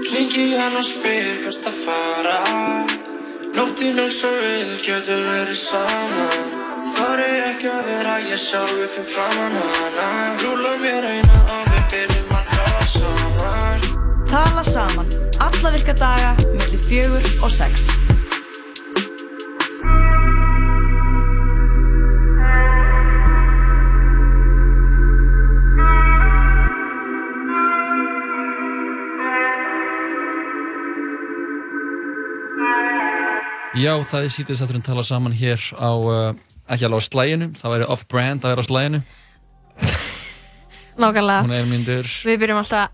Klingi hann og spyr hvert að fara. Nóttin er svo vil, getur verið saman Þar er ekki að vera ég sjálfi fyrir framann hana. Rúla mér eina og við byrjum að tala saman. Tala saman, alla virka daga, millir fjögur og sex. Já, það er sítið satturinn tala saman hér á, uh, ekki alveg á slæginu, það væri off-brand að vera á slæginu. Nákvæmlega. Hún er myndur Við byrjum alltaf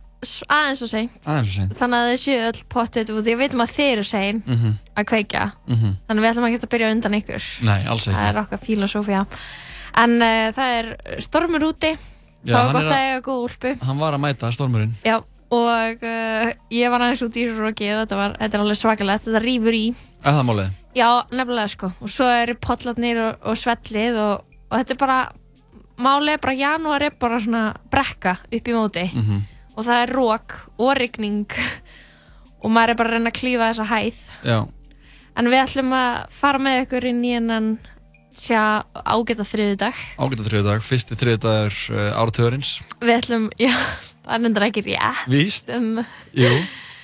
aðeins og seint. aðeins og sein. Þannig að þið séu öll pottet út. Ég veitum að þið eru sein Mhm. að kveikja. Mhm. Þannig að við ætlum ekki að byrja undan ykkur. Nei, alls ekki. Það er okkar filosófía. En uh, það er stormur úti. Já, það hann er gott að að- eiga góð úlpu. Hann var að mæta, stormurinn. Já, og uh, ég var aðeins út í þessu roki og þetta, var, þetta er alveg svakalegt. Þetta rýfur í. Er það málið? Já, nefnilega sko. Og svo eru pollarnir og, og svellið og, og þetta er bara, málið er bara, janúar er bara svona brekka upp í móti. Mhm. Og það er rók og rigning og maður er bara að reyna að klífa þessa hæð. Já. En við ætlum að fara með ykkur inn í hennan tja, ágæta þriðudag. Ágæta þriðdag, fyrsti þriðdagur uh, áratugurins. Við ætlum, já, það er nefndir ekki rétt. Víst. En, Jú,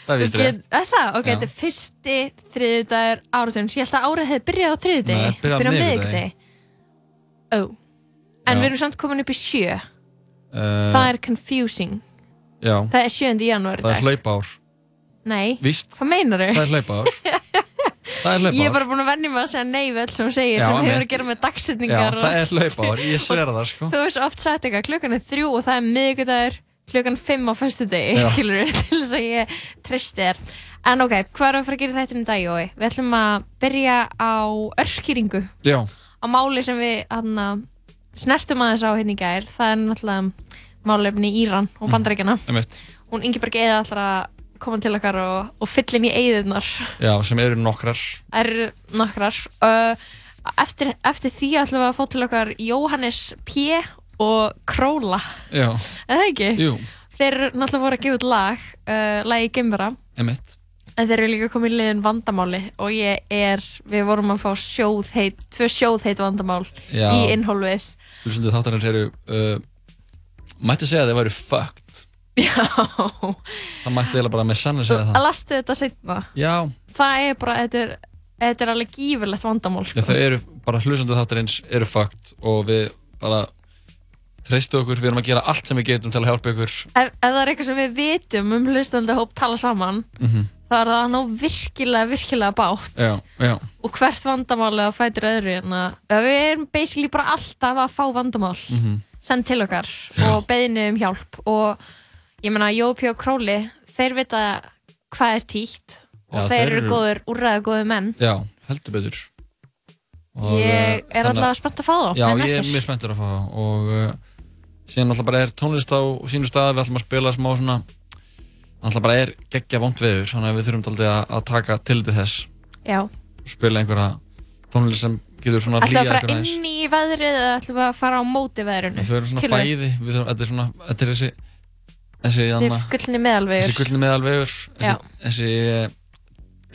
það Við rétt. get- Er það? Ok, Já. þetta er fyrsti þriðudagur áratunins. Ég held að árið hefði byrjað á þriðudegi. Nei, byrjað á miðvikudegi. Ó. En Já. við erum samt komin upp í sjö. Uh, það er confusing. Já, Það er 7. janúar í það er dag. hlaupár. Nei. Víst. Hvað meinar Það hlaupár. það er hlaupár. Ég er bara búin að vennja mig að segja nei við allt sem þú segir Já, sem hefur að gera með Já, dagsetningar það er hlaupár, ég sver það sko. Þú svo oft sagt eitthvað, klukkan er þrjú og það er miðvikudagur klukkan fimm á föstu degi, skilur við, til þess að ég treysti þér. En ok, hvað við að fara að gera þetta um dag, Jói? Við ætlum að byrja á örskýringu Já, á máli sem við hana, snertum aðeins á hérna í gær. Það er náttúrulega málefni Íran og Bandaríkjana. einmitt. Hún Ingeborg Eða ætlar að koma til okkar og, og fylla inn í eigðunar. Já, sem eru nokkrar. Það eru nokkrar. Eftir, eftir því ætlum við að fá til okkar Jóhannes P. og Króla. Já, það ekki? jú, Þeir náttúrulega voru að gefa út lag, uh, lagi Gimbara, einmitt. en þeir eru líka komið í liðin vandamáli og ég er, við vorum að fá sjóðheit, tvö sjóðheit vandamál Já. í innhólfið. Hlustendu þáttarins eru, uh, mætti segja að þeir væri fucked. Já. Það mætti eiginlega bara með sann að segja Að það. lastu þetta setna. Já, Það er bara, þetta er, þetta er alveg gífurlegt vandamál, já sko. þau eru, bara hlustendu þáttarins eru fucked og við bara treystu okkur, við erum að gera allt sem við getum til að hjálpa ykkur. Ef, ef það er eitthvað sem við vitum um hlustandi hóp tala saman, Mm þá er það ná virkilega, virkilega bátt. Já, já, Og hvert vandamáli að fætur öðru, en að við erum basically bara alltaf að fá vandamál. mhm, send til okkar og beðinu um hjálp. Og ég meina Jópi og Króli þeir vita hvað er tíkt og Já, þeir, þeir eru góður, úrræðu góður menn. Já, heldur betur. Og, ég uh, er allavega spennt að fá þá. Já, ég er mjög spenntur að fá það og uh, síðan alltaf bara er tónlist á sínu staði, við ætlum að spila smá svona alltaf bara er geggja vond veður þannig að við þurfum alltaf að, að taka til þess Já, spila einhverja tónlist sem getur svona við að hlýja fara aðeins inn í veðrið eða ætlum við að fara á móti veðrinu við þurfum svona Skilurðu? bæði við þurfum, þetta er svona, þetta er þessi þessi, þessi anna, gullni meðalvegur þessi gullni meðalvegur Já. þessi, þessi eh,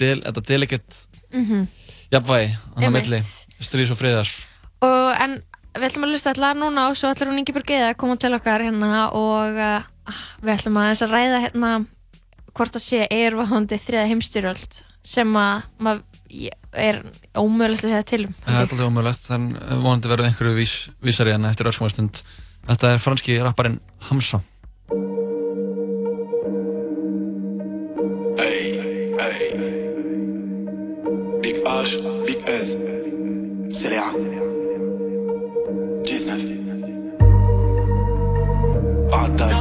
del, þetta delicate Mhm. jafnvægi, hann á Einmitt. milli stríðs og friðar og en við ætlum að hlusta allar núna og svo ætlar hún yngi búið að koma til okkar hérna og uh, ah, við ætlum að þess að ræða hérna hvort að sé eirvahandi þriða heimstyrjöld sem að er ómöðulegt að segja til um. Það er alltaf ómöðulegt, þannig að vonandi verður einhverju vís, vísari en eftir öskamastund. Þetta er franski rapparinn Hamza. Hey, hey. Big H, Big S, Celia. 2019. Parenthèse.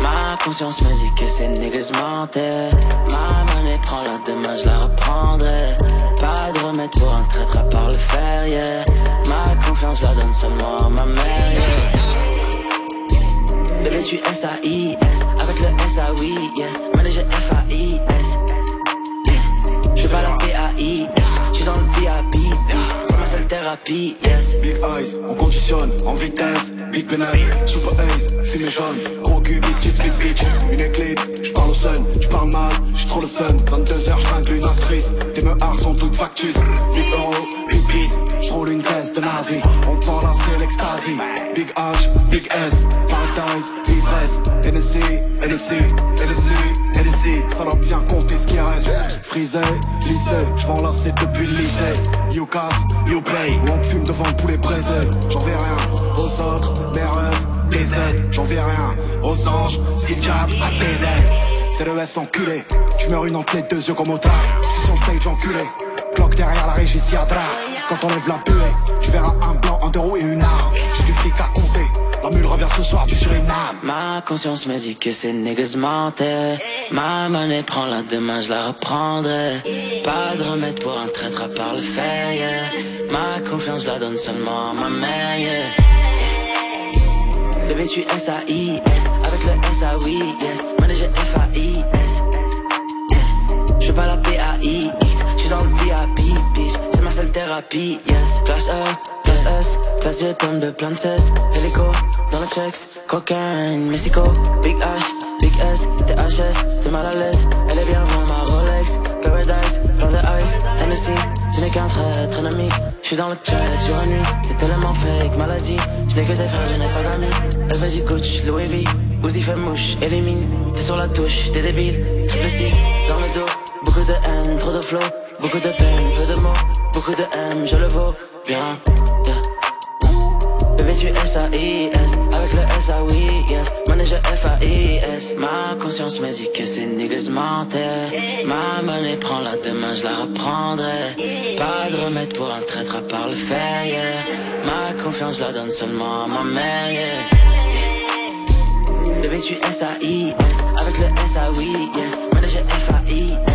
Ma conscience me dit que c'est niggas Ma monnaie prend la demain je la reprendrai Pas de remède pour un traître à part le fer yeah. Ma confiance la donne seulement à ma mère yeah. Bébé tu S-A-I-S avec le S-A-Oui, yes. Manager F-A-I-S. Yes. Je suis pas la P-A-I-S. Thérapie, yes. Big eyes, on conditionne, en vitesse, big bénéfice, super ace, fumée jaune, gros cul, big chips, big bitch, une éclipse, j'parle au sun, j'parle mal, j'suis trop le sun, 22h j'tringle une actrice, tes meurs sont toutes factices, big euro, big peace, j'roule une caisse de nazi, on te parle c'est l'extasie, big H, big S, paradise, ivresse, NSC, NSC, NSC, NSC, salope viens compter ce qui reste, frisé, lycée, j'vends lasser depuis le lycée, you casse, you play, ou on fume devant le poulet braisé, j'en vais rien, aux autres, mes rêves, les aides, j'en vais rien, aux anges, si le jab à tes aides, c'est le S enculé, tu meurs une entrée deux yeux comme au tard, j'suis sur le stage enculé, cloque derrière la régie Siadra, quand on lève la buée, tu verras un blanc, un deux roues et une arme, j'ai du flic à compter, la mule revient ce soir du Suriname. Ma conscience me dit que ces niggas mentaient. Ma monnaie prend la demain, je la reprendrai. Pas de remède pour un traître à part le fer, yeah. Ma confiance la donne seulement à ma mère, yeah. Bébé, tu S-A-I-S, avec le S-A-Oui, yes. Manager F-A-I-S. Je suis pas la P-A-I-X, thérapie, yes. Classe E, classe S, classe G, pomme de plein de cesse. Hélico, dans le checks, cocaine, Mexico. Big H, Big S, THS, t'es mal à l'aise. Elle est bien avant ma Rolex. Paradise, plein de ice, Hennessy. Ce n'est qu'un traître ennemi. Je suis dans le check, jour et nuit. C'est tellement fake, maladie. Je n'ai que des frères, je n'ai pas d'amis. Elle veut du Gucci, Louis V. Uzi fait mouche, élimine. T'es sur la touche, t'es débile. Triple 6, dans le dos. Beaucoup de haine, trop de flow. Beaucoup de peine, peu de mots. Beaucoup de M, je le vaux bien. Yeah. Bébé, tu S-A-I-S, avec le S-A-Oui, yes. Manager F-A-I-S. Ma conscience me dit que ces niggas mentaient. Ma monnaie prend la demain, je la reprendrai. Pas de remède pour un traître à part le fer, yeah. Ma confiance la donne seulement à ma mère, yeah. Bébé, tu S-A-I-S, avec le S-A-Oui, yes. Manager F-A-I-S.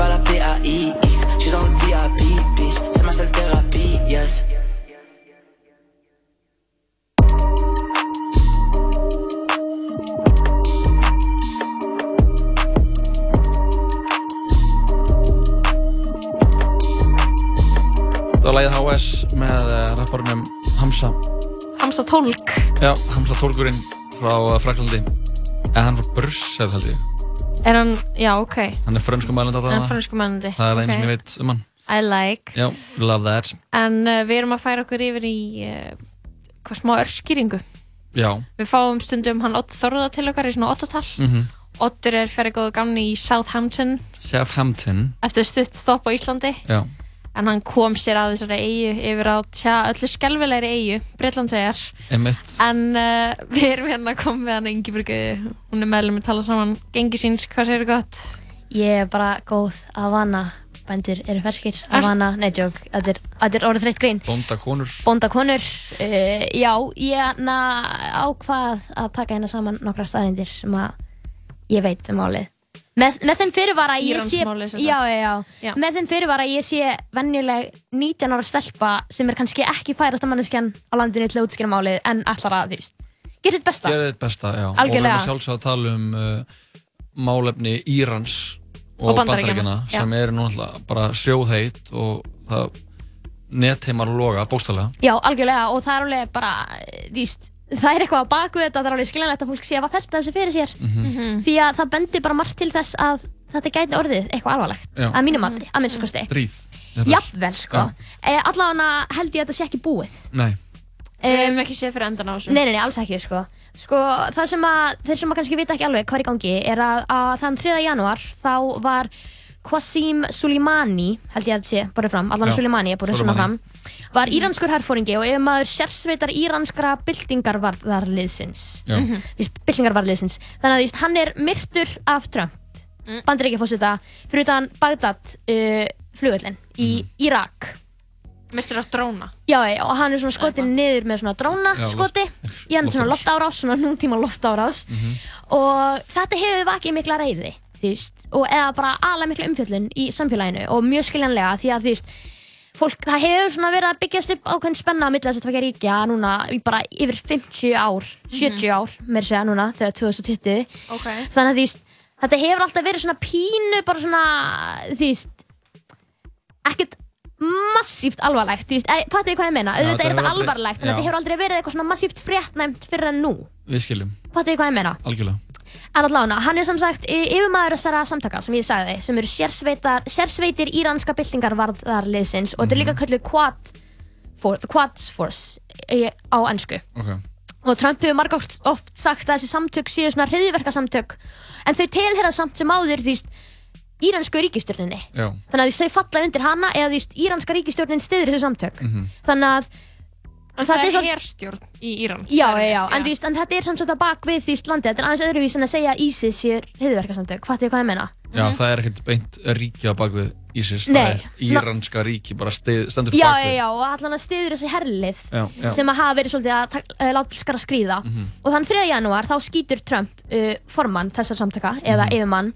Pas la P-A-I-X, je suis dans le VIP, bitch. C'est ma seule thérapie, yes. Það var lagið HS með uh, rapparunum Hamza. Hamza Tólk Já, Hamza tólkurinn frá uh, Fraklandi. Eða hann frá Brussel held ég. Er hann, já ok Hann er frönsku mælandi Hann alltaf er fransku mannandi Það er einn sem ég veit um hann. I like Já, love that. En uh, við erum að færa okkur yfir í uh, hvað smá örskýringu Já. Við fáum stundum hann Odd Þorða til okkar í svona ottatal Mm Oddur er ferið góðu gamni í Southampton Southampton. eftir stutt stopp á Íslandi Já. En hann kom sér að þessari eigu yfir á tja, öllu skelvilegri eigu Breitlandsegar en uh, við erum hérna að koma með hann Ingeborgu, hún er meðlum að tala saman. Gengi síns, hvað segir gott? Ég er bara góð. Að vana bændur eru ferskir. Er- að vana, nei djók, þetta er, er orðið þreytt grín. Bónda konur. Bónda konur, uh, já, ég na, ákvað að taka hérna saman nokkra staðrindir sem að ég veit um málið. Með, með þeim fyrirvara að ég sé, já, já, já, Já. með þeim fyrirvara að ég sé venjuleg 19 ára stelpa sem er kannski ekki færasta manneskjan á landinu til að útskýra málið en allar að, þú veist, gera sitt besta. Gerðið þitt besta, já. Og við Algjörlega. erum að sjálfsögða að tala um uh, málefni Írans Og og, Bandaríkjana sem eru nú alltaf bara sjóðheit og það netheimar loga, bókstælega. Já, algjörlega og það er alveg bara, þú veist, það er eitthvað á baku þetta, það er alveg skiljanlegt að fólk sé að hafa felta þessu fyrir sér Mhm. því að það bendir bara margt til þess að þetta gæti orðið eitthvað alvarlegt Já. að mínum mati, að minnst kosti Stríð. Jafnvel, sko e, Allavega held ég að þetta sé ekki búið Nei. Við e, hefum ekki séð fyrir endan á þessu Nei, nei, nei, alls ekki, sko Sko, það sem að, þeir sem að kannski vita ekki alveg hvað er í gangi er að, að þann 3. janúar þá var Qasim Soleimani, held ég að þetta sé, borðið fram, allan Já, Soleimani er borðið svona fram. Var íranskur herfóringi og ef maður sérsveitar íranskra byltingarvarðarliðsins Já. mm byltingarvarðarliðsins þannig að veist, hann er myrtur af Trump mm. bandaríkjafósita fyrir utan Bagdad uh, flugullin í Mhm. Írak Mistur af dróna Já, já, og hann er svona skotinn niður með svona dróna Já, skoti, í hann er svona loftárás. svona nútíma loftárás Mhm. og þetta hefur vakið mikla reyði, þú veist, og eða bara alveg mikla umfjöllun í samfélaginu og mjög skiljanlega því að þú veist, fólk, það hefur svona verið að byggjast upp ákveðin spenna að milla þess að tvekja ríkja núna í bara yfir 50 ár, 70 ár, meir segja núna, þegar 2020 Ok þannig að veist, þetta hefur alltaf verið svona pínu bara svona, veist ekkert massíft alvarlegt, þú veist, fattu þið hvað ég meina? Já, Auðvitað er þetta alvarlegt, en þetta hefur aldrei verið eitthvað svona massíft fréttnæmt fyrir en nú. Við skiljum, Fattu þið hvað ég meina? algjörlega. En allavega, hann er sem sagt y- yfirmaður þessara samtaka sem ég sagði, sem eru sérsveitar, sérsveitir íranska byltingarvarðarliðsins og þetta er líka kallið Quad Force, Quad Force á ennsku. Ok. Og Trump hefur marg oft, sagt að þessi samtök séu svona hriðverkasamtök, en þau tilhera samt sem áður, veist, íransku ríkistjórninni. Já. Þannig að þau falla undir hana eða veist, íranska ríkistjórnin stiður þessi samtök. Mhm. Þannig að En þetta það er svo- herstjórn í Íran. Já, já, já, en, veist, en þetta er samt þetta bak við því landið, þetta er aðeins öðruvís en að segja að ISIS séu hriðverkasamtök, fattu þið hvað ég meina? Já, það er ekkert beint ríki á bakvið ISIS, Nei, það er íranska ríki, bara stið, stendur Já, bakvið. já, já, og allan að stiður þessi herlið Já, já. sem að hafa verið svolítið að uh, láta skara skríða Mhm. og þann 3. janúar þá skýtur Trump uh, formann þessar samtaka eða Mhm. yfirmann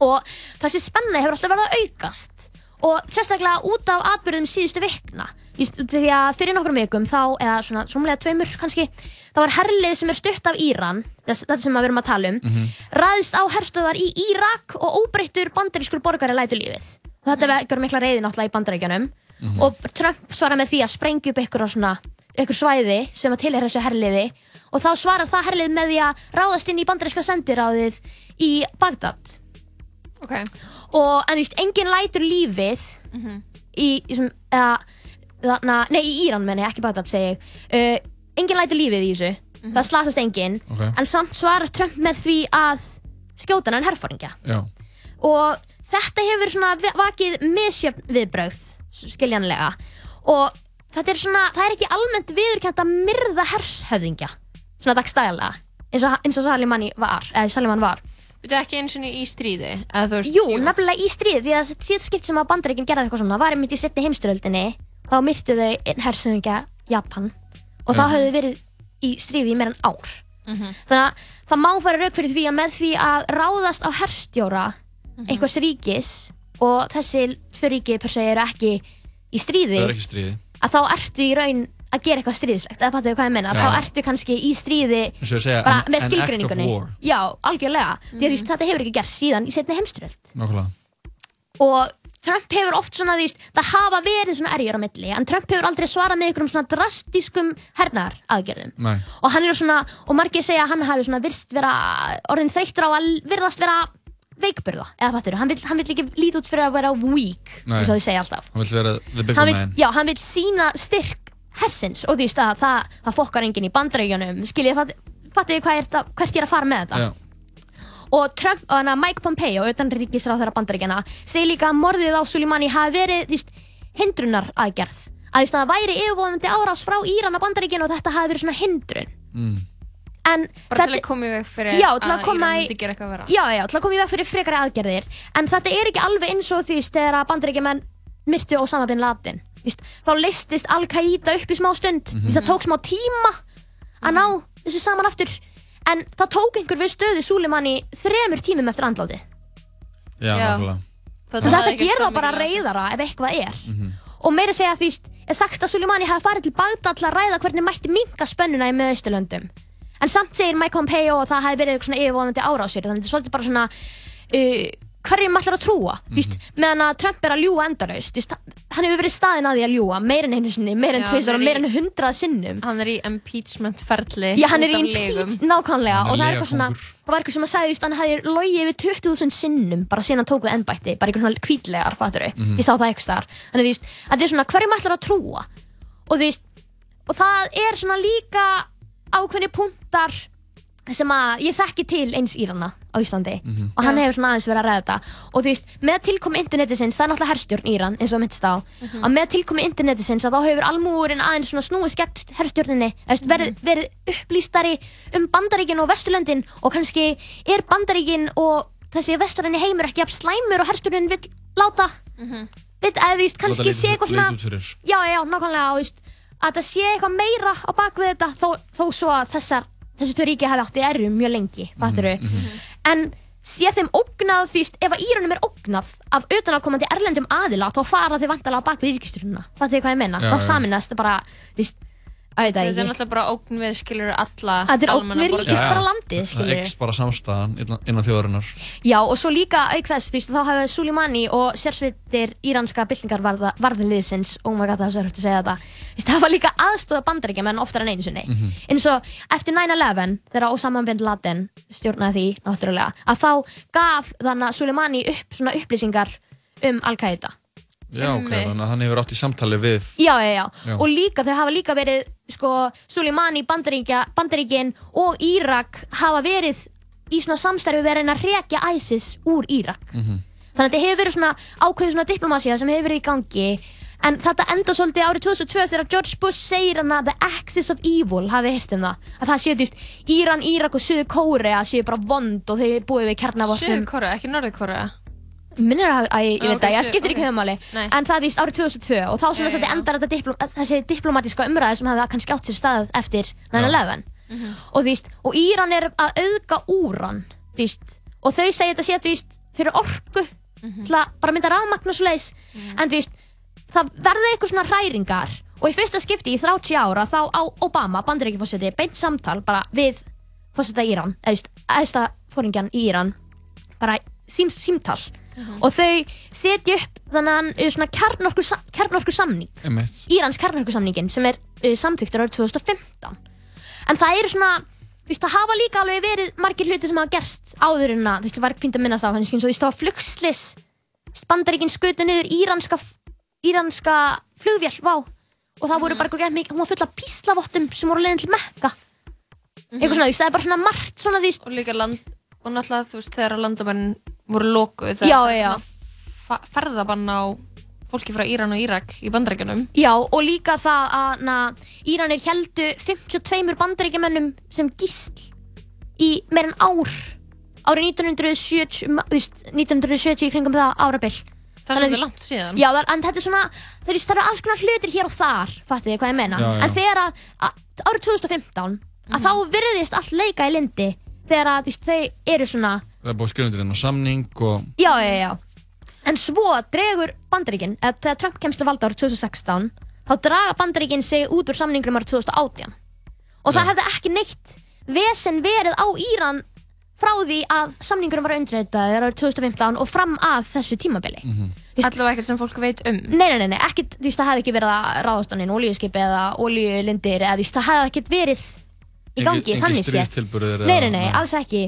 og þessi spenna hefur alltaf verið að aukast og sérstaklega út af atbyrðum síðustu vikna því að fyrir nokkrum vikum þá, eða svona svonlega tveimur kannski, þá var herlið sem er stutt af Íran, þetta sem við erum að tala um Mhm. ræðist á herstöðar í Írak og óbreyttur bandarískur borgari lætu lífið og þetta vekur mikla reyði náttúrulega í bandaríkjunum Mhm. og Trump svarar með því að sprengja upp ykkur, svona, ykkur svæði sem að tilhera þessu herliði og þá svarar það herlið með því að ráðast inn í bandaríska sendiráðið í Bagdad Ok. Og en þú veist, enginn lætur lífið Mhm. í, í sem, eða, þarna, nei í Íran menni, ekki Bagdad segi ég uh, enginn lætur lífið í þessu Mhm. það slasast enginn Ok. en samt svarar Trump með því að skjóta hann herfóringja Já. og þetta hefur svona vakið misjöfn viðbrögð skiljanlega og þetta er svona, það er ekki almennt viðurkjönd að myrða hershöfðingja svona dagstæðilega eins og, eins og Salimani var, var Þú ekki eins og í stríði? Eða þú veist, Jú, nefnilega í stríði því að síðan skipt sem að bandaríkinn gerði eitthvað svona var einmitt í setni heimstyröldinni þá myrtu þau einn hersöðingja Japan og þá Já. höfðu þau verið í stríði í meira en ár Mhm. þannig að það má fara rauk fyrir því að með því að ráðast á herstjóra einhvers ríkis og þessi tvö ríki per se eru ekki í stríði Það er ekki stríði. að þá ertu í raun að gera eitthvað stríðislegt eða fattu hvað ég meina, þá ertu kannski í stríði segja, bara an- með war. já, algjörlega, því að veist, þetta hefur ekki gerst síðan í setni heimstyröld Nákvæmlega. og Trump hefur oft svona því það hafa verið svona erjur á milli en Trump hefur aldrei svarað með einhverjum svona drastískum hernar aðgerðum Nei. og hann er svona, og margir segja að hann hafi svona virst vera, orðin þreyttur á að virðast vera veikburða, eða fattur hann vill, hann vill ekki líti út fyrir að vera weak Nei. eins og þið segja alltaf Hann vill vera the vill, man. já, hann vill sína styrk hersins. Og því að það, það fokkar enginn í bandaríkjunum. Skiljið, fattu þið er hvert ég er að fara með þetta? Já. og Trump, og hana Mike Pompeo utanríkisráð þeirra bandaríkjana segir líka að morðið á Soleimani hafi verið þvist, hindrunar aðgerð að þvist, það væri yfirvofandi árás frá Íran að bandaríkjana og þetta hafi verið svona hindrun. Mm. en Bara til þetta- að koma í veg fyrir já, að koma Íran í myndi gera eitthvað vera. já, já, til að koma í veg fyrir frekari aðgerðir. En þetta er ekki alveg eins og því þegar að bandaríkjumenn myrtu Osama bin Laden Vist, þá listist Al-Qaida upp í smá stund mm Mhm. það tók smá tíma að ná þessu saman aftur en það tók einhver við stöðu Súleimani þremur tímum eftir andláti Já, Já. nákvæmlega. þetta ger það bara reyðara ef eitthvað er Mhm. og meira segja því er sagt að Soleimani hafi farið til Bagdad til að ræða hvernig mætti minka spennuna í miðausturlöndum en samt segir Mike Pompeo og það hafi verið eitthvað svona yfirvofandi árásir þannig þetta er svolítið bara svona uh, hverjum ætlar að trúa mm -hmm. meðan að Trump er að ljúa endalaust hann hefur verið staðinn að því að ljúa meir en einu sinni, meir en Já, tvisar og hann meir í- en hundrað sinnum Hann er í impeachment ferli Já, hann er í af legum. impeach, nákvæmlega og það er eitthvað svona, það var eitthvað sem að just, hann hefði logið yfir 20.000 sinnum bara síðan hann tók við ennbætti, bara eitthvað svona kvítlegar fattur Mhm. ég sá það eitthvað þar þannig að þetta er svona hverjum ætlar að trúa og og það er svona líka ákveðni punktar sem að ég þekki til eins Írana á Íslandi. Mhm. og hann hefur svona aðeins verið að ræða þetta. Og þú veist, með tilkomi internetisins, það er náttúrulega herstjórn Íran eins og mittst á, Mhm. að með tilkomi internetisins að þá hefur almúurinn aðeins svona snúið skemmt herstjórninni, mm verið, verið upplýstari um bandaríkin og vesturlöndin. Og kannski er bandaríkin og þessi vesturlöndin heimur ekki jafn slæmur og herstjórnin vill láta. Vill, eða þú veist, kannski sé eitthvað svona já, já, nákvæmlega, og veist, að það sé eitthvað meira á bakvið þetta þó, þó svo að þessar, þessi tvö ríki hafi átt í errum mjög lengi, fattur en sé þeim ógnað því ef að Írunum er ógnað af utanakomandi erlendum aðila þá fara þau vantalega á bakvið ríkistjórnuna fattu þið hvað ég meina, Já, þá saminast bara því það er náttúrulega bara ógn við skilur alla Þetta er ógn við borgara. ríkis bara landið, Það skilur eikst bara samstæðan innan, þjóðarinnar. Já, og svo líka auk þess, þú veist, þá hafa Soleimani og sérsveitir íranska byltingarvarðinliðsins, oh my god, það er svo hægt að segja þetta, þú veist, það var líka aðstóða bandaríkjumenn oftar en einu sinni. Mhm. Eins og eftir 9-11, þegar Osama bin Laden stjórnaði því, náttúrulega, að þá gaf þannig að Soleimani upp svona upplýsingar um Al-Qaida. Já, ok, þannig að hann hefur átt í samtali við... Já, já, já, Já. og líka þau hafa líka verið sko, Soleimani, Bandaríkja, Bandaríkin og Írak hafa verið í svona samstarfi verið að rekja ISIS úr Írak. Mhm. þannig að þetta hefur verið svona ákveðið svona diplomasía sem hefur verið í gangi. En þetta enda svolítið árið 2002 þegar George Bush segir hann að the axis of evil hafi hirt um það. Að það séu þú veist Íran, Írak og Suður Kórea séu bara vond og þau búið við kjarnavopnum. Suður-Korea, ekki Norður-Korea minnir að, að ég, ég veit það, ég skiptir ekki höfumáli en það er víst árið 2002 og þá svona svolítið endar þetta diplom, þessi diplomatíska umræði sem hefði kannski átt sér stað eftir 9-11 Mhm. og þú veist, og Íran er að auðga úran þú veist, og þau segja þetta sé þú veist, fyrir orku Mhm. til að bara mynda rafmagn og svoleiðis. En þú veist, það verða eitthvað svona hræringar. Og í fyrsta skipti í 30 ára þá á Obama, bandaríkjafósiti beint samtal bara við fósita Íran, eða símtal og þau setja upp þannig að svona kjarnorku, kjarnorku samning. Írans kjarnorkusamningin sem er uh, samþyktur árið 2015 en það eru svona þú veist, það hafa líka alveg verið margir hluti sem hafa gerst áður en að þetta var fínt að minnast á þú veist það var flugslis bandaríkinn skutu niður íranska íranska flugvél vá. Og það voru bara eitthvað mikið hún var full af píslavottum sem voru leiðin til Mekka. Eitthvað svona þú veist það er bara svona margt svona og líka land og náttúrulega þú veist þegar landamenn voru lokuð Já, þegar já. fa ferðabann á fólki frá Íran og Írak í bandarækjunum Já, og líka það að na, Íranir heldu 52 bandaríkjamennum sem gísl í meir en ár árið 1970, ma- þú veist, 1970 í kringum það árabill Það er svolítið langt síðan. Já, það, en þetta er svona, það eru- alls konar hlutir hér og þar, fattið þið hvað ég meina Já, já. En þegar að, að árið 2015 að þá virðist allt leika í lindi þegar að þau eru svona Það er búið að skrifa undir enn samning og... Já, já, já. En svo dregur Bandaríkin, eða þegar Trump kemst að valda árið 2016, þá draga Bandaríkin sig út úr samningum árið 2018. Og það hefði ekki neitt vesen verið á Íran frá því að samningurum var undirreitaðir árið 2015 og fram að þessu tímabili. Allavega ekkert sem fólk veit um Nei, nei, nei, nei, ekkert, þú veist, það hefði ekki verið að ráðast á neina olíuskipi eða olíulindir eða þú veist, það hefði ekkert verið í gangi, Engin þannig stríðstilburðir Nei, nei, nei, alls ekki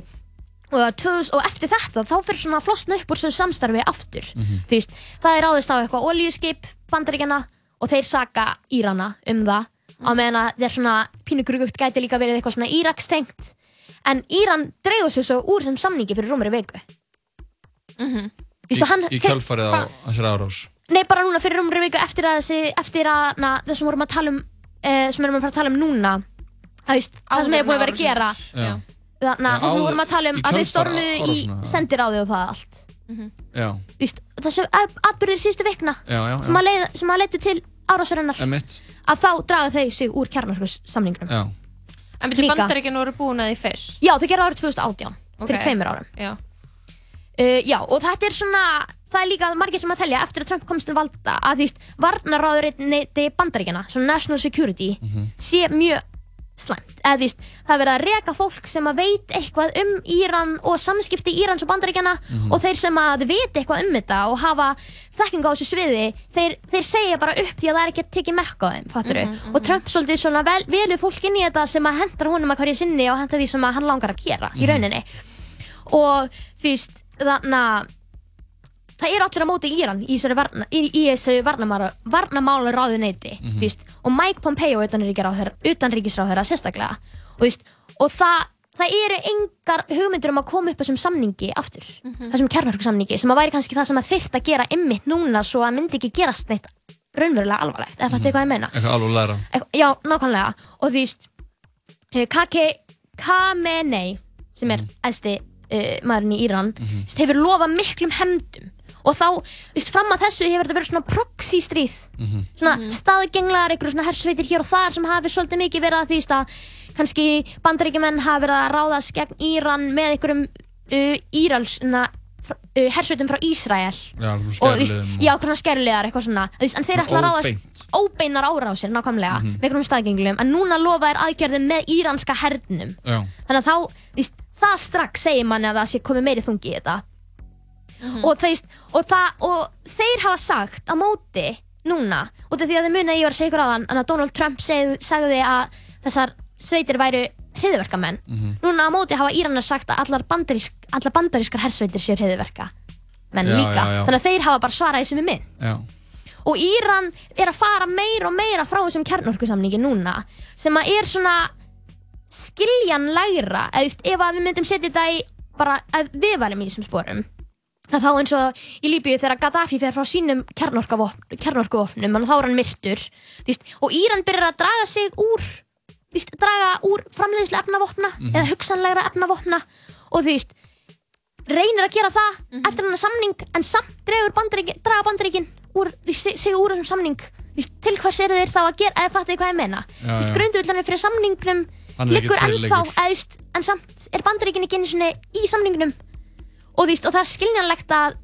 og, að 2000, og eftir þetta þá fyrir svona flosna upp úr þessu samstarfi aftur. Mhm. þú veist, það er ráðist á eitthvað olíuskip bandaríkjana og þeir saka Írana um það. Á meðan að þeir svona pínugrugugt gæti líka verið eitthvað svona Írakstengt en Íran dreigur sér svo úr sem samningi fyrir rúmari viku. Mhm. Þú veist, og hann- Í, í kjálfarið á þessari árás. Nei, bara núna fyrir rúmri viku eftir að þessi, eftir að, na, þessum vorum að tala um, uh, sem erum að fara að tala um núna, að veist, það sem hefur búin að vera að gera. Þannig að Já, það sem við áður- vorum að tala um, að þeir stormuðu í árásina, já. sendiráði og það allt. Já, Víst, þessu atbyrðir síðustu vikna já, já. sem að, leið, sem að leita til árásarinnar, Emitt. að þá draga þau sig úr kjarnarskossamningnum. Já. En byrju Líka. bandarækjun voru búin að því fyrst Já, þau gera árið 2018, fyrir Ok. tveimur árum. Já Uh, já, og þetta er svona, það er líka margir sem að telja eftir að Trump komst til valda að því varnaráðurinn bandaríkjana, svona national security, sé mjög slæmt. Eða því það er verið að reka fólk sem að veit eitthvað um Íran og samskipti Írans og bandaríkjana Mhm. og þeir sem að veit eitthvað um þetta og hafa þekking á þessu sviði, þeir, þeir segja bara upp því að það er ekki að tekið merk á þeim, fattur Mhm, Og Trump svolítið svona vel, velur fólk inn í þetta sem að hendar honum að hverju sinni og hendar því sem að hann langar að gera í Mhm. rauninni. Og þú veist, þannig að það eru allir á móti Íran í þessu varna, í, í Mhm. mm og Mike Pompeo utanríkisráðherra sérstaklega. Og, þú veist, og það, það eru engar hugmyndur um að koma upp þessum samningi aftur. Þessum kjarnarsamningi sem að væri kannski það sem að þyrft að gera ymmit núna svo að myndi ekki gerast neitt raunverulega alvarlegt. Eða fattu hvað ég meina? Eitthvað alveg læra. Já, nákvæmlega. Og þú veist eh, Kake Khamenei sem er æðsti uh, maðurinn í Íran mm Mhm. hefur lofað miklum hemdum og þá, þú veist, fram að þessu hefur þetta verið svona proxy stríð Mhm. svona staðgenglar, einhverjum svona hersveitir hér og þar sem hafi svolítið mikið verið að því að kannski bandaríkjumenn hafi verið að ráðast gegn Íran með einhverjum uh, írals, na, uh, hersveitum frá Ísrael. Já, hvernig skærulegar, eitthvað svona. Veist, en þeir Svona ætla að ráðast óbeinar árásir, nákvæmlega Mhm. með einhverjum staðgengilum, en núna lofa þær aðgerðum með íranska hernum. Já, þannig að þá, þú veist, það strax segir manni að það sé komið meiri þungi í þetta og, þú veist, og, það, og þeir hafa sagt á móti núna, út af því að þið muni að ég var að segja ykkur á þann að Donald Trump seg, sagði að þessar sveitir væru hriðverkamenn núna á móti hafa Íranar sagt að allar, bandarísk, allar bandarískar hersveitir séu hriðverka menn Já, líka, já, já. þannig að þeir hafa bara svarað þessu með minn já, og Íran er að fara meira og meira frá þessum kjarnorkusamningi núna sem að er svona veist, ef að við myndum setja þetta í bara að við varum í þessum sporum. að þá eins og í Líbíu þegar Gaddafi fer frá sínum kjarnorkuvopnum og þá er hann myrtur veist, og Íran byrjar að draga sig úr veist, draga úr framleiðslu efnavopna eða hugsanlegra efnavopna og þú veist reynir að gera það eftir hann samning en samt dregur bandaríkin, draga bandaríkin úr, því sig úr þessum samning. Veist, til hvers eru þeir þá að gera eða fattu hvað ég meina? Grundvöldanir fyrir samningnum liggur ennþá en samt er bandaríkin ekki einu sinni í samningnum og, veist, og það er skiljanlegt að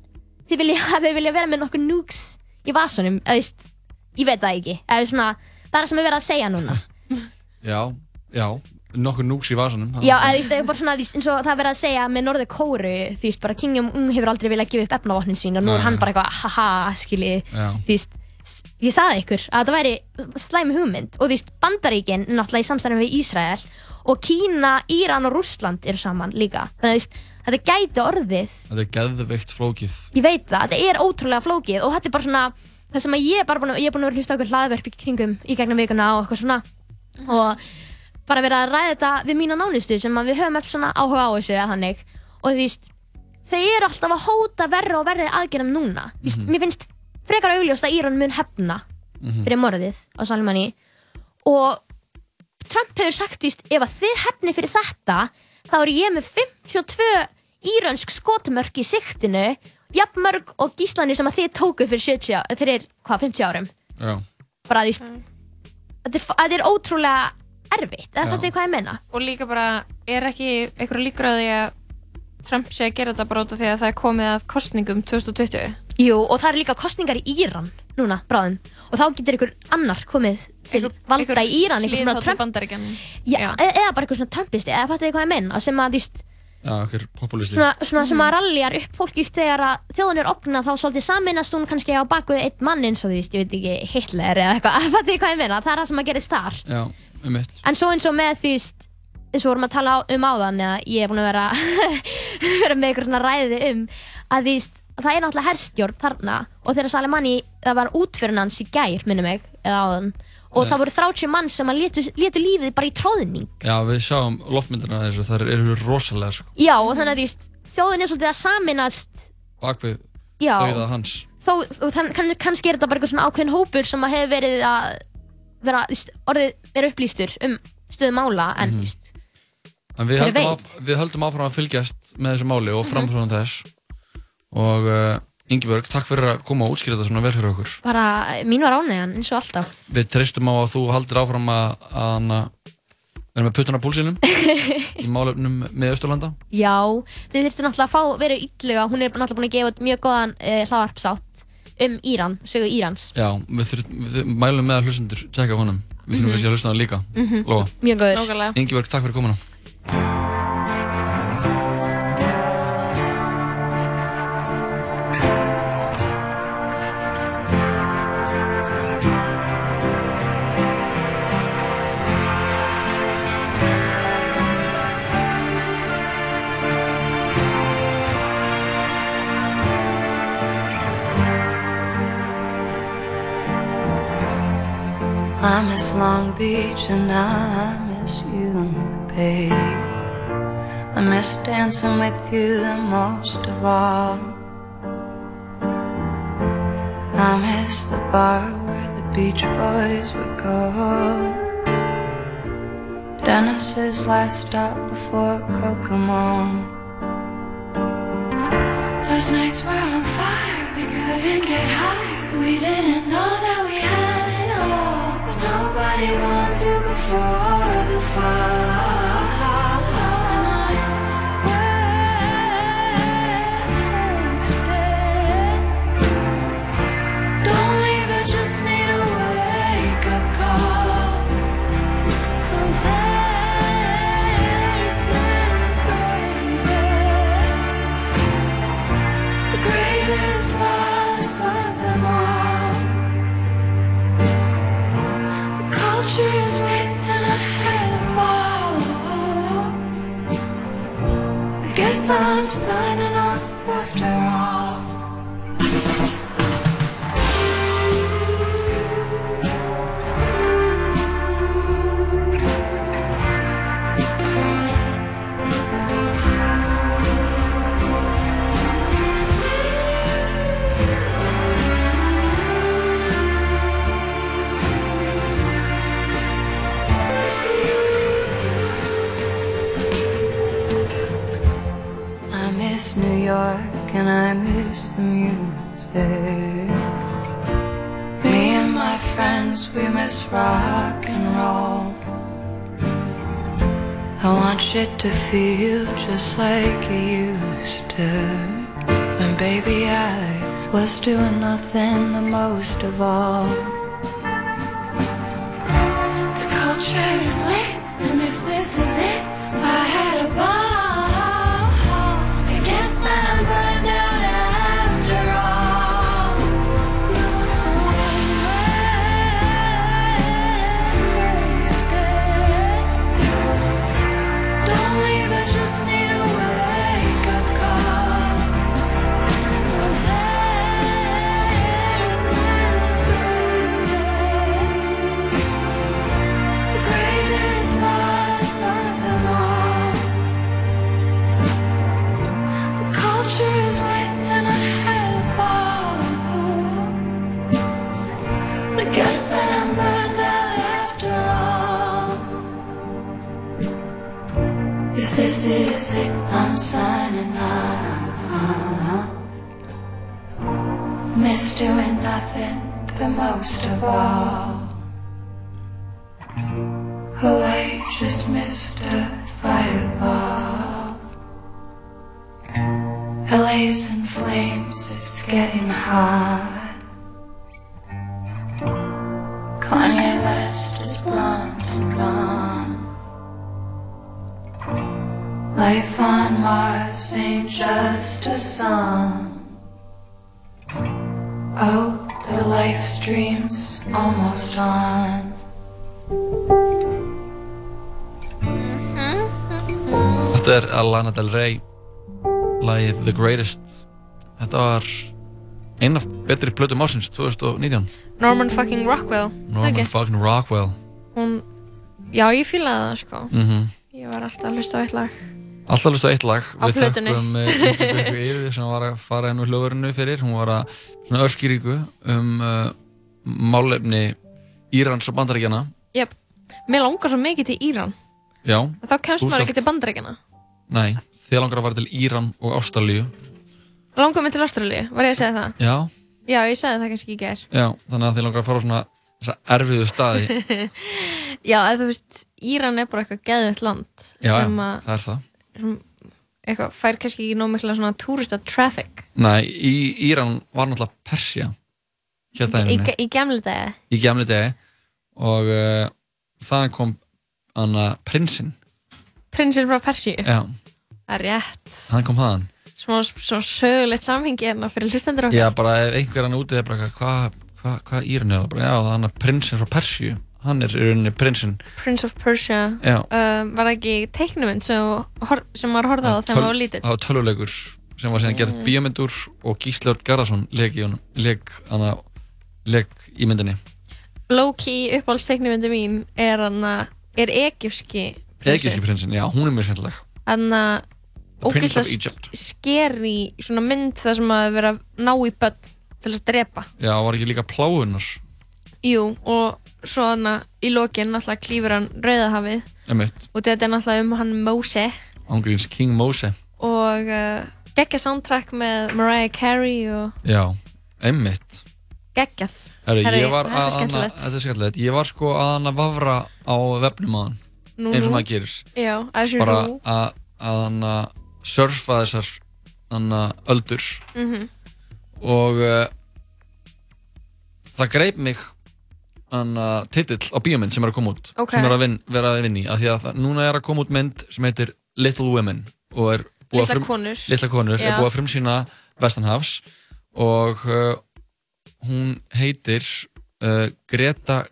þið vilja, að vilja vera með nokkuð núks í vasunum eða, veist, ég veit það ekki. Eða, svona, það er sem er verið að segja núna. Já, já Nokkur núks í vasanum Já, eða, það er bara svona, eins og það er verið að segja með Norður Kóru, þú veist, bara Kim Jong-un hefur aldrei viljað gefa upp efnavopnin sín og nú er hann bara eitthvað, haha, skilji, þú veist, ég sagði ykkur að það væri slæmi hugmynd. Og þú veist, Bandaríkin, náttúrulega í samstæðan við Ísrael og Kína, Íran og Rússland eru saman líka, þannig að þetta gæti orðið, Þetta er geðveikt flókið. Ég veit það, þetta er ótrúlega flókið og þetta er bara svona, það sem að ég er bara búin að, ég er búin að vera að hlusta okkur hlaðverf í kringum í gegnum vikuna og eitthvað svona. Og bara verið að ræða þetta við mína nánustu sem að við höfum alls svona áhuga á þessu eða þannig. Og þú veist, þau eru alltaf að hóta verri og verri aðgerðum núna. Mm veist, mér finnst frekar augljóst að Íran mun hefna fyrir morðið á Salmani og Trump hefur sagt, þú veist, ef að þið hefni fyrir þetta þá er ég með 52 írönsk skotmörk í siktinu jafnmörg og gíslani sem að þið tóku fyrir, 70, á- fyrir hvað, 50 árum? Já, bara veist þetta, er, þetta er ótrúlega erfitt eða þetta er hvað ég meina? Og líka bara, er ekki einhverju líkur að því að Trump sé að gera þetta bara út af því að það er komið að kostningum 2020? Jú, og það eru líka kostningar í Íran núna, bráðum. Og þá getur ykkur annar komið til valda í Íran einhver svona Trump e- eða bara eitthvað svona Trumpisti eða fattu þið hvað ég meina? Sem að þú veist, já, okkur populisti svona, svona sem að ralljar upp fólk just þegar að þjóðun er opna þá svolítið saminast hún kannski á baku einn mann eins og þú veist, ég veit ekki, Hitler eða eitthvað, fattu þið hvað ég meina, það er það sem að gerist þar. Já, um mitt En svo eins og með því eins og vorum að tala um áðan eða ég er búin að vera, vera með einhvern svona ræði um að því það er náttúrulega herstjórn þarna og þegar Salimani, það var útfyrin hans í gær, minnum mig, eða áðan og Nei. það voru 30 mann sem að létu, létu lífið bara í tróðning Já, við sjáum loftmyndina af þessu, það eru rosalega sko, Já, og þannig að því þjóðin er svolítið að saminast bakvið dauða hans þó, þann, kann, kannski er þetta bara eitthvað svona ákveðin hópur sem að hefur verið að vera, orðið er upplýstur um stöðu mála en Mhm. mm -hmm. En við höldum, af, við höldum áfram að fylgjast með þessu máli og framfram þess og uh, Ingibjörg, takk fyrir að koma og útskýra þetta svona vel fyrir okkur. Bara mín var ánægjan eins og alltaf. Við treystum á að þú haldir áfram að, að hana, vera með puttuna á púlsinum í málefnum með Östurlanda Já, þið þurftu náttúrulega að fá verið yllega, hún er náttúrulega búin að gefa út mjög góðan uh, hlaðarpsátt um Íran, sögu Írans. Já, við, þurfum, við mælum með að hlustendur tjekka honum. Við þurfum Mhm. kannski að hlusta á það líka. Mhm. Lóa. Mjög góður. Ingibjörg, takk fyrir komuna I miss Long Beach and I miss you, babe. I miss dancing with you the most of all. I miss the bar where the Beach Boys would go. Dennis's last stop before Kokomo. Those nights were on fire, we couldn't get higher. We didn't know that we had nobody wants you before the fall. I'm signing off after all. York and I miss the music. Me and my friends, we miss rock and roll. I want shit to feel just like it used to. When baby I was doing nothing the most of all. The culture is late, and if this is it, Er Alana Del Rey lagið The Greatest. Þetta var einn af betri plötum ásins 2019 Norman fucking Rockwell Norman ekki? fucking Rockwell. Hún, já ég fílaði það sko. Mm Ég var alltaf að hlusta á eitt lag. Alltaf hlustu á eitt lag. Á Við þökkum uh, Ingibjörgu Yfir sem var að fara inn úr hljóðverðinu fyrir. Hún var að öskýríku um uh, málefni Írans og Bandaríkjana Jep, mér langar svo mikið til Íran. Já, Þá kemst maður ekki til bandaríkjana nei, þið langar að fara til Íran og Ástralíu. Langar mig til Ástralíu, var ég að segja það? Já, Já, ég sagði það kannski í gær. Já, þannig að þið langar að fara á svona erfiðu staði. Já, eða þú veist, Íran er bara eitthvað geðveitt land Já, já, að það er það. sem eitthvað fær kannski ekki nóg mikla svona túrista traffic. Nei, í Íran var náttúrulega Persja það í, gamle degi í gamli degi og uh, þaðan kom hana prinsinn Prinsinn frá Persíu, það er rétt. Hann kom þaðan. Smá, smá sögulegt samhengi hérna fyrir hlustendur okkar. Já, bara ef einhver hann úti er bara hvað hva, hva Íran er það bara, já, það er hann prinsinn frá Persju hann er rauninni prinsinn. Prince of Persia. Um, Var ekki teiknumynd sem, sem maður horfði á þegar maður var lítill? það var tölvuleikur sem var síðan Mm. gert bíómyndur og Gísli Örn Garðarsson leik leik, leik í myndinni. Low-key uppáhaldsteiknumyndi mín er er egypski Egilski prinsinn, já, hún er mjög skemmtileg. Hann að The Prince of ógeðslega skeri svona mynd þar sem að vera að ná í börn til þess að drepa. Já, var ekki líka pláunar Jú, og svo hann að í lokin náttúrulega klífur hann Rauðahafið. Og þetta er náttúrulega um hann Mose ángríns King Mose og uh, geggja soundtrack með Mariah Carey og já, emitt geggjað. Herru, ég var að þetta er skemmtilegt, ég var sko að hana vafra á vefnum á hann, eins og maður gerir Já, bara að, að hana surfa þessar hana öldur Mhm. og uh, það greip mig hana titill á bíómynd sem er að koma út Ok. sem er að vin, vera að vinni því að það, núna er að koma út mynd sem heitir Little Women og er að Litla konur. Litla konur er búið að frumsýna Vestanhafs og uh, hún heitir uh, Greta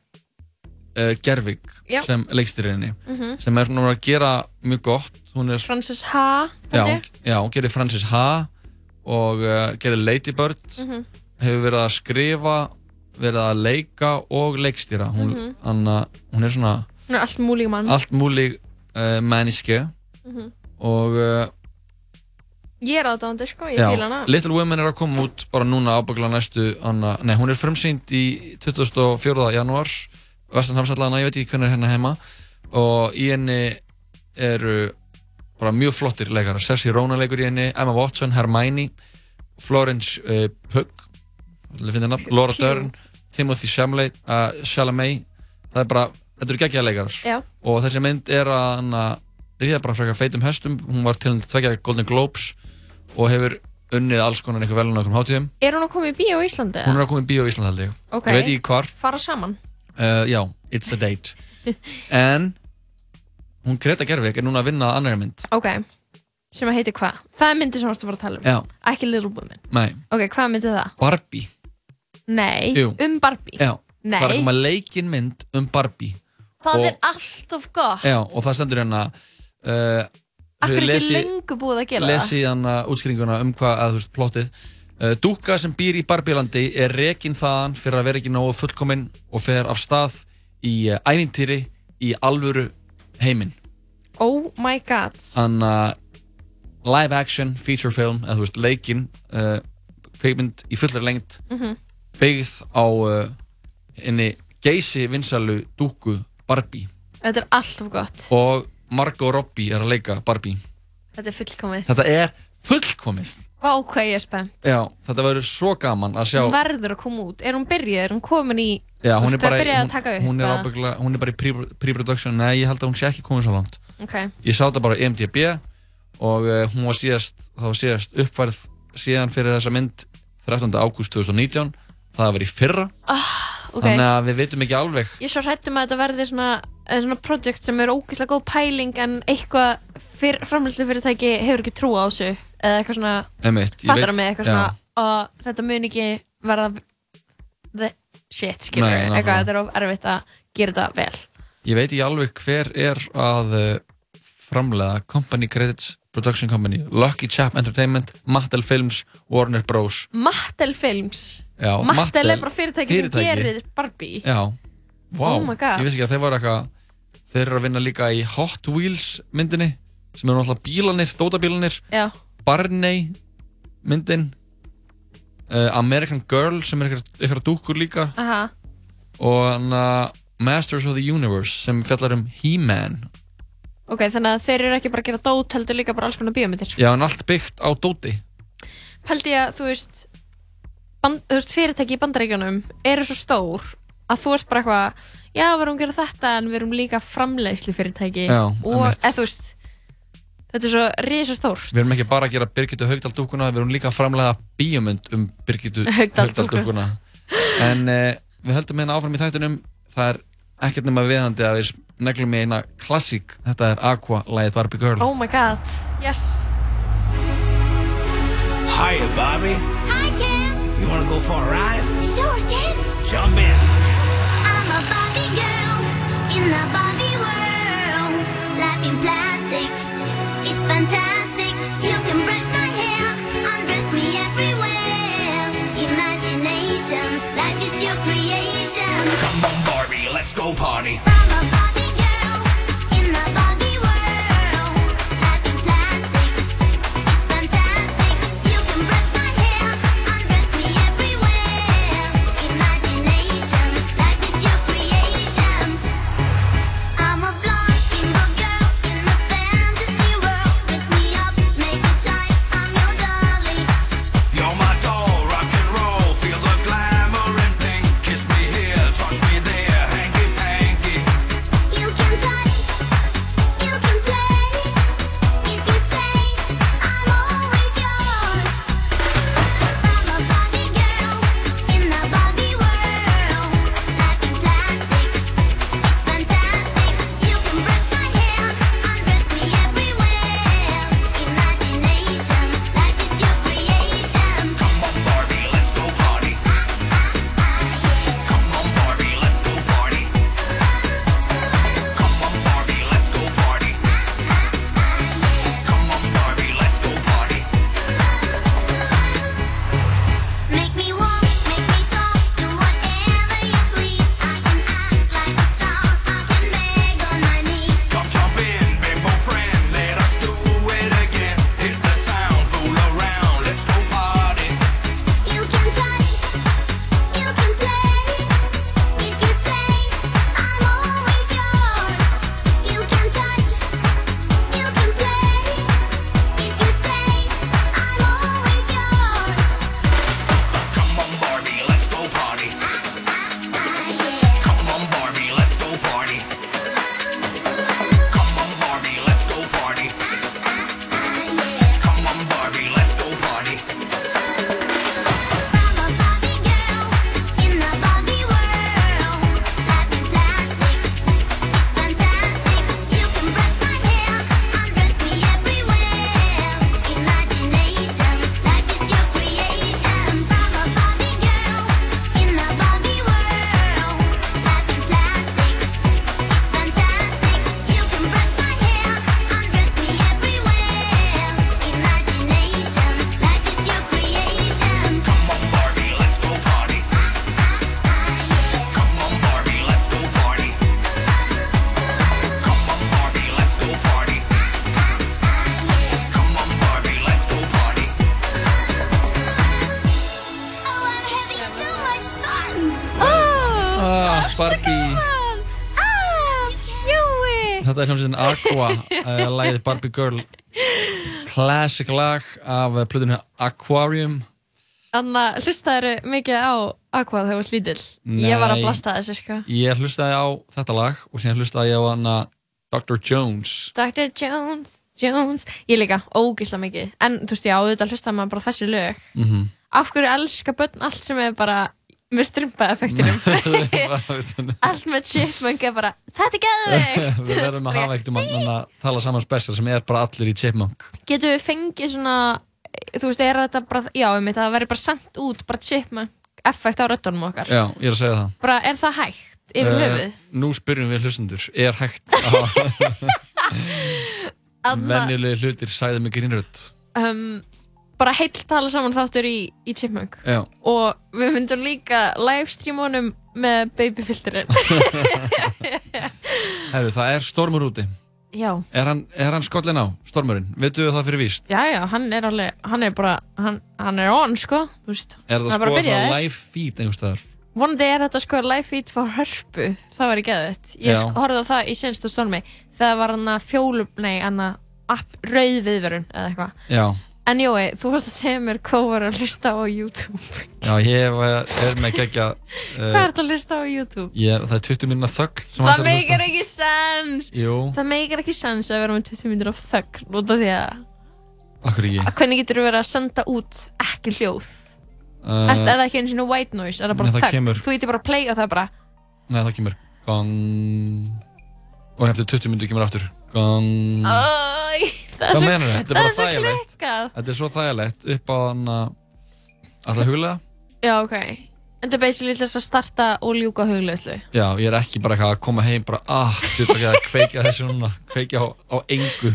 Gervig Já. sem leikstýrinni Mhm. sem er svona að gera mjög gott er, Frances Ha já, já, hún gerir Frances Ha og uh, gerir Lady Bird Mhm. hefur verið að skrifa verið að leika og leikstýra hún, Mhm. anna, hún er svona Hún er allt múlík mann allt múli uh, manniske Mhm. og uh, Ég er aðdáðandi sko, ég já, fíla hana Little Women er að koma út bara núna ábyggla næstu anna, nei, hún er frumsýnd í 24. janúar Vestanhamsallana, ég veit ekki hvernig er hérna heima. Og í henni eru bara mjög flottir leikara Cersei Rona leikur í henni, Emma Watson, Hermione Florence uh, Pugh að Laura. Dern Timothy Chalamet, uh, Chalamet. Það er bara, þetta eru geggjaða leikarar. Já. og þessi mynd er að hana, ríða bara frekar feitum hestum. Hún var til að tvekja Golden Globes og hefur unnið alls konar einhver velun á einhverjum hátíðum. Er hún að koma í bíó í Íslandi? hún er að koma í bíó í Ísland held ég. Ok. ég veit ekki hvar, Fara saman uh, já, it's a date. En hún Greta Gerwig er núna að vinna að annari mynd. Ok, sem að heiti hvað? Það er myndi sem varstu að fara að tala um. Já, Ekki Little Women. Nei, Ok, hvað myndi það? Barbie. Nei, Jú. um Barbie. Já, Nei. það er að koma leikin mynd um Barbie. Það og- er allt of gott. Já, og það stendur hérna uh, Akkur þau er ekki lesi- lengu búið að gera lesi hann útskýringuna um hvað að þú veist plottið uh, Dúkka sem býr í Barbielandi er rekin þaðan fyrir að vera ekki nógu fullkominn og fer af stað í uh, ævintýri í alvöru heiminn. Oh my god. Hann uh, live action feature film eða þú veist leikin uh, kveikmynd í fullar lengt Mhm. byggð á uh, inni geysi vinsalu dúkku Barbie. Þetta er allt of gott. Og Margot Robbie er að leika Barbie. Þetta er fullkomið. Þetta er fullkomið Vá, hvað ég er spennt. Já, þetta verður svo gaman að sjá Hún verður að koma út. Er hún byrjuð? Er hún komin í Já, hún er bara, að hún, hún, er ábyggla, hún er bara í pre- pre-production. Nei, ég held að hún sé ekki komið svo langt. Ok. Ég sá þetta bara í MDB og uh, hún var síðast, var síðast uppfærð síðan fyrir þessa mynd 13. ágúst 2019 það var í fyrra. Ah, ok. Þannig að við veitum ekki alveg. Ég svo hrættum að þetta verði svona, svona projekt sem er ógeðslega góð pæling en eitthvað framlýslu fyrirtæki hefur ekki trú á þessu eða eitthvað svona, Einmitt, ég fattar veit- það mig eitthvað já. svona og þetta mun ekki verða the shit, skilur Nei, nákvæmlega. eitthvað, þetta er of erfitt að gera þetta vel Ég veit ekki alveg hver er að uh, framlega Company Credits Production Company Lucky Chap Entertainment, Mattel Films Warner Bros. Mattel Films Já, Mattel er bara fyrirtæki, fyrirtæki. sem gerir Barbie Já, vá, Oh my God. ég vissi ekki að þeir voru eitthvað Þeir eru að vinna líka í Hot Wheels myndinni sem eru náttúrulega bílanir, dótabílanir Já. Barney myndin uh, American Girl sem er eitthvað, dúkkur líka. Aha. og hana, Masters of the Universe sem fjallar um He-Man. Ok, þannig að þeir eru ekki bara að gera dót heldur líka bara alls konar bíómyndir. Já, en allt byggt á dóti. Pældi ég að þú veist, band, þú veist fyrirtæki í bandaríkjunum eru svo stór að þú ert bara eitthvað já, við erum að gera þetta en við erum líka framleiðslu fyrirtæki Já, og einmitt. eða þú veist þetta er svo risa stórt Við erum ekki bara að gera Birgitu Haugdal dúkkuna við erum líka að framlega bíómynd um Birgitu Haukdal Haugdal dúkkuna En uh, við höldum hérna áfram í þættunum það er ekkert nema viðandi að við neglum í eina klassík þetta er Aqua, lagið Barbie Girl Oh my god, yes Hiya, Bobby. Hi, Ken. You want to go for a ride? Sure, Ken. Jump in. I'm a Barbie girl in the Barbie world. Life in it's fantastic. Aqua uh, Læðið Barbie Girl Classic lag af plötunni Aquarium Anna, hlustaður mikið á Aqua þegar þú varst lítill? Ég var að blasta þessu, sko. Ég hlustaði á þetta lag og síðan hlustaði ég á hana Dr. Jones Dr. Jones, Jones. Ég líka, ógislega mikið. En, þú veist, já, þetta hlustaði maður bara þessi lög. Mhm. Af hverju elska börn allt sem er bara með strumpa-effektinum? allt með chipmunk er bara, þetta er geðveikt. Við verðum að hafa ekkert um að tala saman spesial sem er bara allir í Chipmunk Getum við fengið svona, þú veist, er þetta bara, já, um það verður bara sendt út, bara chipmunk effekt á röddunum okkar. Já, ég er að segja það Bara, er það hægt yfir Eh, höfuð? Nú spyrjum við hlustendur Er hægt að venjulegi hlutir sæði mig grínrödd um, bara heill tala saman þáttur í, í Chipmunk. Já, og við myndum líka livestream honum með babyfilterinn herru, það er stormur úti. Já, Er hann, er hann skollin á, stormurinn? Veitu við það fyrir víst? já, já, hann er alveg hann er bara, hann, hann er on sko þú veist, Er það er bara sko byrjaði. það live feed einhvers staðar? vonandi er þetta sko live feed for hörpu. Það var í geðið ég Já. sko, horfði á það í sensta stormi. Það var hann að fjólu, nei, hann að app, rauð viðverun eða eitthvað. Já, en jói, þú varst að segja mér hvað var að hlusta á YouTube já, ég er, er með gegja hvað uh, er þetta að hlusta á YouTube? ég, Það er 20 minna þögg sem það hægt að meikar hlusta. ekki sens Jú, Það meikar ekki sens að vera með 20 minnir af þögn út af því að akkur ekki hvernig getur þú verið að senda út ekki hljóð? uh, er, er það ekki einu sinni white noise? Er það bara það þögn? kemur- Þú getur bara að play og það bara Nei, það kemur gong Og eftir 20 myndu kemur aftur Gong Æ, það Hvað meinar þetta? Þetta er það bara þægilegt. Þetta er svo þægilegt. Upp á hann að Alltaf huglega Já, ok. En þetta er basically þess að starta og ljúka hugleðslu Já, ég er ekki bara að koma heim bara ah, þú veit ekki að kveikja þessu núna. Kveikja á, á engu.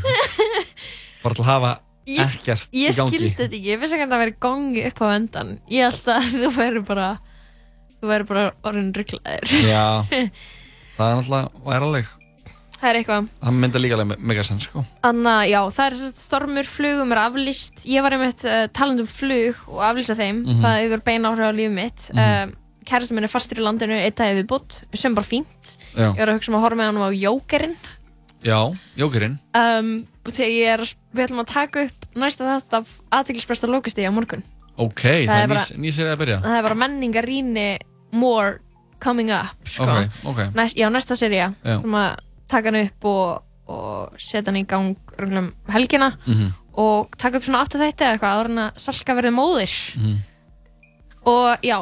Bara til að hafa Ég, ekkert ég í gangi. skildi þetta ekki, ég vissi ekki að það væri gangi upp á endan Ég held að þú væri bara þú væri bara orðin rugglaðir Já, það er náttúrulega væraleg Það er eitthvað það mynda líka alveg megasens sko Anna, já, það er sagt stormur, flugum er aflýst Ég var einmitt uh, talandi um flug og aflýsa þeim Mhm. Það hefur beina áhrif á lífið mitt mm Mhm. Kærasti minn er fastur í landinu eitt dagið við bútt sem bara fínt Já. Ég var að hugsa um að horfa með hann á Jókerinn Já, jókerinn um, og þegar ég er, við ætlum að taka upp næsta þetta af aðtiklisbresta lókastíði á morgun Ok, það, er er bara- ný, ný serið að byrja Það er bara menningarýni more coming up sko. Ok, ok. Næst, Já, næsta Já. sem að taka hann upp og, og setja hann í gang um helgina Mhm. og taka upp svona áttu þetta eða eitthvað áður en að Salka verði móðir Mhm. og já,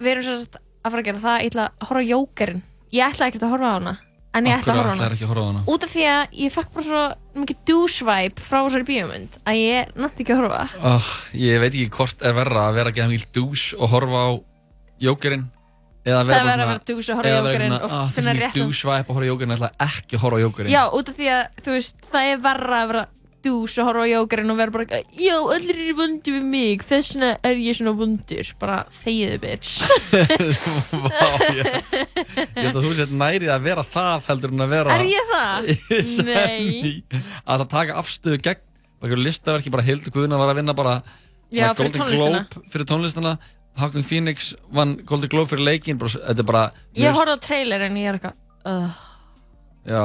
við erum svo að fara að gera það ég ætla að horfa á Jókerinn ég ætla ekkert að horfa á hana en ég ætla að horfa á hana horfa á hana? út af því að ég fekk bara svo mikið douche-vibe frá þessari bíómynd að ég nætti ekki að horfa oh, Ég veit ekki hvort er verra að vera að geða mjög dús og horfa á jókerinn eða Það vera er bara verra að vera dús og horfa á eða vera Jókerinn svona, og ah, finna Það er réttan- dús væp að horfa á jókerinn ég ætla ekki að horfa á jókerinn Já, út af því að, þú veist, það er verra að vera dús og horfa á jókerinn og vera bara eitthvað, Já, allir eru vundi við mig, þess vegna er ég svona vundur Bara þegiðu, bitch. Vá, ég, ég held að þú sett nærið að vera það heldur en að vera Er ég það? Nei. Að það taka afstöðu gegn bara listaverki, bara Að Hawking Phoenix vann Golden Globe fyrir leikin bara, þetta er bara Ég horfði á trailer en ég er eitthvað, uh, Já,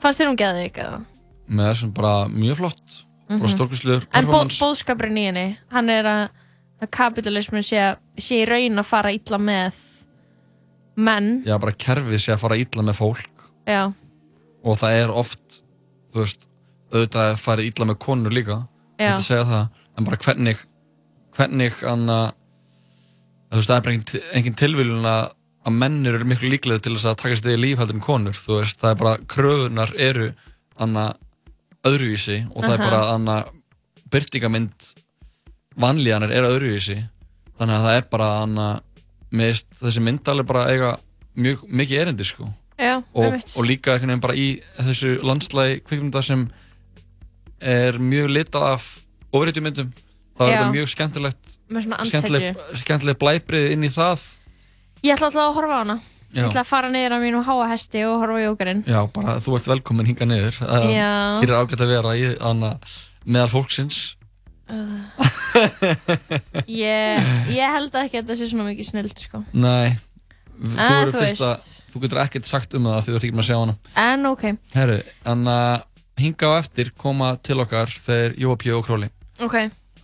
fannst þér hún geðið eitthvað? með þessum bara mjög flott bara Mhm. stórkustlegur En bó, bóðskapurinn í henni, hann er að, að kapitalismin sé, að- sé í raun að fara illa með menn, Já, bara kerfið sé að fara illa með fólk já, og það er oft þú veist, auðvitað að fara illa með konur líka Já. þetta segja það, en bara hvernig hvernig anna, þú veist, það er bara engin, tilvílun að að mennir eru miklu líklega til þess að taka sér í líf heldur en konur, þú veist, það er bara kröfunar eru anna, öðruvísi og það er Aha. bara anna, byrtingamind vanlíðanar er öðruvísi. Þannig að það er bara anna, með þessi mynd alveg bara eiga mjög mikið erindi sko. Já, og, og líka einhvern veginn bara í þessu landslægi kvikmynda sem er mjög litað af ofriðjumyndum þá er þetta mjög skemmtilegt skemmtileg, skemmtileg blæbrið inn í það. Ég ætla alltaf að horfa á hana. Já. Ég ætla að fara niður á mínu háa hesti og horfa á jókerinn. já, bara þú ert velkomin hinga niður. Það- Já. hér er ágætt að vera í anna, meðal fólksins. Ég, ég held ekki að þetta sé svona mikið snild, sko. nei, þú, verður þú að, þú getur ekkert sagt um það því þú ert ekki með að sjá hana. En ok, Herru, þannig að hinga á eftir koma til okkar þeir Jóa Pjó og Króli. Ok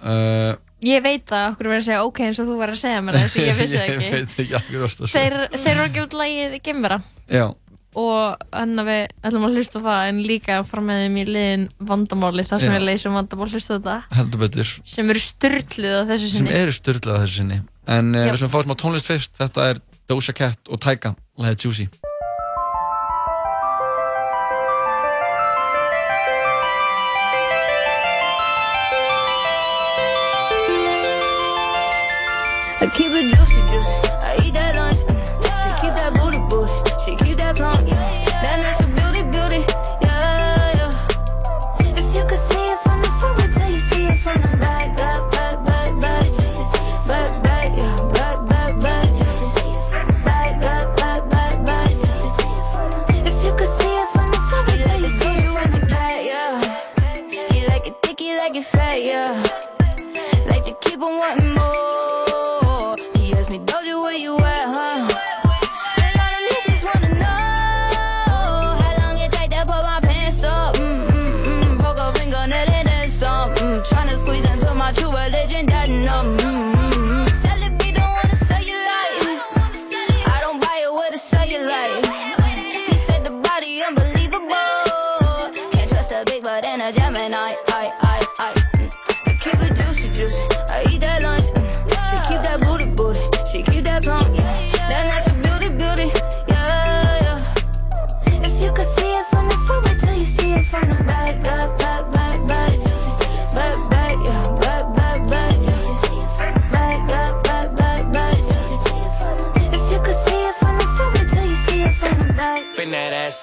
uh, Ég veit það, okkur verður að segja ok eins og þú verður að segja mér þess að ég vissi það Ég ekki. veit ekki okkur varst að segja. Þeir eru að gefa út lagið Gemvera Já, og þannig að við ætlum að hlusta á það en líka að fara með þeim í liðin vandamáli þar sem Já. við leysum vandamál hlusta á þetta. Heldur betur. Sem eru styrluð á þessu sem sinni eru styrlað þessu sinni. En uh, við slum fá smá tónlist fyrst. Þetta er Doja Cat og Tyga Læðið Juicy I keep it juicy, juicy. I eat that lunch. She keep that booty, booty. She keep that plump. That natural beauty, beauty. Yeah, yeah. If you could see it from the front, you see it from the back. Back, back, back, back. Back, back, yeah. Back, yeah. Like it fat, yeah. Like to keep on wanting more.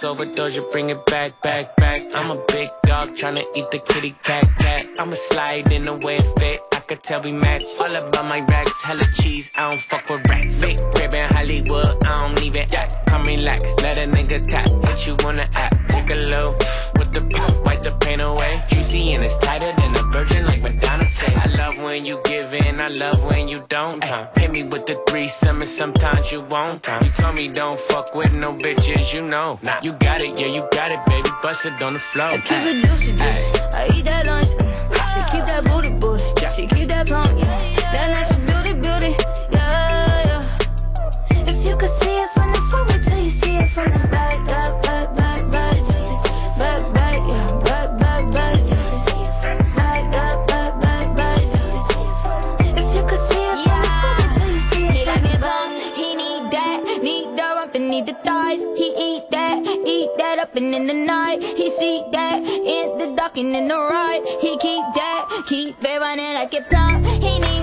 That ass over, Doja, bring it back, back, back. I'm a big dog tryna eat the kitty cat, cat. I'ma slide in the way it fit. I could tell we match. All about my racks, hella cheese. I don't fuck with rats. Big crib in Hollywood, I don't it. Yeah, come relax, let a nigga tap. What you wanna act? Take a low with the pop, wipe the pain away. Juicy and it's tighter than a virgin, like Madonna say. I love when you give in, I love when you don't. Uh, hit me with the three summers, sometimes you won't. Uh, you told me don't fuck with no bitches, you know. Nah, you got it, yeah, you got it, baby. Bust it on the floor. I Keep it juicy, juicy. I eat that lunch. She keep that booty, booty. She keep that plump. That natural beauty, beauty. Yeah, yeah. If you could see it from the front, wait till you see it from the up and in the night. He see that in the dark and in the right. He keep that. Keep it running like it plump. He need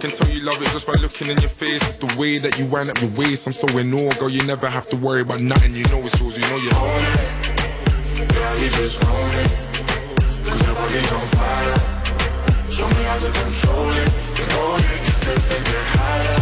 Can tell you love it just by looking in your face. It's the way that you wind up your waist. I'm so in awe, girl. You never have to worry about nothing. You know it's yours. You know you own it. Girl, you just own it. Cause your body's on fire. Show me how to control it. You know you can step and get higher.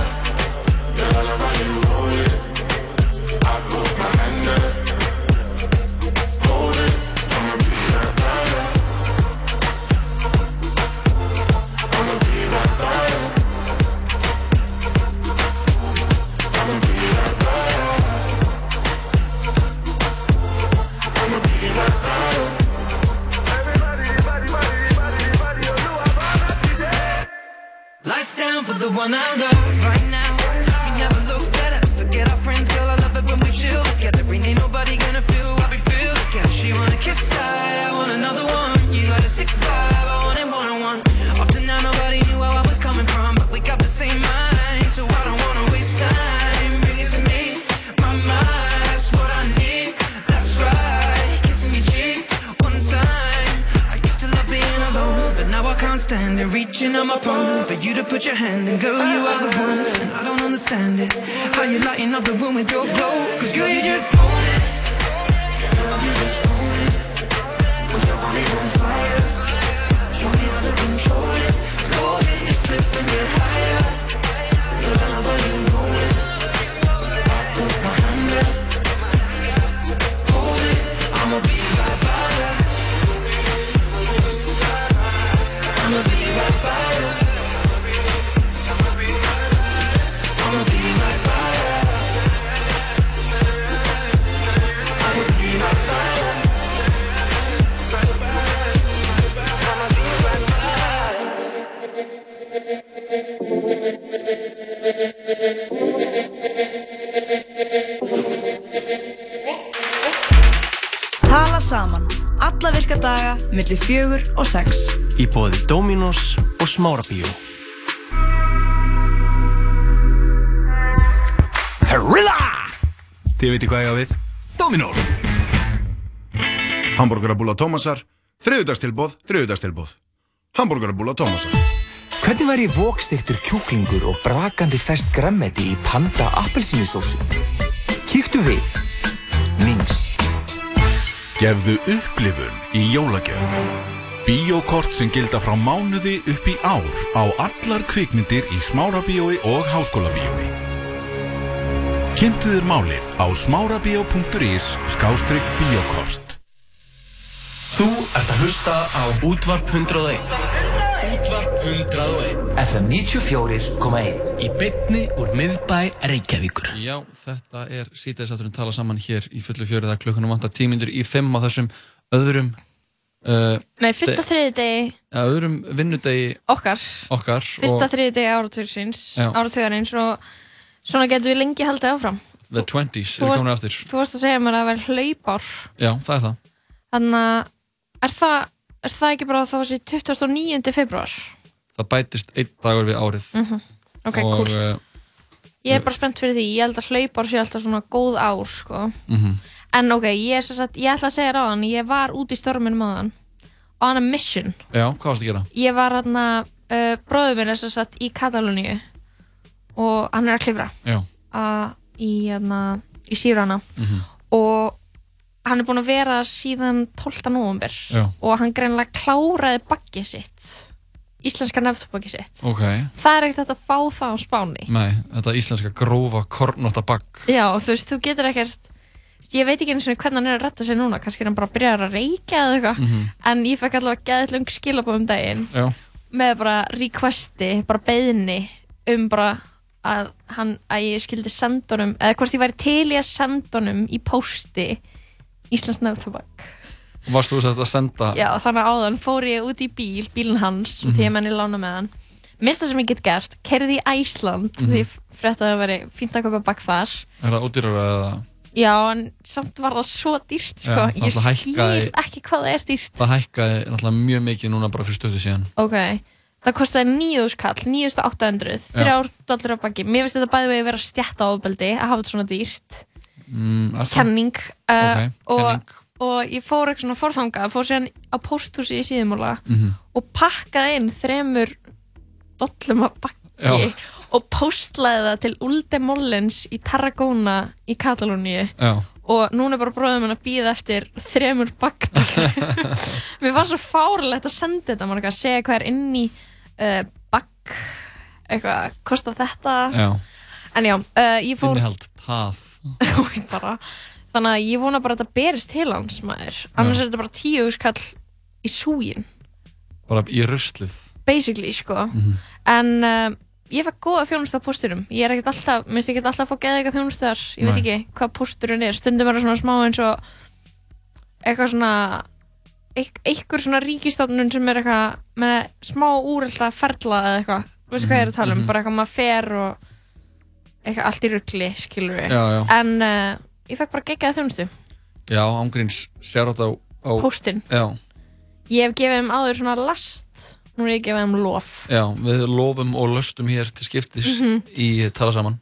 Tala saman. Alla virka daga, milli fjögur og sex. Í bóði Dominos og Smárabíó. Thrilla! Þið veitir hvað ég á við? Dominos! Hamburgerabúla Tómasar, þriðudagstilbóð, þriðudagstilbóð. Hamburgerabúla Tómasar. Hvernig væri vókstiktur kjúklingur og brakandi fest grammeti í panda appelsínusósu? Kíktu við. Mings. Gefðu upplifun í jólagjöf. Bíókort sem gilda frá mánuði upp í ár á allar kvikmyndir í Smárabíói og Háskólabíói. Kynntu þér málið á smárabíó.is skástrygg bíókort. Þú ert að hlusta á Útvarp 101. Útvarp 101. FM 94.1. Í bytni úr miðbæ Reykjavíkur. Já, þetta er síðdegisátturinn tala saman hér í fullu fjörið að klukkunum vantar tímindur í fimm á þessum öðrum uh, Nei, fyrsta de- þriðdegi ja, öðrum vinnudegi okkar okkar Fyrsta og þriðdegi áratugsins Já. Áratugarins og svona getum við lengi haldið áfram the 20s Þú eru varst- komin aftur Þú varst að segja mér að það væri hlaupár Já, það er það Þannig að er það, er það ekki bara þá þessi 29. februar? Það bætist einn dagur við árið Mhm. Ok, og, cool. uh, Ég er bara spennt fyrir því, ég held að hlaupár sé alltaf svona góð ár sko. mhm. En ok, ég, sagt, ég ætla að segja þér á hann Ég var út í storminum á hann On a mission Já, hvað varst að gera? Ég var hann að uh, bróður minn er sagt í Katalóníu og hann er að klifra Já. að, í, hérna, í Sýrana Mhm. og hann er búinn að vera síðan 12. november Já. og hann greinlega kláraði baggið sitt íslenska nefntobaggið sitt. Ok, það er ekkert að fá það á spáni. Nei, þetta íslenska grófa kornóta bakk já, þú veist, þú getur ekkert ég veit ekki eins og hvernig hann er að retta sig núna. Kannski er hann bara að byrja að reykja eða eitthvað. Mhm. en ég fekk allavega geðið lung skilabóð um daginn Já, með bara requesti, bara beðni um bara að, hann, að ég skildi senda honum eða hvort ég væri til í að senda honum í pósti Íslands nefntobak varst þú sett að senda Já, þannig að áðan fór ég út í bíl, bílinn hans Mhm. því að menni lána með hann Mista sem ég get gert, kerði í Æsland Mhm. því frétt að það veri fínt að kaupa bakk þar Er það ódýrara eða Já, en samt var það svo dýrt sko. Já, Ég skil ekki hvað það er dýrt það hækkaði náttúrulega mjög mikið núna bara fyrir stöðu síðan Ok, það kostiði 9.000 kall 9.800, Já. 3 dollar á bakki Mér finnst þetta bæði vegi vera stjætta ofbeldi að hafa þetta svona dýrt mm? Kenning uh, Ok, og, kenning. Og ég fór eitthvað svona forþangað fór síðan á pósthúsi í síðumóla Mhm. og pakkaði inn þremur dollum af bakki og postlaði það til Ulde Mollens í Tarragona í Katalóníu. Og núna er bara bróðum hann að býða eftir þremur bakdal mér var svo fárlegt að senda þetta mann að segja hvað er inn í uh, bakk eitthvað, kostar þetta. Já. en já, uh, ég fór innihald tað. Bara, þannig að ég vona bara að þetta berist til hans maður. Annars er þetta bara tíu skall í súgin bara í ruslið. Basically sko. Mhm. en uh, ég fekk góða þjónustu á pósturum ég er ekkert alltaf, minnst ég ekkert alltaf að fá geða eitthvað þjónustu þar. Ég veit Nei. ekki hvað pósturinn er. Stundum er það svona smá eins og eitthvað svona einhver svona ríkistofnun sem er eitthvað með smá úrelda ferla eða eitthvað, veistu hvað ég er að tala um? Mhm. bara eitthvað maður fer og eitthvað allt í ruggli, skilur við en uh, ég fekk bara geggjað þjónustu. Já, ángríns sér á, á Póstinn. Já, ég hef gefið þeim áður svona last. Nú er ég gefið þeim lof. Já, við lofum og löstum hér til skiptis Mhm. í tala saman.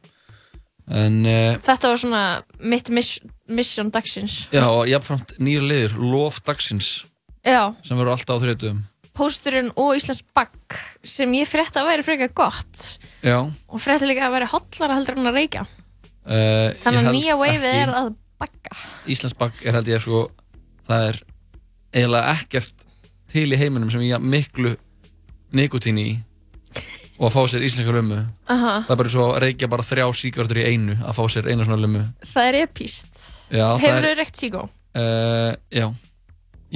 En uh, þetta var svona mitt miss mission dagsins. Já, og jafnframt nýja liður, lof dagsins Já, sem verður alltaf á þriðutum pósturinn og Íslands bakk sem ég frétta að væri frekar gott. Já, og frétta líka að væri hotlara heldur en að reykja uh, þannig að nýja waveið er að Íslandsbakk er held ég sko það er eiginlega ekkert til í heiminum sem ég miklu nikotín í og að fá sér íslenska lummu Aha. það er bara svo að reykja bara þrjá síkartur í einu að fá sér eina svona lummu það er epíst hefur þau reykt síkó uh, Já,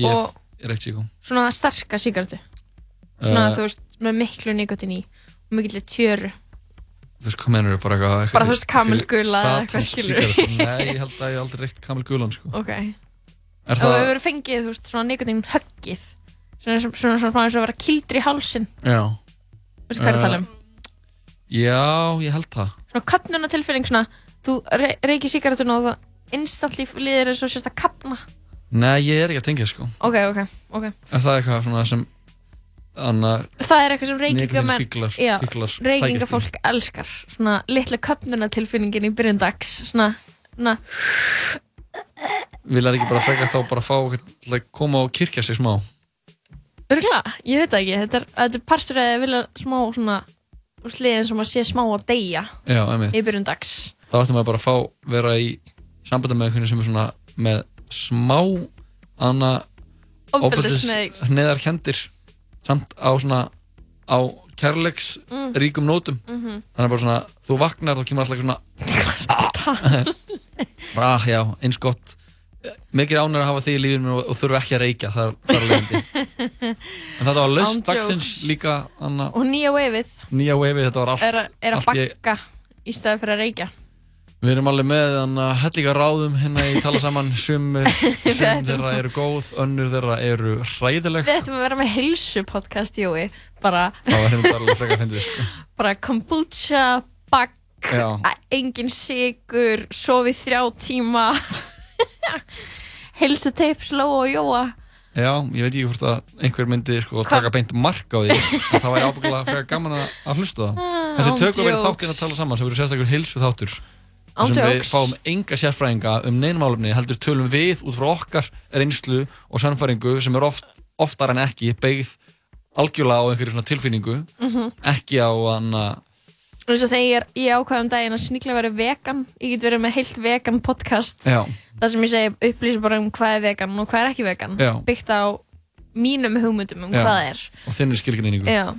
ég Og- er ekkert síkó svona sterka síkartu svona Eh. þú veist með miklu nikotin í og mikill tjöru Þú veist, hvað mennur bara eitthvað Bara, þú veist, kamelgula eða eitthvað, skilurðu. sígarettur. Nei, ég held að ég aldrei reykt kamelgulan sko. ok. Er og það, hefur fengið þú veist svona nikotin höggið. Svona svona svona eins og að vera kildur í hálsin já. Veistu hvað er að tala um? Já, ég held það. Svona köpnuna tilfinning svona þú re reykir síkaretuna og það instantly líður eins og sérst að kapna Nei, ég er ekki að tengja sko. Ok, ok, ok. Er það eitthvað svona sem Anna, það er eitthvað sem reykingamenn Nikótínfíklar- já, fíklar reykingafólk elskar. Svona litla köpnuna tilfinningin í byrjun dags. Svona, svona Vil það ekki bara frekar þá bara fá að koma og kirkja sig smá? Örgla, ég veit ekki. Þetta er, þetta er partur að vilja smá svona sliðin sem að sé smá að deyja Já, í byrjun dags. Þá ættum við bara að fá vera í sambandi með einhvern sem er svona með smá Anna Ofbeldishneyð. neðar hendir samt á svona á kærleiks Mm. ríkum nótum. Mhm. þannig að bara svona, þú vaknar þá kemur alltaf svona bara, ah, já, eins gott. Mikið ánur að hafa þig í lífinu og, og þurfa ekki að reykja þar, þar alveg en þetta var Án dagsins líka Anna, og nýja wavið, þetta var allt er, er að bakka í staði fyrir að reykja við erum alveg með þannig að hellinga ráðum hérna í tala saman. Sum ætlum þeirra eru góð önnur þeirra eru hræðileg. Við ættum að vera með heilsu podcast Jói. Bara, það var hérna bara frekar að fyndið sko. bara kombucha bakk, Já. engin sigur sofið þrjá tíma. Heilsu teip sló og jóa. Já, ég veit ekki hvort að einhver myndi sko, taka beint mark á því en það væri ábyggilega frekar gaman að, hlusta það. Ah, Þessi tökum við þáttinn að tala saman sem verður sérstaklega heilsu við fáum enga sérfræðinga um neinmálumni heldur tölum við út frá okkar reynslu og sannfæringu sem er oft, oftar en ekki beigð algjörlega á einhverju svona tilfinningu Mhm. ekki á hann eins og þegar ég er í ákvæðum daginn að sníkla verið vegan ég get verið með heilt vegan podcast Já. þar sem ég segi upplýsa bara um hvað er vegan og hvað er ekki vegan Já. byggt á mínum hugmyndum um Já. hvað það er og þinnir skilgreiningu Já,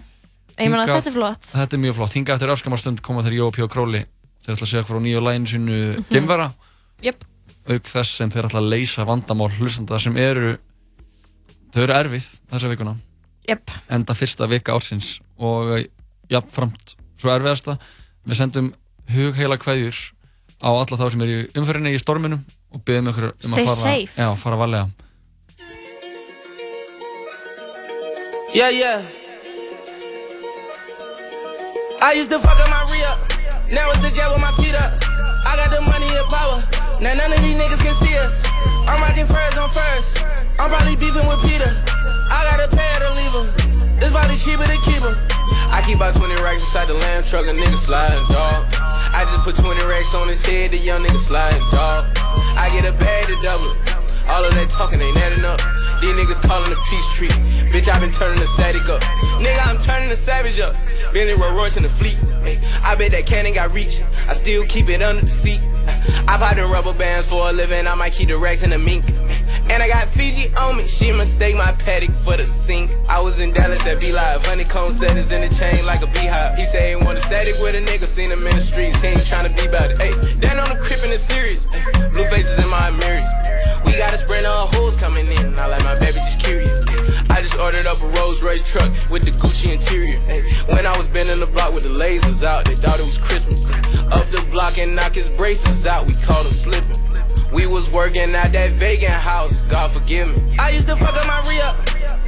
ég Hingað- þetta er flott Þetta er mjög flott, hinga eftir örskamar stund koma þeir Jó og Pjó Króli þeir ætla að segja frá nýju læginu sinu Mhm. Gemvera Jöp. auk þess sem þeir ætla að leysa vandamál hlustanda sem eru þau eru erfið þessa vikuna Jöp. enda fyrsta vika ársins og eh, jafnframt svo erfiðasta við sendum hugheila kveðjur á alla þá sem eru í umferðinni í storminum og byggjum ykkur um Stay að fara, safe. já, fara varlega Yeah, yeah. I used to fuck up my re up. Now it's the jet with my feet up. I got the money and power. Now none of these niggas can see us. I'm rocking furs on first. I'm probably beefing with Peter. I gotta pay her to leave her. It's probably cheaper to keep her. I keep about 20 racks inside the lamb truck, a nigga sliding, dog. I just put 20 racks on his head, the young nigga sliding, dog. I get a bag to double it. All of that talking ain't adding up. These niggas calling the peace treat. Bitch, I been turning the static up. Nigga, I'm turning the savage up. Bentley Rolls Royce in the fleet. Ay, I bet that cannon got reach. I still keep it under the seat. I buy the rubber bands for a living. I might keep the racks in the mink. And I got Fiji on me. She mistake my paddock for the sink. I was in Dallas at B Live. Honeycomb settings in the chain like a beehive. He say he want a static with a nigga. Seen him in the streets. He ain't tryna be about it. Hey, down on the crib in the series. Ay, blue faces in my mirrors. We got a sprint of hoes coming in. I like my baby just curious. I just ordered up a Rolls Royce truck with the Gucci interior. Ay, when I was bending the block with the lasers out, they thought it was Christmas. Up the block and knock his braces out. We called him slipping. We was working at that vegan house, God forgive me. I used to fuck up my re up.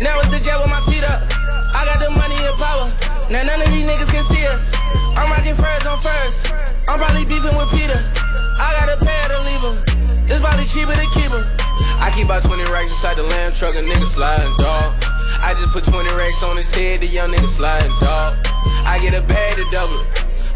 Now it's the jet with my feet up. I got the money and power. Now none of these niggas can see us. I'm rocking furs on first. I'm probably beefing with Peter. I got a pay her to leave her. It's probably cheaper to keep her. I keep about 20 racks inside the lamb truck, a nigga sliding, dog. I just put 20 racks on his head, the young nigga sliding, dog. I get a bag to double.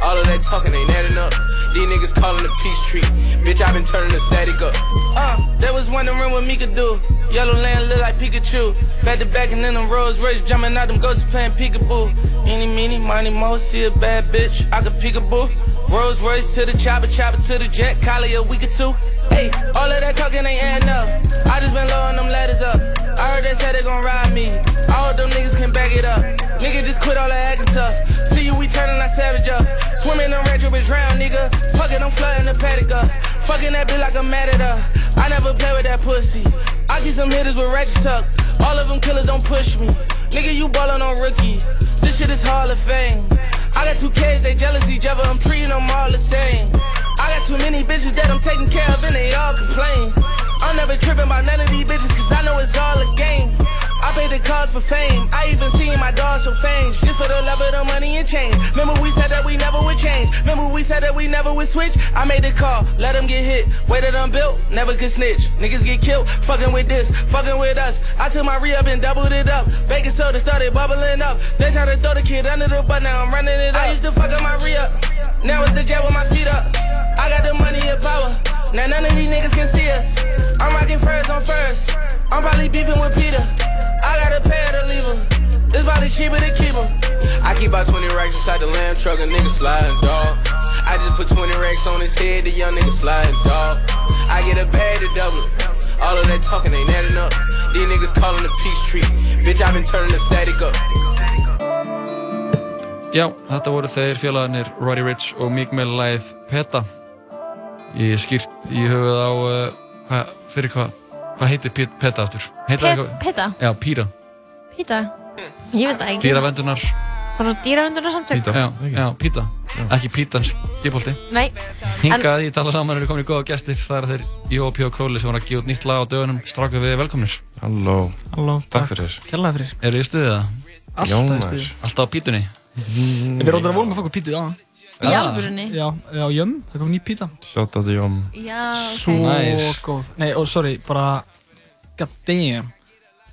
All of that talking ain't adding up. These niggas calling the peace treat. Bitch, I been turning the static up. Uh, that was wondering what me could do. Yellow land look like Pikachu. Back to back and then them Rolls Royce jumping out them ghosts playing peekaboo. Any, meeny, money, mo, see a bad bitch. I could peekaboo. Rolls Royce to the chopper, chopper to the jet. Collie a week or two. Hey, all of that talking ain't adding up. I just been lowering them ladders up. I heard they said they gon' ride me. All them niggas can back it up. Nigga just quit all that acting tough. See you, we turning our savage up. Swimming in retro bitch drown, nigga. Fucking, I'm flooding the paddock up. Fucking that bitch like I'm mad at her. I never play with that pussy. I keep some hitters with ratchet tuck. All of them killers don't push me. Nigga, you ballin' on rookie. This shit is Hall of Fame. I got two kids, they jealous each other. I'm treating them all the same. I got too many bitches that I'm taking care of and they all complain. I'm never tripping about none of these bitches cause I know it's all a game. I pay the cost for fame. I even seen my dog show fame just for the love of the money and change. Remember we said that we never would change. Remember we said that we never would switch. I made the call, let them get hit. Way that I'm built, never could snitch. Niggas get killed, fucking with this, fucking with us. I took my re up and doubled it up. Baking soda started bubbling up. They try to throw the kid under the butt, now I'm running it up. I used to fuck up my re up. Now it's the jet with my feet up. I got the money and power. Now none of these niggas can see us. I'm rocking furs on first. I'm probably beefing with Peter. I gotta pay her to leave her. It's probably cheaper to keep her. I keep about 20 racks inside the lamb truck, a nigga sliding, dog. I just put 20 racks on his head, the young nigga sliding, dog. I get a bag to double it. All of that talking ain't adding up. These niggas calling the peace treat. Bitch, I been turning the static up. Já, þetta voru þeir félagarnir Roddy Rich og Meek Mill lægið Peta Ég skýrt í höfuð á uh, hvað, fyrir hvað hvað heitir Pet- Peta aftur? Það Peta? Já, Píra Píta? Ég veit það ekki. Píravendunar Bara dýravendurna samtök. Já, já, Píta Ekki Pítans dípolti Nei. Hingað í tala saman eru komin í góða gestir Það eru þeir Jópi og Króli sem voru að gefa út nýtt lag á dögunum Stráka við velkomnir Halló Halló, Takk fyrir Kærlega fyrir. Eru í stuðið það? Alltaf í Jónar. stuði. Alltaf á pítunni? Við erum að vonum að fá okkur pítu á hann. Í alvörunni? Já, já, jömm, það kom ný píta. Sjátt að því om Já, ok. Svo Nice. góð. Nei, og sorry, bara, god damn.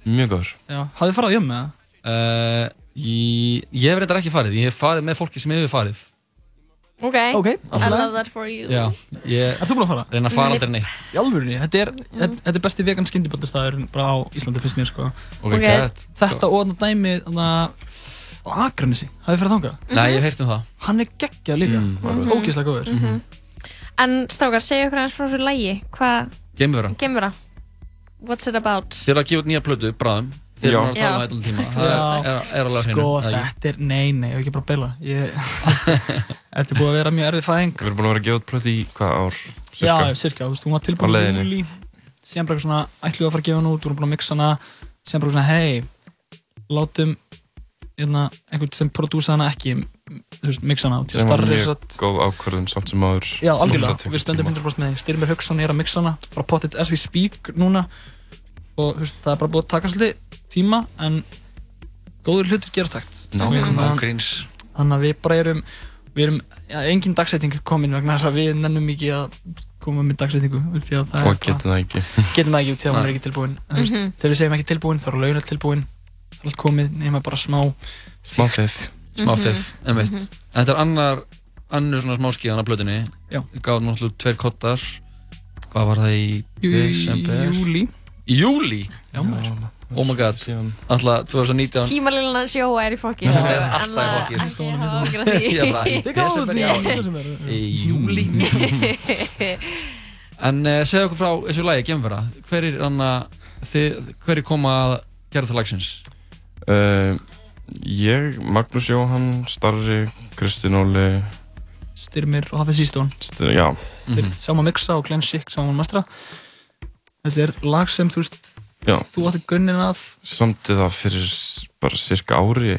Mjög góður Já, hafið þið farið á jömm með það? Uh, ég, ég hef reyndar ekki farið, ég hef farið með fólki sem hefur farið Ok. Ok, I love that for you. Já, ég Er þú búinn að fara? að aldrei neitt Í alvörunni, þetta er, þetta, þetta er besti vegan skyndiböldastæður bara á Íslandi finnst mér sko. Ok, Ok. gett. Þetta og þarna dæmi þarna á Akranesi, hafið þið farið þangað? Nei, ég hef heyrt um það Hann er geggjað líka, Mm, mm, alveg. ógeðslega góður. Mhm. En strákar, segja okkur aðeins frá þessu lægi. Hvað, Geimvera gemur það? What's it about? Þið eru að gefa út nýja plötu, bráðum Þið eru að tala um það eitthvað tíma Það er, er, er alveg að hreinu Sko, þetta er, nei, nei, ég hef ekki bara að beila. Ég, þetta er búið að vera mjög erfið fæðing. Við erum búin að vera að gefa út plöti í hvað ár? Já, já, cirka, þú einhvern sem prodúsa hana ekki mixa hana til að Sem var starri mjög góð ákvörðun samt sem áður. Já, algjörlega, við stöndum tíma. 100% með því. Styrmir Hauksson er að mixa hana, bara potið as we speak núna. Og veist, það er bara búið að taka svolítið tíma en góður hlutir gerast hægt. Gríns. Þannig að við bara erum við erum, já, engin dagsetting er komin vegna þess að við nennum ekki að koma með það Og er getum það ekki. getum það ekki að hún er ekki tilbúin Mhm. þegar við segjum ekki tilbúin þá eru launar tilbúin. er allt komið nema bara smá Smá fiff. smá Mhm. fiff, einmitt. Mhm. en þetta er annar annur svona smá skíðan af blöðinni Já. gáðum náttúrulega tveir kottar hvað var það í desember? júlí. í júlí? Já, maður. oh my god. Alltaf 2019 Tímalilina sjóa er í fokki. Er alltaf í fokki. Ég gáfuð desember í júlí. En uh, segja okkur frá þessu lagi Gemvera. Hver er anna þið, hver er koma að gera það lagsins Uh, ég, Magnús Jóhann, Starri, Kristinn Óli, Styrmir og Hafið Sístón Styr, já. Þeir sáum að mixa og Glenn Schick sáum að mastra Þetta er lag sem þú veist Já. þú átti gunnin að Samtið það fyrir bara cirka ári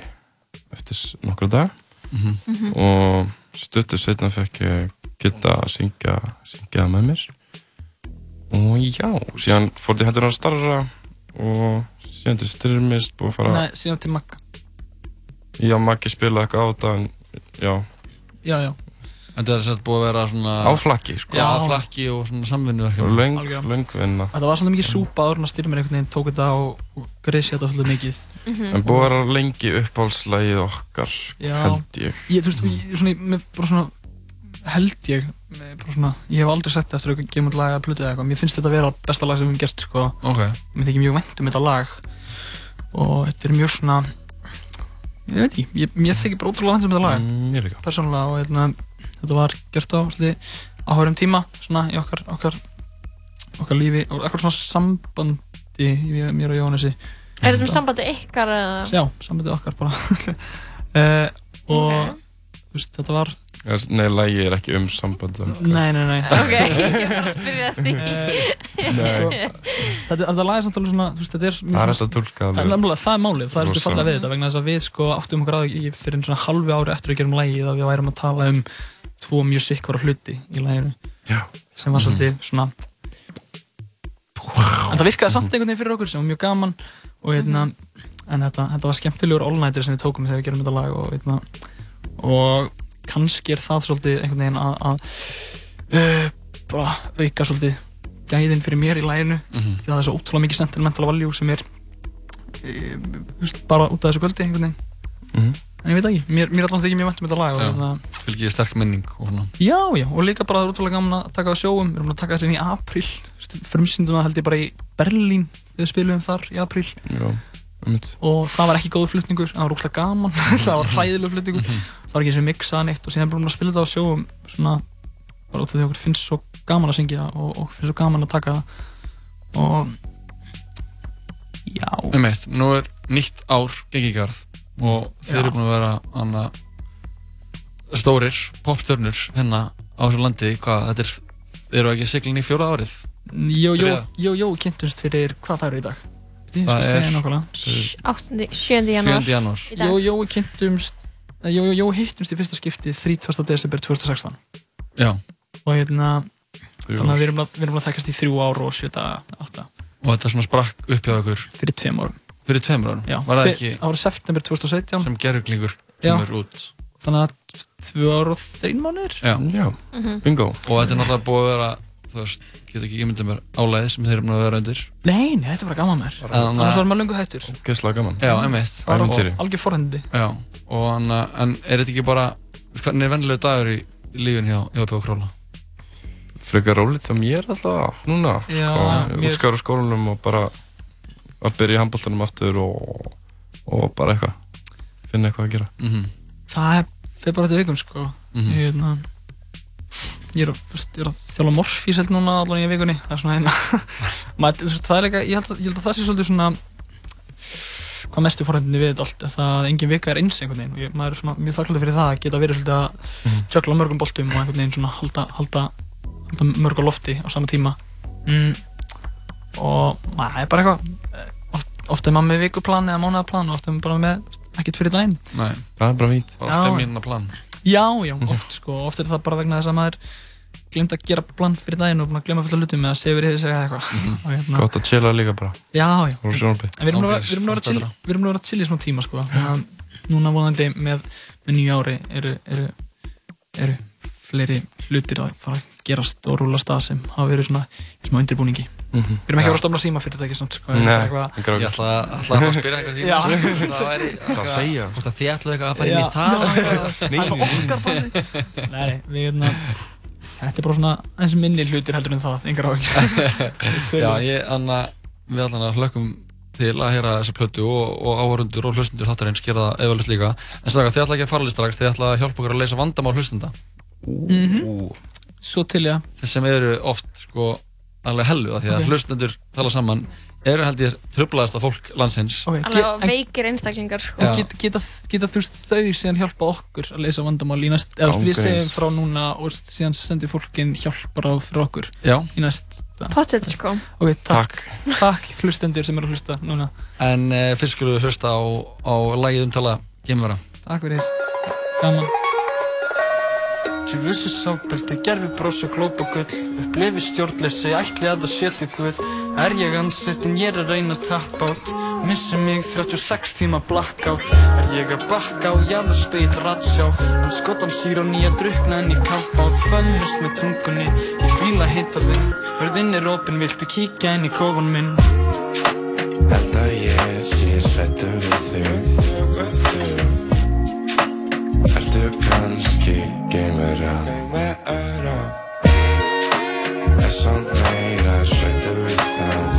eftir nokkra dag Mhm. Mhm. og stuttu setna fekk ég geta að syngja, syngja það með mér og já, síðan fór ég hendur að starra og síðan til styrmist búið að fara Nei, síðan til Magga Já, Maggi spilaði eitthvað á þetta en já, Já, já en þetta er sett búið að vera svona Á flakki, sko. já, á Já. flakki og svona samvinnuverkefni löng, Algjörlega. löng vinna Þetta var svolítið mikið súpa áður en að Styrmir einhvern veginn tók þetta og, og greiðsi þetta svolítið mikið En búið að vera lengi uppáhaldslægið okkar, Já. held ég Ég, þú veist, ég, svona, með, bara svona held ég bara svona, ég hef aldrei sett eftir að gefa út lag að plötu eða eitthvað, mér finnst þetta að vera besta lag sem við höfum gert sko, Ok. mér þykir mjög vænt um þetta lag. Og þetta er mjög svona ég veit ekki, ég, mér þykir bara ótrúlega vænt um þetta lag. Mm, mér líka. Persónulega og hérna, þetta var gert á áhverjum tíma svona í okkar okkar, okkar lífi og eitthvað svona sambandi í mér og Jónesi. Er þetta um sambandi ykkar eða? Já, sambandi okkar bara. Uh, og þú veist, þetta var Nei, lægi er ekki um samband um- Nei, nei, nei Ok, ég bara að spyrja því. Nei. Sko, Þetta er samt alveg svona þú veist, þetta er Það er hægt að túlka það er er málið, það er Rosa. fallega við þetta vegna þess að við sko áttum okkur að í fyrir svona halvi ári eftir að gerum lagið að við værum að tala um tvo mjög sikkvara hluti í laginu Já. sem var svolítið svona en það virkaði samt einhvern veginn fyrir okkur sem var mjög gaman og hérna en þetta, þetta var skemmtilegur all-nighter sem við tókum þegar við gerum þetta lag og, hérna, og kannski er það svolítið einhvern veginn að, að uh, bara auka svolítið gæðin fyrir mér í laginu Mhm. því að það er svo ótrúlega mikið sentimental value sem er e, just, bara út af þessu kvöldi einhvern veginn Mhm. en ég veit ekki, mér, mér er allan ekki mjög vant um þetta lag hérna, fylgir sterk minning og svona já, já, og líka bara það er ótrúlega gaman að taka á sjóum við erum að taka þessi inn í apríl frumsýndum það held ég bara í Berlín við spilum þar í apríl Já. Og það var ekki góð flutningur það var ótrúlega gaman, það var hræðileg flutningur. Það var ekki eins og miksað neitt og síðan erum við búin að spila þetta á sjóum svona bara út af því að okkur finnst svo gaman að syngja og, og finnst svo gaman að taka það. Og já. Um eitt, nú er nýtt ár gengigarð og þeir eru búin að vera hana, stórir popstjörnur hérna á þessu landi. Hvað, þetta er, eru ekki siglin í fjóra árið? Jó, jó, jó, jó, kynntumst fyrir hvað dagur er í dag? Það er- nákvæmlega 8. 7. janúar. 7. janúar. Í dag. Jó, jó, kynntumst eh, Jó, jó, jó, hittumst í fyrsta skipti 30. desember 2016 Já. Og hérna Þrjú Þannig að við erum búin að- við erum búin að þekkast í þrjú ár og sjö daga, átta og þetta svona sprakk upp hjá okkur Fyrir tveim árum fyrir tveim árum, Já, var það ekki það var september 2017 sem geruglingur Já. kemur út Þannig að tvö ár og þrín mánir Já. Já. Mhm. bingo og þetta er náttúrulega búið að vera þú veist, get ekki ímyndið mér álæði sem þeir eru að vera undir. Nei, nei, þetta er bara gaman mér Þannig var maður löngu hættur. Gæslega gaman. Já, einmitt. Ævintýri. Og- Algjör forhendindi Já, og hann, en er þetta ekki bara hvernig er vennilegu dagur í, lífin hjá og Króla? Frekar rólið það mér alltaf núna Já, sko, mér- útskjára skólanum og bara að byrja í handbóltanum aftur og, og bara eitthvað finna eitthvað að gera. Mhm. Það er, fer bara til vikum sko. Ég, hérna, ég er að, að þjála morfís held núna allan í vikunni. Það er svona eina veist, það er líka, ég held, að, ég held að það sé svolítið svona hvað mestu forhendinni við þetta allt það að engin vika er eins einhvern veginn. Og ég, maður er svona mjög þakkláttur fyrir það að geta verið svolítið að Mhm. jökla mörgum boltum og einhvern veginn svona halda, halda, halda mörg á lofti á sama tíma. Mm, og maður er bara eitthvað eh, oft, oft er maður með vikuplan eða mánuðaplan og oft er maður bara með ekkert fyrir daginn. Nei, það er bara fínt. Og mínuna plan. Já, já, oft sko, oft er það bara vegna þess að maður glemt að gera plan fyrir daginn og búin að glemma fullt af hlutum eða segja verið segja eitthvað og hérna, Gott að chilla líka bara Já, já við erum búin að vera- að vera fannst chill- betra. við erum búin að vera chill í smá tíma sko þannig að núna vonandi með, með nýju ári eru, eru, eru fleiri hlutir að fara að gerast og rúla stað sem hafa verið svona í smá undirbúningi Mhm. Við erum ekki Já. að að stofna síma fyrir þetta ekki svona sko, Nei, eitthvað- Ég ætla, ætla að að spyrja eitthvað því Já. Það væri Hvað að segja? Hvort að þið ætlaðu eitthvað að fara inn í það. Nei, er. Nei, nei, við erum Þetta er bara svona eins minni hlutir heldur en það, engar áhyggjur. Já, ég, Anna, við allan að hlökkum til að heyra þessa plötu og, og áhörundur og hlustundur þáttarins gera það efalust líka. En straka, þið ætla ekki að fara alveg strax, þið ætla að hjálpa okkur að leysa vandamál hlustunda Mhm. Svo til ég. Þeir sem eru oft sko alveg hellu það því að Ok. hlustundur tala saman eru held ég trublaðasta fólk landsins. Ok, Alveg veikir einstaklingar sko. Get, geta, geta þú veist þau síðan hjálpa okkur að leysa vandamál í næst eða við segjum frá núna og síðan sendir fólkin hjálpar á fyrir okkur Já. í næst Pottet sko. Ok, takk. Takk. Hlustendur sem eru að hlusta núna. En uh, fyrst skulum við hlusta á, á lagið umtala gemvera Takk fyrir. Gaman Tjúfussi sábeldi, gerfi brós og glóp og gull Upplefi stjórnleysi, ætli að það setja guð. Er ég ansettin, ég er að reyna að tappa át Missi mig 36 tíma blackout. Er ég að bakka á jaðarspegið ratsjá En skotan sír á nýja drukna en ég kalpa át Föðmust með tungunni, ég fíla hitta þinn Hörðinn er opinn, viltu kíkja inn í kofan minn? Held að ég sé hrættu við þig Ertu kannski geimvera Er samt meira hrættu við það.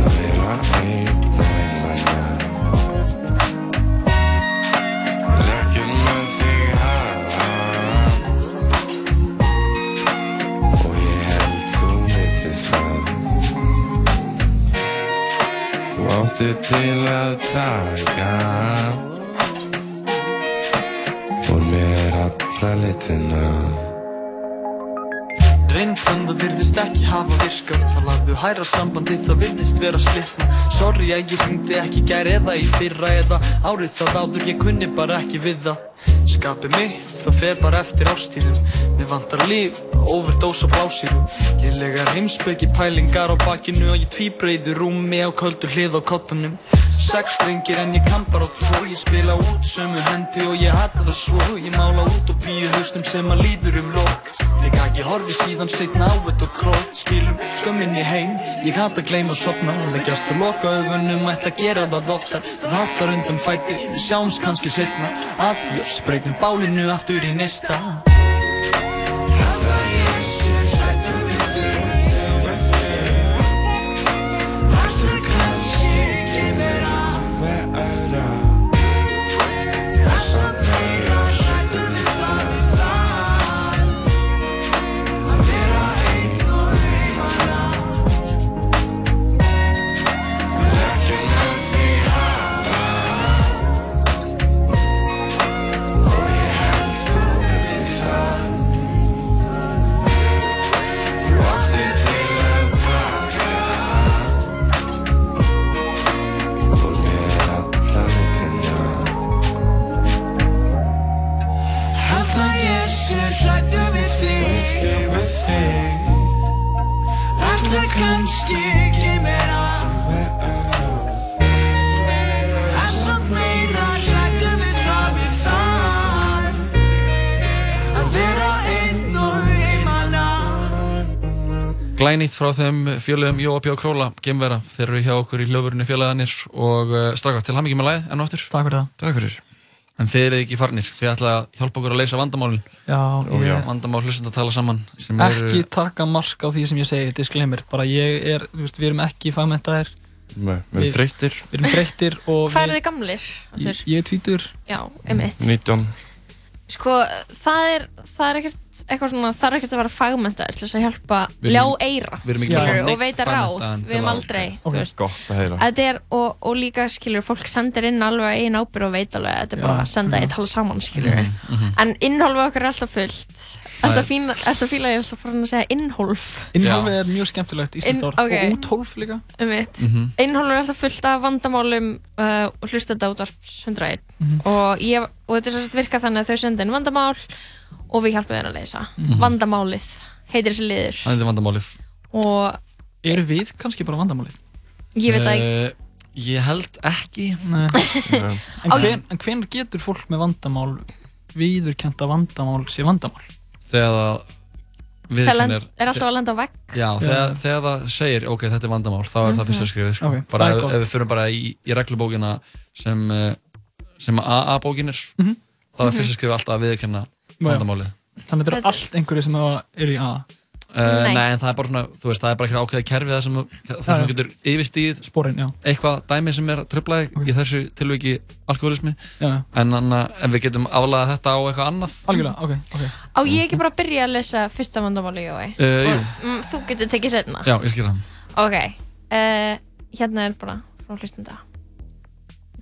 Að vera einn og einmanna Lekkir með þig hafa Og ég held þú veitir það. Þú áttu til að taka alla litina Reyndan það virðist ekki hafa virkað. Talaðu hæra sambandi það virðist vera slitna. Sorry að ég hringdi ekki gær eða í fyrra eða árið það áður ég kunni bara ekki við það. Skapið mitt það fer bara eftir ástíðum Mér vantar líf, overdose á blásýru. Ég legar heimspeki pælingar á bakinu og ég tvíbreyði rúmi á köldu hlið á kottunum Sex strengir en ég kann bara á tvo Ég spila út sömu hendi og ég hata það svo. Ég mála út og býðu haustum sem að líður um Ég gæti ekki horfi síðan setna á þetta krót Skilum skömminni heim. Ég hata að gleyma að sopna Leggjast að loka augunum Ætti að gera það oftar. Það hattar undan fæti. Við sjáumst kannski setna Adiós, breytum bálinu aftur í nesta Glænýtt frá þeim fjöluðum Jóa Pjá Króla, Gemvera, þeir eru hjá okkur í hljófurinu fjölaðanir og uh, straka til hamingi með lagið enn og aftur. Takk fyrir það. Takk fyrir. En þeir eru ekki farnir, þið ætla að hjálpa okkur að leysa vandamálin. Já, og ég- vandamál hlustandi að tala saman. Ekki taka mark á því sem ég segi, disclaimer Bara ég er, þú veist, við erum ekki fagmentaðir Nei, við erum þreyttir. Við erum þreyttir og Hvað eru við- þið gamlir? aftur? Ég, ég er tvítur Já, einmitt 19 Sko, það er, það er ekkert eitthvað svona, það er ekkert að vera fagmentaður til þess að hjálpa ljá eira við erum ekki skilurðu, fagmentaðan og veita ráð, við erum aldrei þú veist. Gott að heyra. Þetta er, og, og líka skilur, fólk sendir inn alveg einn ábyrg og veit alveg að þetta er bara að senda eitt tala saman skilur Mhm, mhm. en innhólfið okkar er alltaf fullt Þetta fíla, ég alltaf frá að segja innhólf Innhólfið er mjög skemmtilegt íslenskt orð ok. og úthólf líka um mitt Mhm. Innhólfið er alltaf fullt af vandamálum uh, og hlustenda út af 101 Mhm. og, ég, og þetta er svo að virka þannig að þau senda inn vandamál og við hjálpum þeim að leysa Mhm. vandamálið heitir þessi liður Það er vandamálið. og Eru við kannski bara vandamálið? ég veit það ekki Eh, Ég held ekki. En, hven, en hvenær getur fólk með vandamál viðurkenda vandamál sé vandamál? Þegar það lend- er alltaf að lenda á vegg Já, þegar, þegar það segir, ok, þetta er vandamál, þá er það fyrsta skrifið, sko. Ok, bara ef, ef við fyrir bara í, í reglubókina sem, eh, sem AA-bókin er, Mhm. þá er Mhm. fyrsta skrifið alltaf að viðurkenna Já. vandamálið. Þannig að þetta eru allt einhverju sem eru í A Uh, Nei. nei. en það er bara svona, þú veist, það er bara ekki ákveðið kerfið það sem, þú- það sem getur yfirstíð Sporin, já. eitthvað dæmi sem er tröflaði í þessu tilviki alkoholismi Já. en anna, ef við getum aflaða þetta á eitthvað annað Algjörlega, ok, ok Á ég ekki bara að byrja að lesa fyrsta vandamáli, Jói? Uh, jú. Og mm, þú getur tekið setna. Já, ég skil það Ok, uh, hérna er bara frá hlustunda.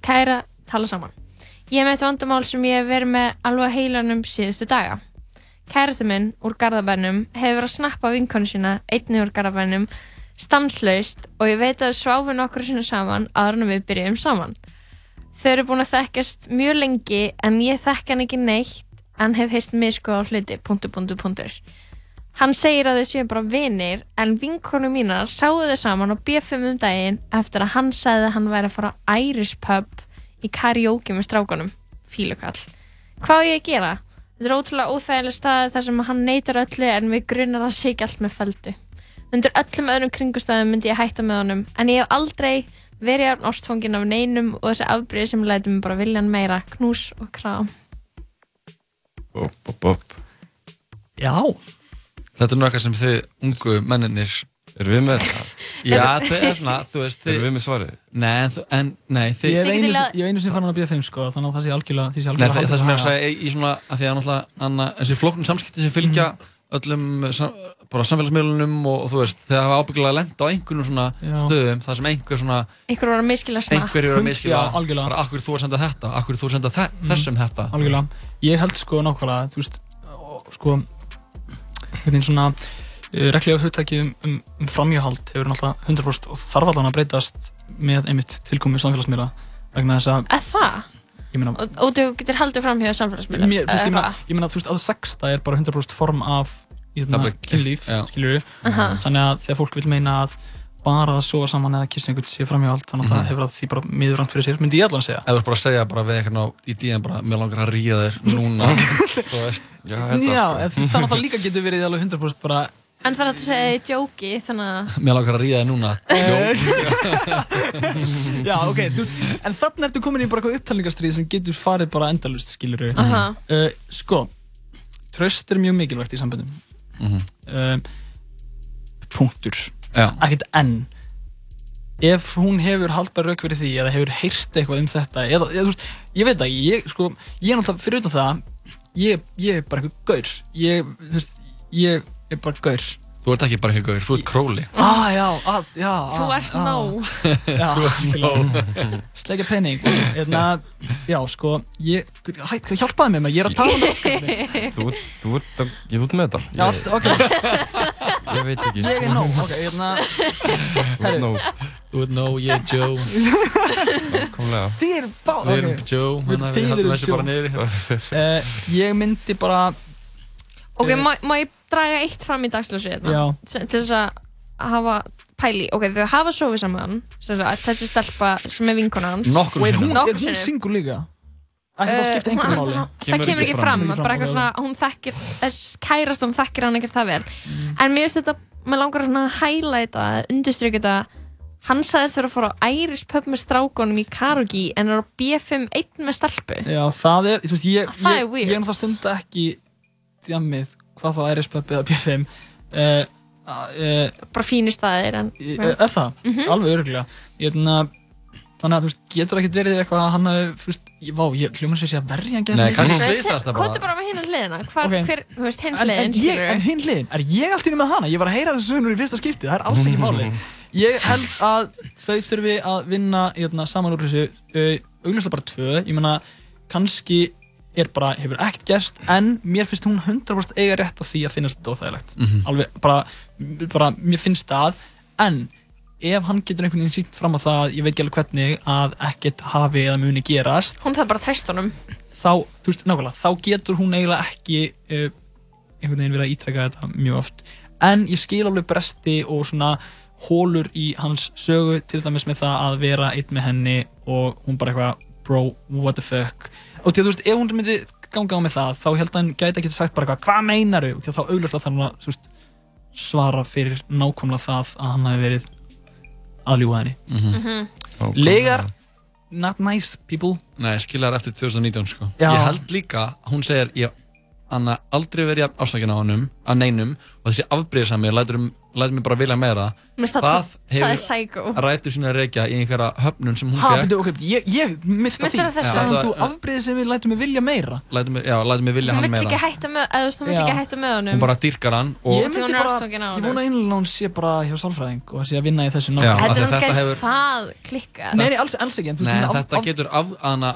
Kæra, tala saman. Ég hef með eitt vandamál sem ég hef verið með alveg heilanum síðustu daga. Kærasti minn úr Garðabænum hefur verið að snappa vinkonu sína, einni úr Garðabænum, stanslaust og ég veit að þau sváfu nokkur sinni saman áður en við byrjum saman. Þau eru búin að þekkjast mjög lengi en ég þekk hann ekki neitt en hef heyrt miskoð á hluti, punktur, punktur, punktur. Hann segir að þau séu bara vinir en vinkonu mínar sáu þau saman og B5 um daginn eftir að hann sagði að hann væri að fara á Irish pub í karaoke með strákunum. Fílukall. Hvað á ég að gera? Þetta er ótrúlega óþægileg staði þar sem hann neytar öllu en við grunnar að sig allt með feldu. Undir öllum öðrum kringustæðum myndi ég hætta með honum en ég hef aldrei verið af ástfangin af neinum og þessi afbríði sem læti mig bara vilja hann meira. Knús og krám. Bop, bop, bop. Já Þetta er eitthvað sem þið ungu menninir Erum við með þetta? Já, þið er svona, þú veist þið, Erum við með svarið? Nei, en, en nei, þið Ég hef einu, hef einu sem fann hann að B5 sko Þannig að það sé algjörlega því sé Nei, algjörlega það, haldið það sem ég er að segja í- svona, að því að náttúrulega anna, þessi flóknum samskipti sem fylgja öllum sam, bara samfélagsmiðlunum og, og þú veist, þeir hafa ábyggilega lent á einhvern svona Já. stöðum, það sem einhver svona Einhver var að miskila snapp. einhver eru að sko sko uh, Reglega hugtæki um, um, um framjöhald Hefur náttúrulega 100% og þarf allan að breytast Með einmitt tilkomi samfélagsmiðla Vegna þess að Að það? Ég meina Og, og þú getur haldið fram hjá samfélagsmiðlum? Mér, þú veist, ég meina, Eða ég meina, þú veist, að sexta er bara 100% form af Það er kynlíf, skiljur við þannig að þegar fólk vil meina að bara að sofa saman eða kissa einhvern sé framhjáhald þannig að Mhm. það hefur að því bara miðurrangt fyrir sér myndi ég allan að segja ert bara að segja bara við eitthvað á- í díðan bara, mér langar að ríða þér núna þú veist Já, Já, en þú veist, þannig að það líka getur verið alveg 100% bara En það er að segja djóki, þannig að... Mér langar að ríða þér núna Já, ok, þú, en þannig ertu komin í bara eitthvað upptalningarstríð sem getur farið bara endalust, skilur við Aha. uh, Sko, tröst er mjög mikilvægt í samböndum Mhm. um, Punktur Já. Ekkert enn Ef hún hefur haldbar rauk fyrir því eða hefur heyrt eitthvað um þetta eða, eða þú veist, ég veit ekki, ég, sko, ég er náttúrulega fyrir utan það ég, ég er bara eitthvað gaur ég, þú veist, ég er bara gaur. Þú ert ekki bara ekki gauður, þú ert króli. Ah, já, ah, já Þú ah, ert ah. nóg. Já, Þú ert nóg. Sleikja penning Hérna, já, sko ég, hæ, hjálpaði mér með, ég er að tala um þetta sko. Þú, þú, ert að- ég út með þetta. Já, Ég- ok. Ég veit ekki. Ég er nóg, ok, hérna Þú ert nóg. Þú ert nóg, ég er Joe. Komlega Þið eru bá Við erum ok. Joe, þannig að við eruð þessu bara niður. Eh, Ég myndi bara Ok, má, má ég draga eitt fram í dagsljósi hérna? Til þess að hafa pæli, ok, þau hafa sofið saman þessi stelpa sem er vinkona hans Og er hún, er hún sinnum. single líka? Ekki það Eh, skipta einhverju hún- máli það kemur ekki fram, ekki bara eitthvað svona hún þekkir, þess kærast hún þekkir hann ekkert það vel. En mér finnst þetta, mér langar svona að highlighta, undirstryka þetta. Hann sagðist vera að fara á Irish pub með strákonum í karaoke en er á B5 einn með stelpu. Já, það er, þú veist, ég, Það er ég, weird. ég er náttúrulega stunda ekki djammið, hvað þá Iris Pub eða B5 uh, uh, bara fínir staðir en Er er það? Mhm. Alveg öruglega Ég, na, Þannig að þú veist, getur ekkert verið eitthvað að hann hafi, þú veist, ég, vá, ég hljóma sér sé að verja hann Nei, kannski slysast það Kóttu bara með hinn hliðina, hvar, Ok. hver, þú veist, hinn En, en, hliðin, skilur en hinn hliðin, er ég allt í einu með hana? Ég var að heyra þessu sögnur í fyrsta skipti, það er alls ekki máli Ég held að þau þurfi að vinna hérna, saman úr þessu uh, augljóslega bara tvö, ég meina kannski er bara, hefur ekkert gerst en mér finnst hún 100% eiga rétt á því að finnast þetta óþægilegt. Mhm. alveg, bara, bara, mér finnst það en ef hann getur einhvern veginn sínt fram á það, ég veit ekki alveg hvernig að ekkert hafi eða muni gerast hún þarf bara að treysta honum. þá, þú veist, nákvæmlega, þá getur hún eiginlega ekki uh, einhvern veginn verið að ítrekka þetta mjög oft. En ég skil alveg bresti og svona hólur í hans sögu til dæmis með það að vera einn með henni og hún bara eitthvað bro, what the fuck og til að þú veist, ef hún myndi ganga á með það þá held að hann gæti ekki sagt bara eitthvað hvað meinaru, því að þá augljóslega þarf hann að veist, svara fyrir nákvæmlega það að hann hafi verið aðljúga henni. Mhm. legar, not nice people. Nei, skiljar eftir 2019 sko. Já. Ég held líka, hún segir ég hann hafi aldrei verið áslækin á hannum að neinum og þessi afbrýðsami lætur, lætur mig bara vilja meira. Mér finnst það það er psycho. rætur sína að reykja í einhverja höfnun sem hún ha, fekk byrju, ok, ég, ég mista því. það Já, þú afbreyðið sem við lætum mig vilja meira. Lætur mig, já, lætur mig vilja hann meira. hætta með, eða þú Já. ekki hætta með honum. Hún bara dýrkar hann og ég myndi er bara, ég vona einlega hún sé bara hjá sálfræðing og að sé að vinna í þessu því Þetta er hefur- það klikkað. Nei, nei, alls, ekki en þú veist, Nei, hún er þetta getur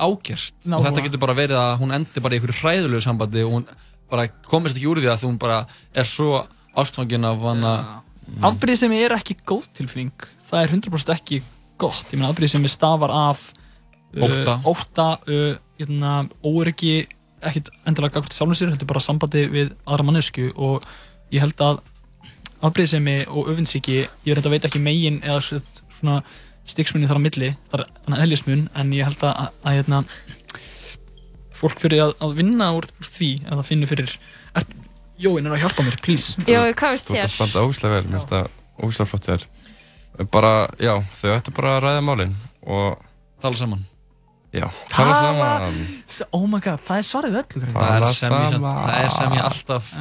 ágerst og þetta getur bara verið að hún endi bara í einhverju hræðulegu sambandi og hún bara komist ekki úr því að þú hún bara er svo ástfangin af hana afbrýðið sem er ekki góð tilfinning það er 100% ekki gott. Ég meina afbrýðið sem stafar af uh, Ótta. ótta uh, hérna, óryggi ekkit endilega gagvart sjálfum sér heldur bara sambandi við aðra mannesku og ég held að afbrýðisemi og öfunnsíki ég reynda veit ekki megin eða svona stiksmunni þar á milli þar þannig eðlismun en ég held að, að, að hérna, fólk þurfi að, að vinna úr því að það finnur fyrir. Er, Jóin er að hjálpa mér, please. Jói, hvað veist Þú ert að þér? standa ógæslega vel, mér finnst það ógæslega flott þér. Bara, já, þau ættu bara að ræða málin og tala saman. Já, tala saman. Oh my god, það er svarið við öllu Tala er saman. það er sem ég alltaf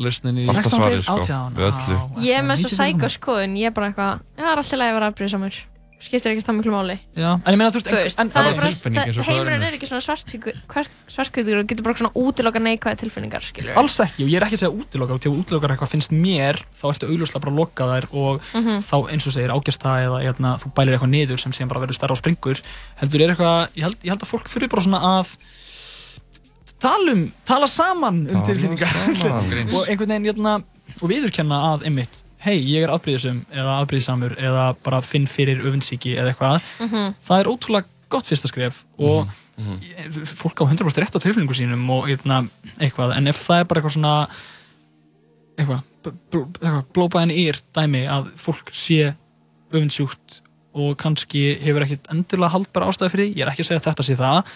lausnin í Alltaf 16 svarið, sko, 18, við öllu. Ég er með svo 90 sækó skoðun, ég er bara eitthvað, já, það er alltaf lægi að vera afbrýðisamur skiptir ekki það miklu máli. Já, en ég meina þú veist, Þú veist, en, það en, er bara, það, heimurinn er ekki svona svartkvöldur og getur bara svona útiloka neikvæða tilfinningar, skilur alls ekki og ég er ekki að segja útiloka og til að útiloka eitthvað finnst mér þá ertu augljóslega bara að loka þær og Mhm. þá eins og segir ágjast það eða hérna, þú bælir eitthvað niður sem síðan bara verður stærra á springur. Heldur er eitthvað, ég held, ég held að fólk þurfi bara svona að tala um, tala saman um tilfinningar. og einhvern veginn hérna, og viðurkenna að einmitt, hei, ég er afbrýðisum eða afbrýðisamur eða bara finn fyrir öfundsíki eða eitthvað, Mhm. það er ótrúlega gott fyrsta skref og ég- fólk á 100% rétt á tilfinningum sínum og hérna, eitthvað, en ef það er bara eitthvað svona eitthvað, eitthvað blópa en ír dæmi að fólk sé öfundsjúkt og kannski hefur ekkert endilega haldbara ástæði fyrir því, ég er ekki að segja að þetta sé það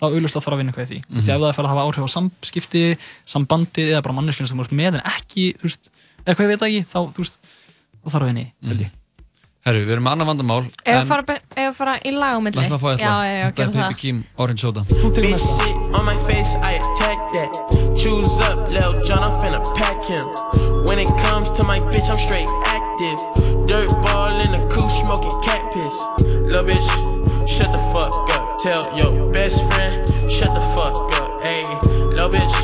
þá auðvitað þarf að vinna eitthvað í því Mhm. því ef það er farið að hafa áhrif á samskipti sambandið eða bara manneskjum sem ert með en ekki, þú veist, eða hvað ég veit ekki þá, þú veist, þá þarf að vinna í held ég Herru, við erum með annan vandamál Ef að fara, be- ef að fara í lag á milli Lætum að fá Já, eitthvað já, já, Þetta er gerum Baby það Kim Orange Soda Bitch sit on my face, I attack that. Choose up, Lil John, I'm finna pack him. When it comes to my bitch, I'm straight active. Dirt ball in the coupe, smoking cat piss. Lil bitch, shut the fuck up. Tell your best friend, shut the fuck up. Ayy, lil bitch,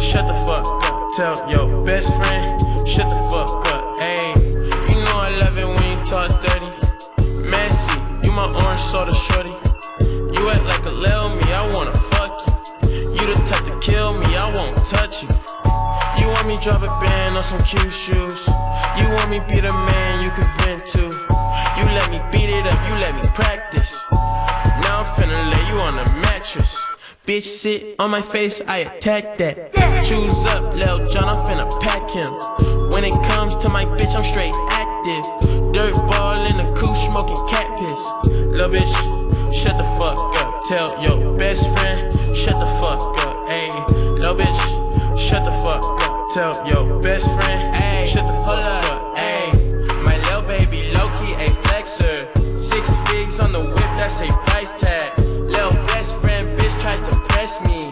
shut the fuck up. Tell your best friend, me drop a band on some cute shoes. You want me be the man you can vent to. You let me beat it up, you let me practice. Now I'm finna lay you on the mattress. Bitch sit on my face, I attack that. Choose up, Lil John, I'm finna pack him. When it comes to my bitch, I'm straight active. Dirt ball in the coupe, smoking cat piss. Lil bitch, shut the fuck up. Tell your best friend, shut the fuck up. Ayy, lil bitch, shut the. Tell your best friend, ayy, shut the fuck up. Ayy, my lil baby low key a flexer. Six figs on the whip, that's a price tag. Lil best friend, bitch tried to press me.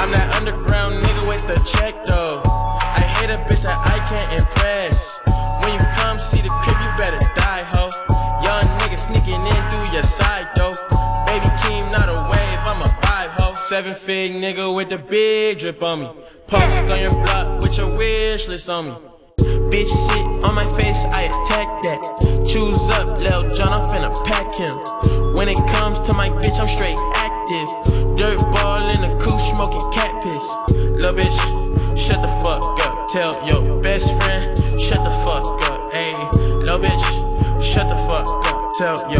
I'm that underground nigga with the check though. I hate a bitch that I can't impress. When you come see the crib, you better die, ho. Young nigga sneaking in through your side though. Baby Keem, not a wave, I'm a vibe, ho. Seven fig nigga with the big drip on me. Post on your block with your wish list on me. Bitch sit on my face, I attack that. Choose up, Lil John, I'm finna pack him. When it comes to my bitch, I'm straight active. Dirt ball in the coupe, smoking cat piss. Lil bitch, shut the fuck up. Tell your best friend, shut the fuck up. Ayy, lil bitch, shut the fuck up. Tell your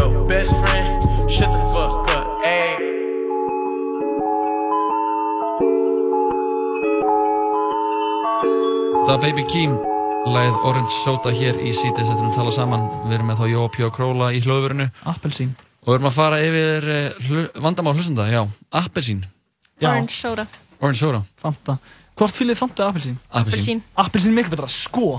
Var Baby Kim Læð Orange Soda hér í síðan Þetta erum tala saman. Við erum með þá Jóa Pjó Króla í hljóðvörinu Appelsín. Og við erum að fara yfir eh, hlu, vandamál hlustanda Já, appelsín. Orange soda. Orange Soda. Fanta. Hvort fylgir Fanta eða appelsín? Appelsín. Appelsín er miklu betra, sko.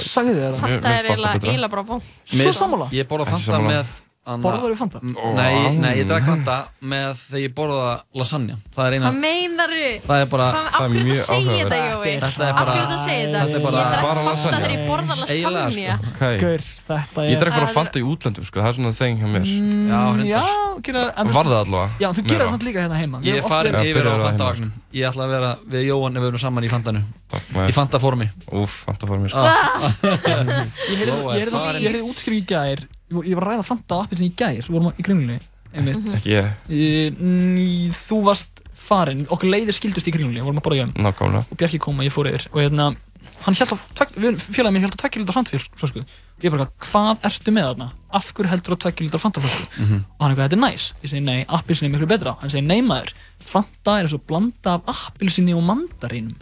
Sagði þið það. Fanta er eiginlega bara bó Svo sammála. Ég borða Ekki Fanta með Anna- Borðarðu Fanta? Nei, nei, ég drakk Fanta með þegar ég borða lasagna Það er eina Hvað meinar þú? Það er bara Af hverju þetta segja þetta, Jói? Þetta er Af bara hverju þetta segja þetta? Þetta er bara Ég bara Fanta lasagna. þegar ég borða Eiginlega, lasagna sko. Okay. Gaur, þetta Ég drekk bara er- Fanta í útlöndum, sko, það er svona þeng hjá mér. Mm, Já, gera en þú- Var það allavega? Já, þú það samt líka hérna heima Ég er oft yfir á Fanta-vagnum Ég ætla að vera við Jóhann ef við erum saman í Fantanu. Í Fanta-formi Úf, Fanta-formi, sko. Ah. Ég ég ég Ég var- ég að ræða Fanta og appelsín í gær Við vorum í kringlunni einmitt. Ekki ég. Í- Þú varst farin Okkur leiðir skildust í kringlunni Við vorum að borða hjá Nákvæmlega. og Bjarki kom og ég fór yfir og hérna, hann held á, tvek- við- félagið mér held á 2 kl. fantaflösku ég bara, hvað ertu með þarna? af hverju heldur á 2 kl. fantaflösku? Mhm. og hann eitthvað, þetta er næs ég segi nei, appilsinni er miklu betra hann segi nei maður, fanta er eins og blanda af appilsinni og mandarínum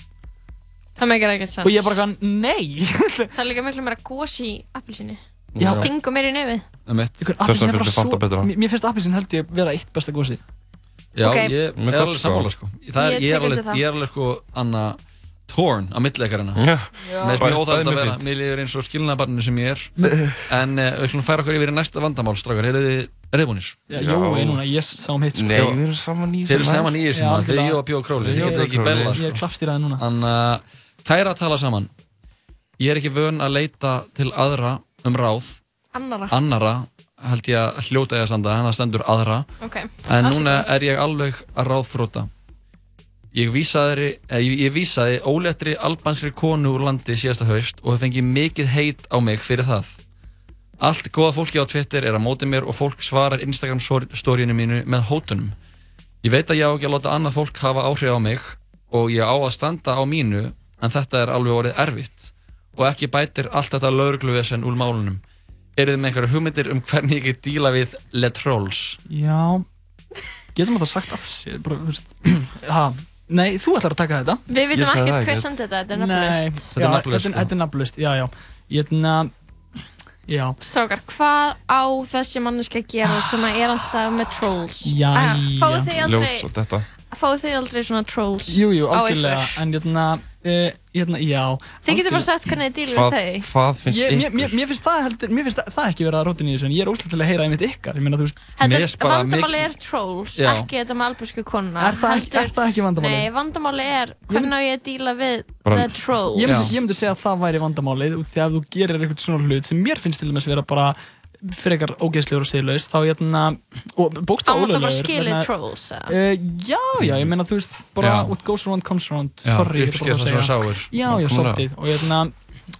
Það meikir ekkert sens og ég bara, eitthvað, nei Það er líka miklu meira gós í appelsíni Já. Stingur meira í nefið. Ykkur, appelsín er bara svo, mér, mér finnst appilsin held ég vera eitt besta gósið Já, Ok. ég Með er alveg sammála sko. Það er, Ég ég, er alveg, það. ég er alveg sko Anna Torn á milleikarina. Já. Með þess mjög bæði að vera. Mér líður eins og skilnaðbarninu sem ég er. En uh, við ætlum að færa okkur yfir í næsta vandamál strákar. Eru þið reyðbúnir? Já, Jói núna, ég sá um hitt sko. Nei, við erum saman í saman í þessu maður, Þið eru Þið Ég- Ég sko. er klappstýraði núna. Þannig að kæra að tala saman. Ég er ekki vön um ráð Annara Annara held ég að hljóta ég að sanda En það stendur aðra Ok. En Afsakið. núna er ég alveg að ráðþróta Ég vísaði, eh, ég, ég vísaði ólettri albanskri konu úr landi síðasta haust og hef fengið mikið heit á mig fyrir það. Allt góða fólki á Twitter er að móti mér og fólk svarar Instagram storyinu mínu með hótunum. Ég veit að ég á ekki að láta annað fólk hafa áhrif á mig og ég á að standa á mínu en þetta er alveg orðið erfitt og ekki bætir allt þetta laurugluvesen úr málunum. Eru þið með einhverju hugmyndir um hvernig ég get díla við le trolls? Já, getum við það sagt af sér bara, þú veist, ha, Nei, þú ætlar að taka þetta Við vitum ekkert hver samt þetta, þetta er nafnlaust. Þetta er nafnlaust Þetta er nafnlaust, já, já Ég er Já Strákar, hvað á þessi manneski að gera sem að er alltaf með trolls? Jæja. Ah, Fáðu þið aldrei, fáðu þið aldrei svona trolls Jú, jú, á algjörlega ykkur? En hérna, uh, hérna, já Þið getur bara sagt hvernig þið dílum við þau. Hvað finnst ég, ykkur? mér, mér finnst það heldur, mér finnst það, það ekki vera rótin í þessu En ég er óslægt til að heyra einmitt ykkar Ég er vandamáli er trolls, Já. ekki þetta með albúsku kona Er það ekki- er það ekki vandamálið? Nei, vandamáli er hvernig á ég að díla við Bara- the trolls Ég myndi, ég myndi segja að það væri vandamálið út Því að þú gerir eitthvað svona hlut sem mér finnst til dæmis vera bara frekar ógeðslegur og siðlaus þá hérna og bókstaf Á maður það bara ólöglegur skilið vegna- trolls, eða? Eh, Já, já, ég meina þú veist bara Já. what goes around comes around Já, sorry, ég ætla bara að það segja. það sáir. Já, já, svolítið og hérna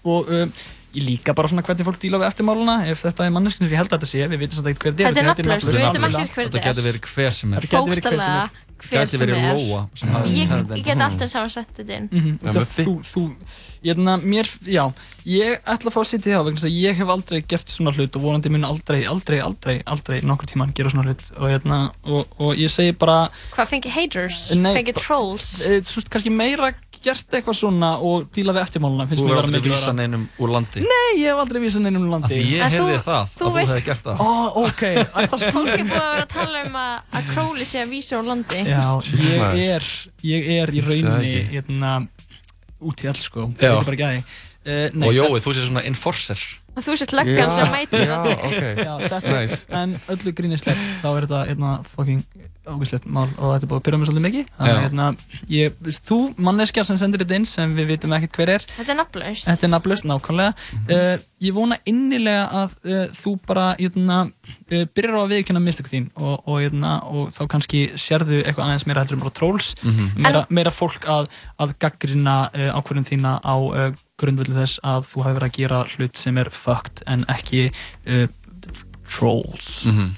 og um, ég líka bara svona hvernig fólk díla við eftirmáluna ef þetta er manneskinn sem ég held að þetta sé við vitum svolítið hver Þetta er nafnlaust, nafnlaust, við algjörlega. ekki hver Þetta getur er. Þetta gæti verið hver sem er. Bókstaflega hver sem er. Lóa sem Ég, ég get alltaf hafa sett þetta inn. Mhm, Já, þú, þú, þú, ég, na, mér, já, ég ætla að fá að sitja hjá vegna þess að ég hef aldrei gert svona hlut og vonandi mun aldrei, aldrei, aldrei, aldrei nokkur tíman gera svona hlut. Og, hérna, og, og ég segi bara Hvað fengi haters? Nei, fengi trolls? e, þú veist, kannski meira gert eitthvað svona og díla við eftirmáluna finnst Þú mér er vera aldrei mikilvægara. vísan einum úr landi. Nei, ég hef aldrei vísan einum úr landi því ég heyrði þú- það, þú að þú hefði gert það. Ó, ok, það Fólk er búið að vera að tala um að, að Crowley sé að vísa úr landi Já, ég er, ég er í ekki. hérna, út í all sko, Já. ég veit bara ekki að því uh, Og Jói, þú sé svona enforcer. Og þú sért löggan sem mætir Já, þetta. ok. Já, þetta, Nice. En öllu grínislegt þá er þetta hérna, fucking ógæslegt mál og þetta er búið að byrja mig svolítið mikið. Þannig að hérna, ég, þú manneskja sem sendir þetta inn sem við vitum ekkert hver er. Þetta er nafnlaust. Þetta er nafnlaust, nákvæmlega. Uh, Ég vona innilega að uh, þú bara hérna, uh, byrjar á að viðkynna mistök þín og, og, hérna, og þá kannski sérðu eitthvað aðeins meira heldur en bara trolls. Mhm. meira, meira fólk að, að gaggrina uh, ákvörðum þína á uh, grundvöldu þess að þú hafi verið að gera hlut sem er fucked en ekki trolls. Mhm.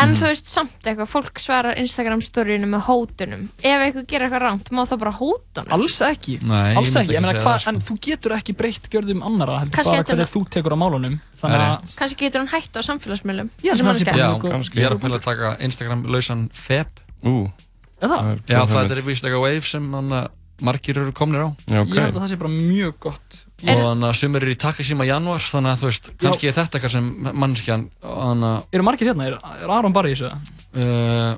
En þú veist samt eitthvað, fólk svarar Instagram storyinu með hótunum. Ef eitthvað gerir eitthvað ránt, má það bara hóta honum? Alls ekki, Nei, alls ekki, ég ekki meina segja hvað, það, sko. en þú getur ekki breytt gjörðum annara, bara er hvernig þú tekur á málunum. Er. Kannski getur hann hætt á samfélagsmiðlum. Já, ég er að pæla að taka Instagram lausan feb. Er það? Er eitthvað wave sem margir eru komnir á. Ég held að það sé bara mjög gott og þannig að sumir eru í Takashima januar þannig að þú veist, kannski er þetta eitthvað sem mannskjan þannig að Eru margir hérna? Er, er Aron bara í þessu? uh,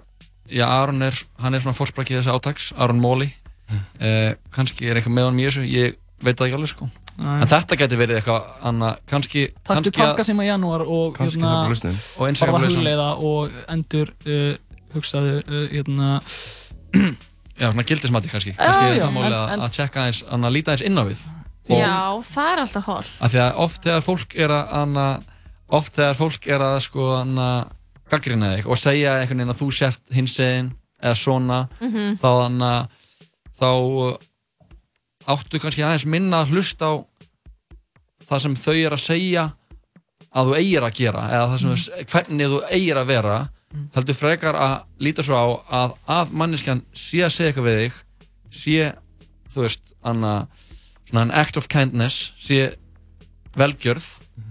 já, Aron er, hann er svona fórsprakið þessi átaks, Aron Móli uh, kannski er eitthvað með honum í þessu ég veit það ekki alveg sko Nei. en þetta getur verið eitthvað Taktu sem að janúar og Kannski er bara lausnin. Og eins og lausnin. hugleiða og endur uh, hugsaðu uh, hérna já, svona gildismati kannski, Já, kannski er já, það máli að, tjekka eins, að líta eins inn á við Já, það er alltaf hól að því að oft þegar fólk er að anna, oft þegar fólk er að sko anna, gaggrina þig og segja einhvern veginn að þú sért hins eginn eða svona Mhm. þá anna, þá uh, áttu kannski aðeins minna að hlusta á það sem þau er að segja að þú eigir að gera eða það sem þú, hvernig þú eigir að vera heldur frekar að líta svo á að, að manneskjan sé að segja eitthvað við þig sé, þú veist anna, svona an act of kindness sé velgjörð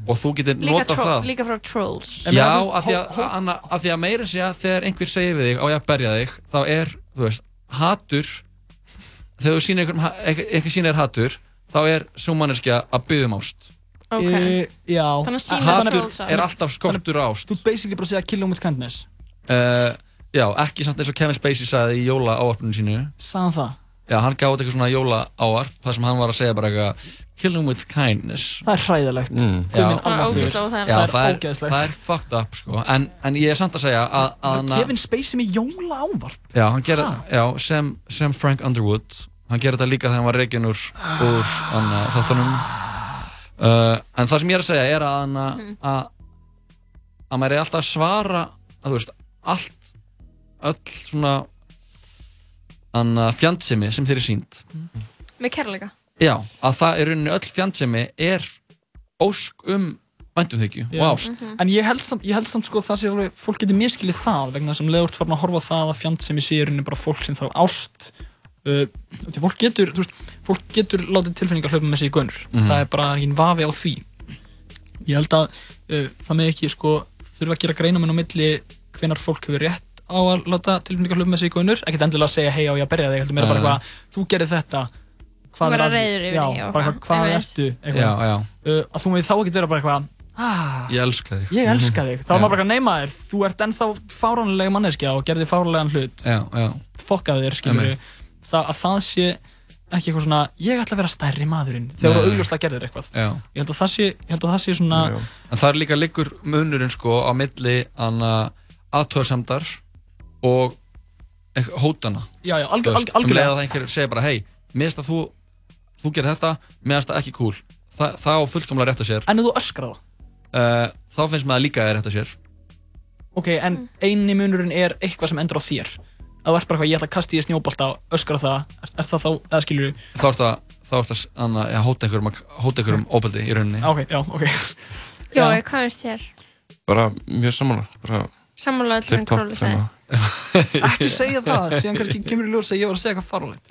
og þú getur tro það. líka frá trolls. Já, af því að, því að meira sé að þegar einhver segir við þig á ég að berja þig þá er, þú veist, hatur þegar þú sýnir einhver, einhver sýnir hatur þá er svo manneskja að byggja um ást. Ok. e, að trolls ást. er alltaf skortur ást. Þú basically bara segja kill 'em with kindness. Uh, Já, ekki samt eins og Kevin Spacey sagði í jóla áarpunum sínu Sagðan það? Já, hann gáði eitthvað svona jóla áarp þar sem hann var að segja bara eitthvað kill him with kindness Það er hræðilegt mm. Minn Það er. Já, Það er það er, ógeðslegt. það er fucked up sko. en, en ég er samt að segja að, að hann Kevin Spacey með jóla ávarp Já, hann gerir, Ha? já, sem, sem Frank Underwood hann gerir þetta líka þegar hann var reygin úr, úr hann, þáttunum uh, en það sem ég er að segja er að hann Mhm. að að maður er alltaf að svara að þú veist, allt öll svona hann fjandsemi sem þeir eru sínt Með kærleika? Já, að það er rauninni öll fjandsemi er ósk um væntumþykju. Og ást Mhm. En ég held samt, ég held samt sko það sé alveg, fólk getur miskilið það vegna sem leður farin að horfa það að fjand sem ég sé rauninni bara fólk sem þarf ást uh, því fólk getur, þú veist, fólk getur látið tilfinningar hlaupa með sig í gunur Mhm. það er bara engin vafi á því. Ég held að uh, það með ekki sko þurfa að gera greinamenn á milli hvenar fólk hefur rétt á að láta tilfinningar með sig í gunur ekkert endilega að segja hei á ég að berja þig. Heldur meira bara eitthvað, þú gerir þetta. Hvað er að- já, bara hvað ertu? Eitthvað. Já, já. Uh, að þú með þá ekki vera bara eitthvað ah, ég elska þig. ég elska þig, þá er Já. maður bara að neyma þér þú ert ennþá fáránlega manneskja og gerði fáránlegan hlut. Já, já. fokkað þér, skilur það, að það sé ekki eitthvað svona ég ætla að vera stærri maðurinn. Þegar þú augljóslega gerðir eitthvað. Já. ég held að það sé, ég held að það sé svona en það er líka liggur munurinn sko á milli aðtöðarsamdar og hótana Já, já, algjör- Þú veist, algjör- um leið að það einhver segir bara hei, finnst að þú þú gerir þetta, mér finnst það ekki cool. Þa, það á fullkomlega rétt að sér. En ef þú öskrar það? Uh, þá finnst það líka að rétt að sér. Ok, en eini munurinn er eitthvað sem endur á þér. Að þú ert bara eitthvað, ég ætla að kasta í þér snjóbolta og öskra það, er, er það þá, eða skilur þá ert að, þá ert að anna, ja, hóta einhverjum hóta einhverjum óbeldi í rauninni. Ok, já, ok. Jó, hvað finnst þér? bara mjög sammála bara Sammála öllu sem tip-top Króli. ekki segja það, síðan kannski kemur í ljós að ég var að segja eitthvað farulegt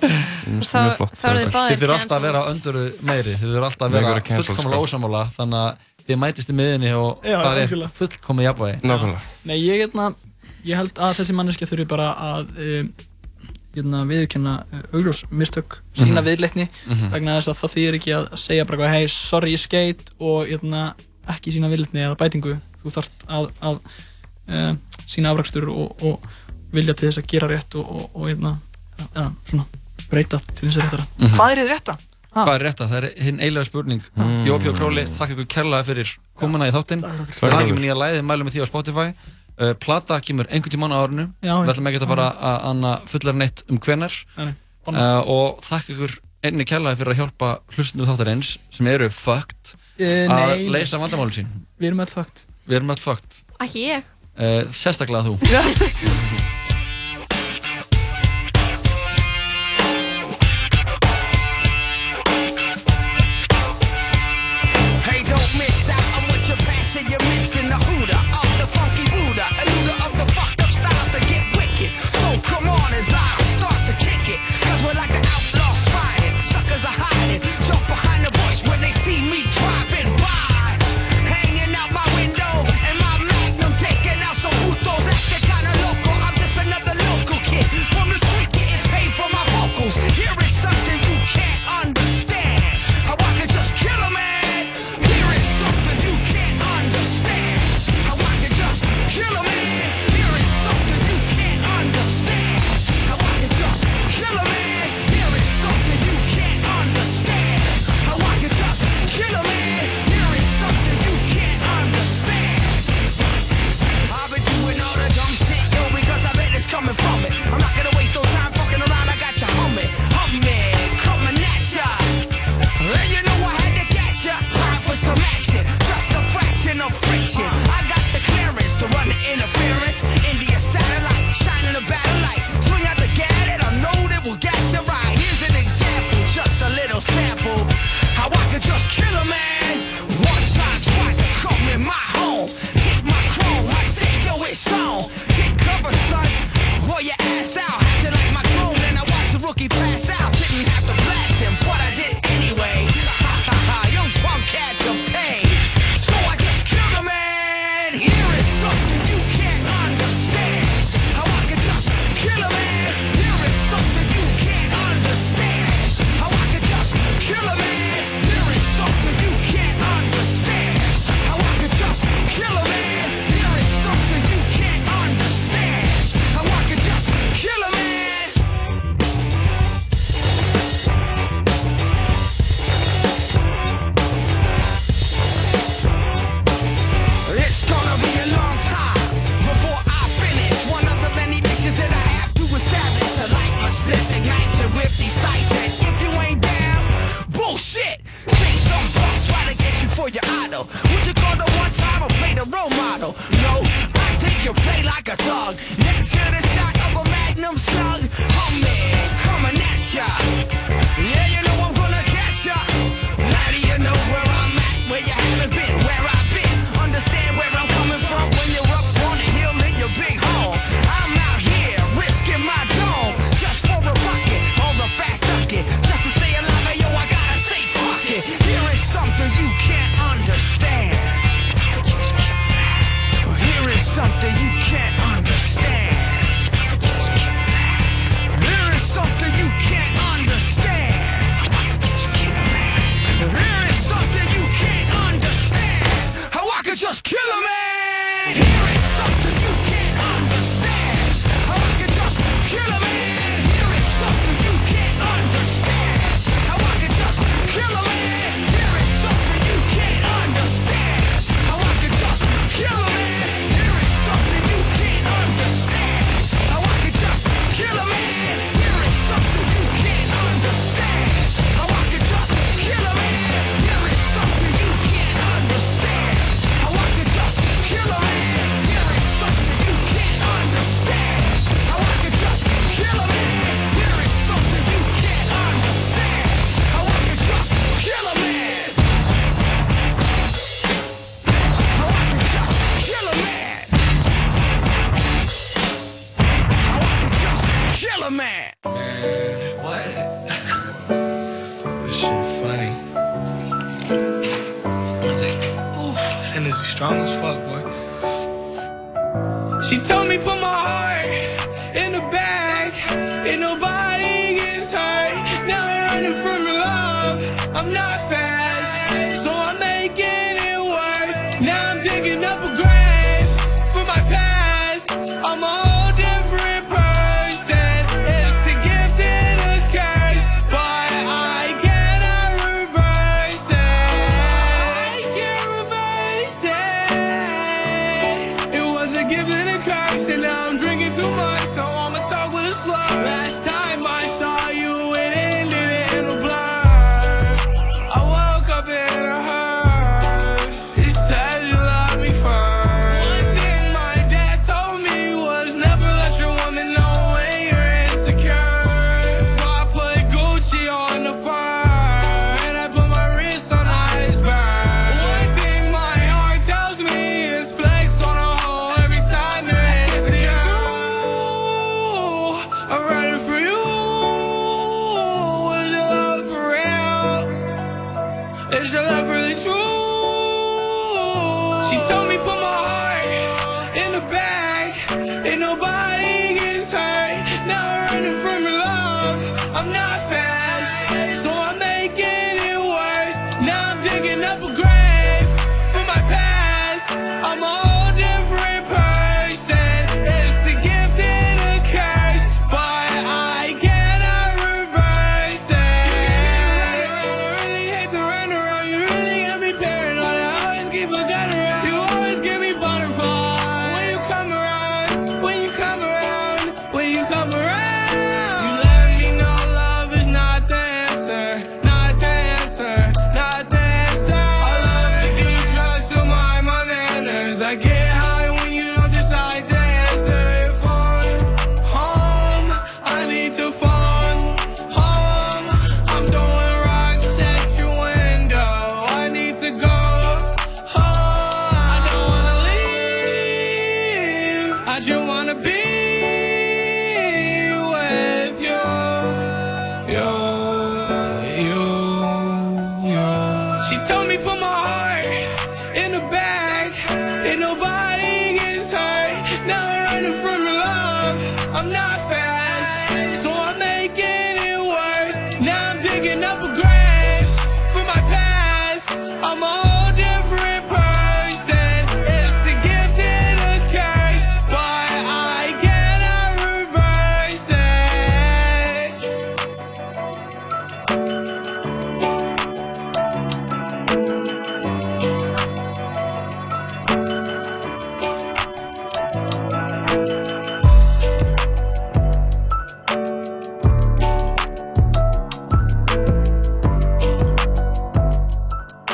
Þá- eru þið báðir þið þurfum alltaf að vera cancelled. öndur meiri þið þurfum alltaf að vera fullkomlega sko. ósamála þannig að þið mætist í miðinni og Já, það er fullkomið jafnvægi Nákvæmlega. Nei, ég, hérna, ég held að þessi manneskja þurfi bara að um, hérna, viðurkenna uh, augljós mistök, sína Mhm. viðleitni Mhm. vegna þess að það þýðir ekki að segja bara eitthvað, hei, sorry, ég skeit og hérna, ekki sína viðleitni eða bætingu þú þarft að, að uh, sína afrakstur og, og vilja til þess að gera rétt og, og, og hérna, eða svona breyta til þess að réttara Mhm. Hvað er þið rétta? Hvað er rétta? Það er hinn eiginlega spurning. Mm. Jópi og Króli, þakka ykkur kærlega fyrir komuna í þáttinn. Takk Við fyrir. hakkum nýja læði, mælum við því á Spotify. Uh, Plata kemur einhvern tímann á árinu. Já, Við ætlum ekki að fara að anna fullar neitt um hvenar uh. Og þakka ykkur einni kærlega fyrir að hjálpa hlustinu þáttarins sem eru fucked Eh, að leysa vandamálin sín. Við erum öll fakt Við erum alltaf fucked. Ekki ég. uh, Sérstaklega þú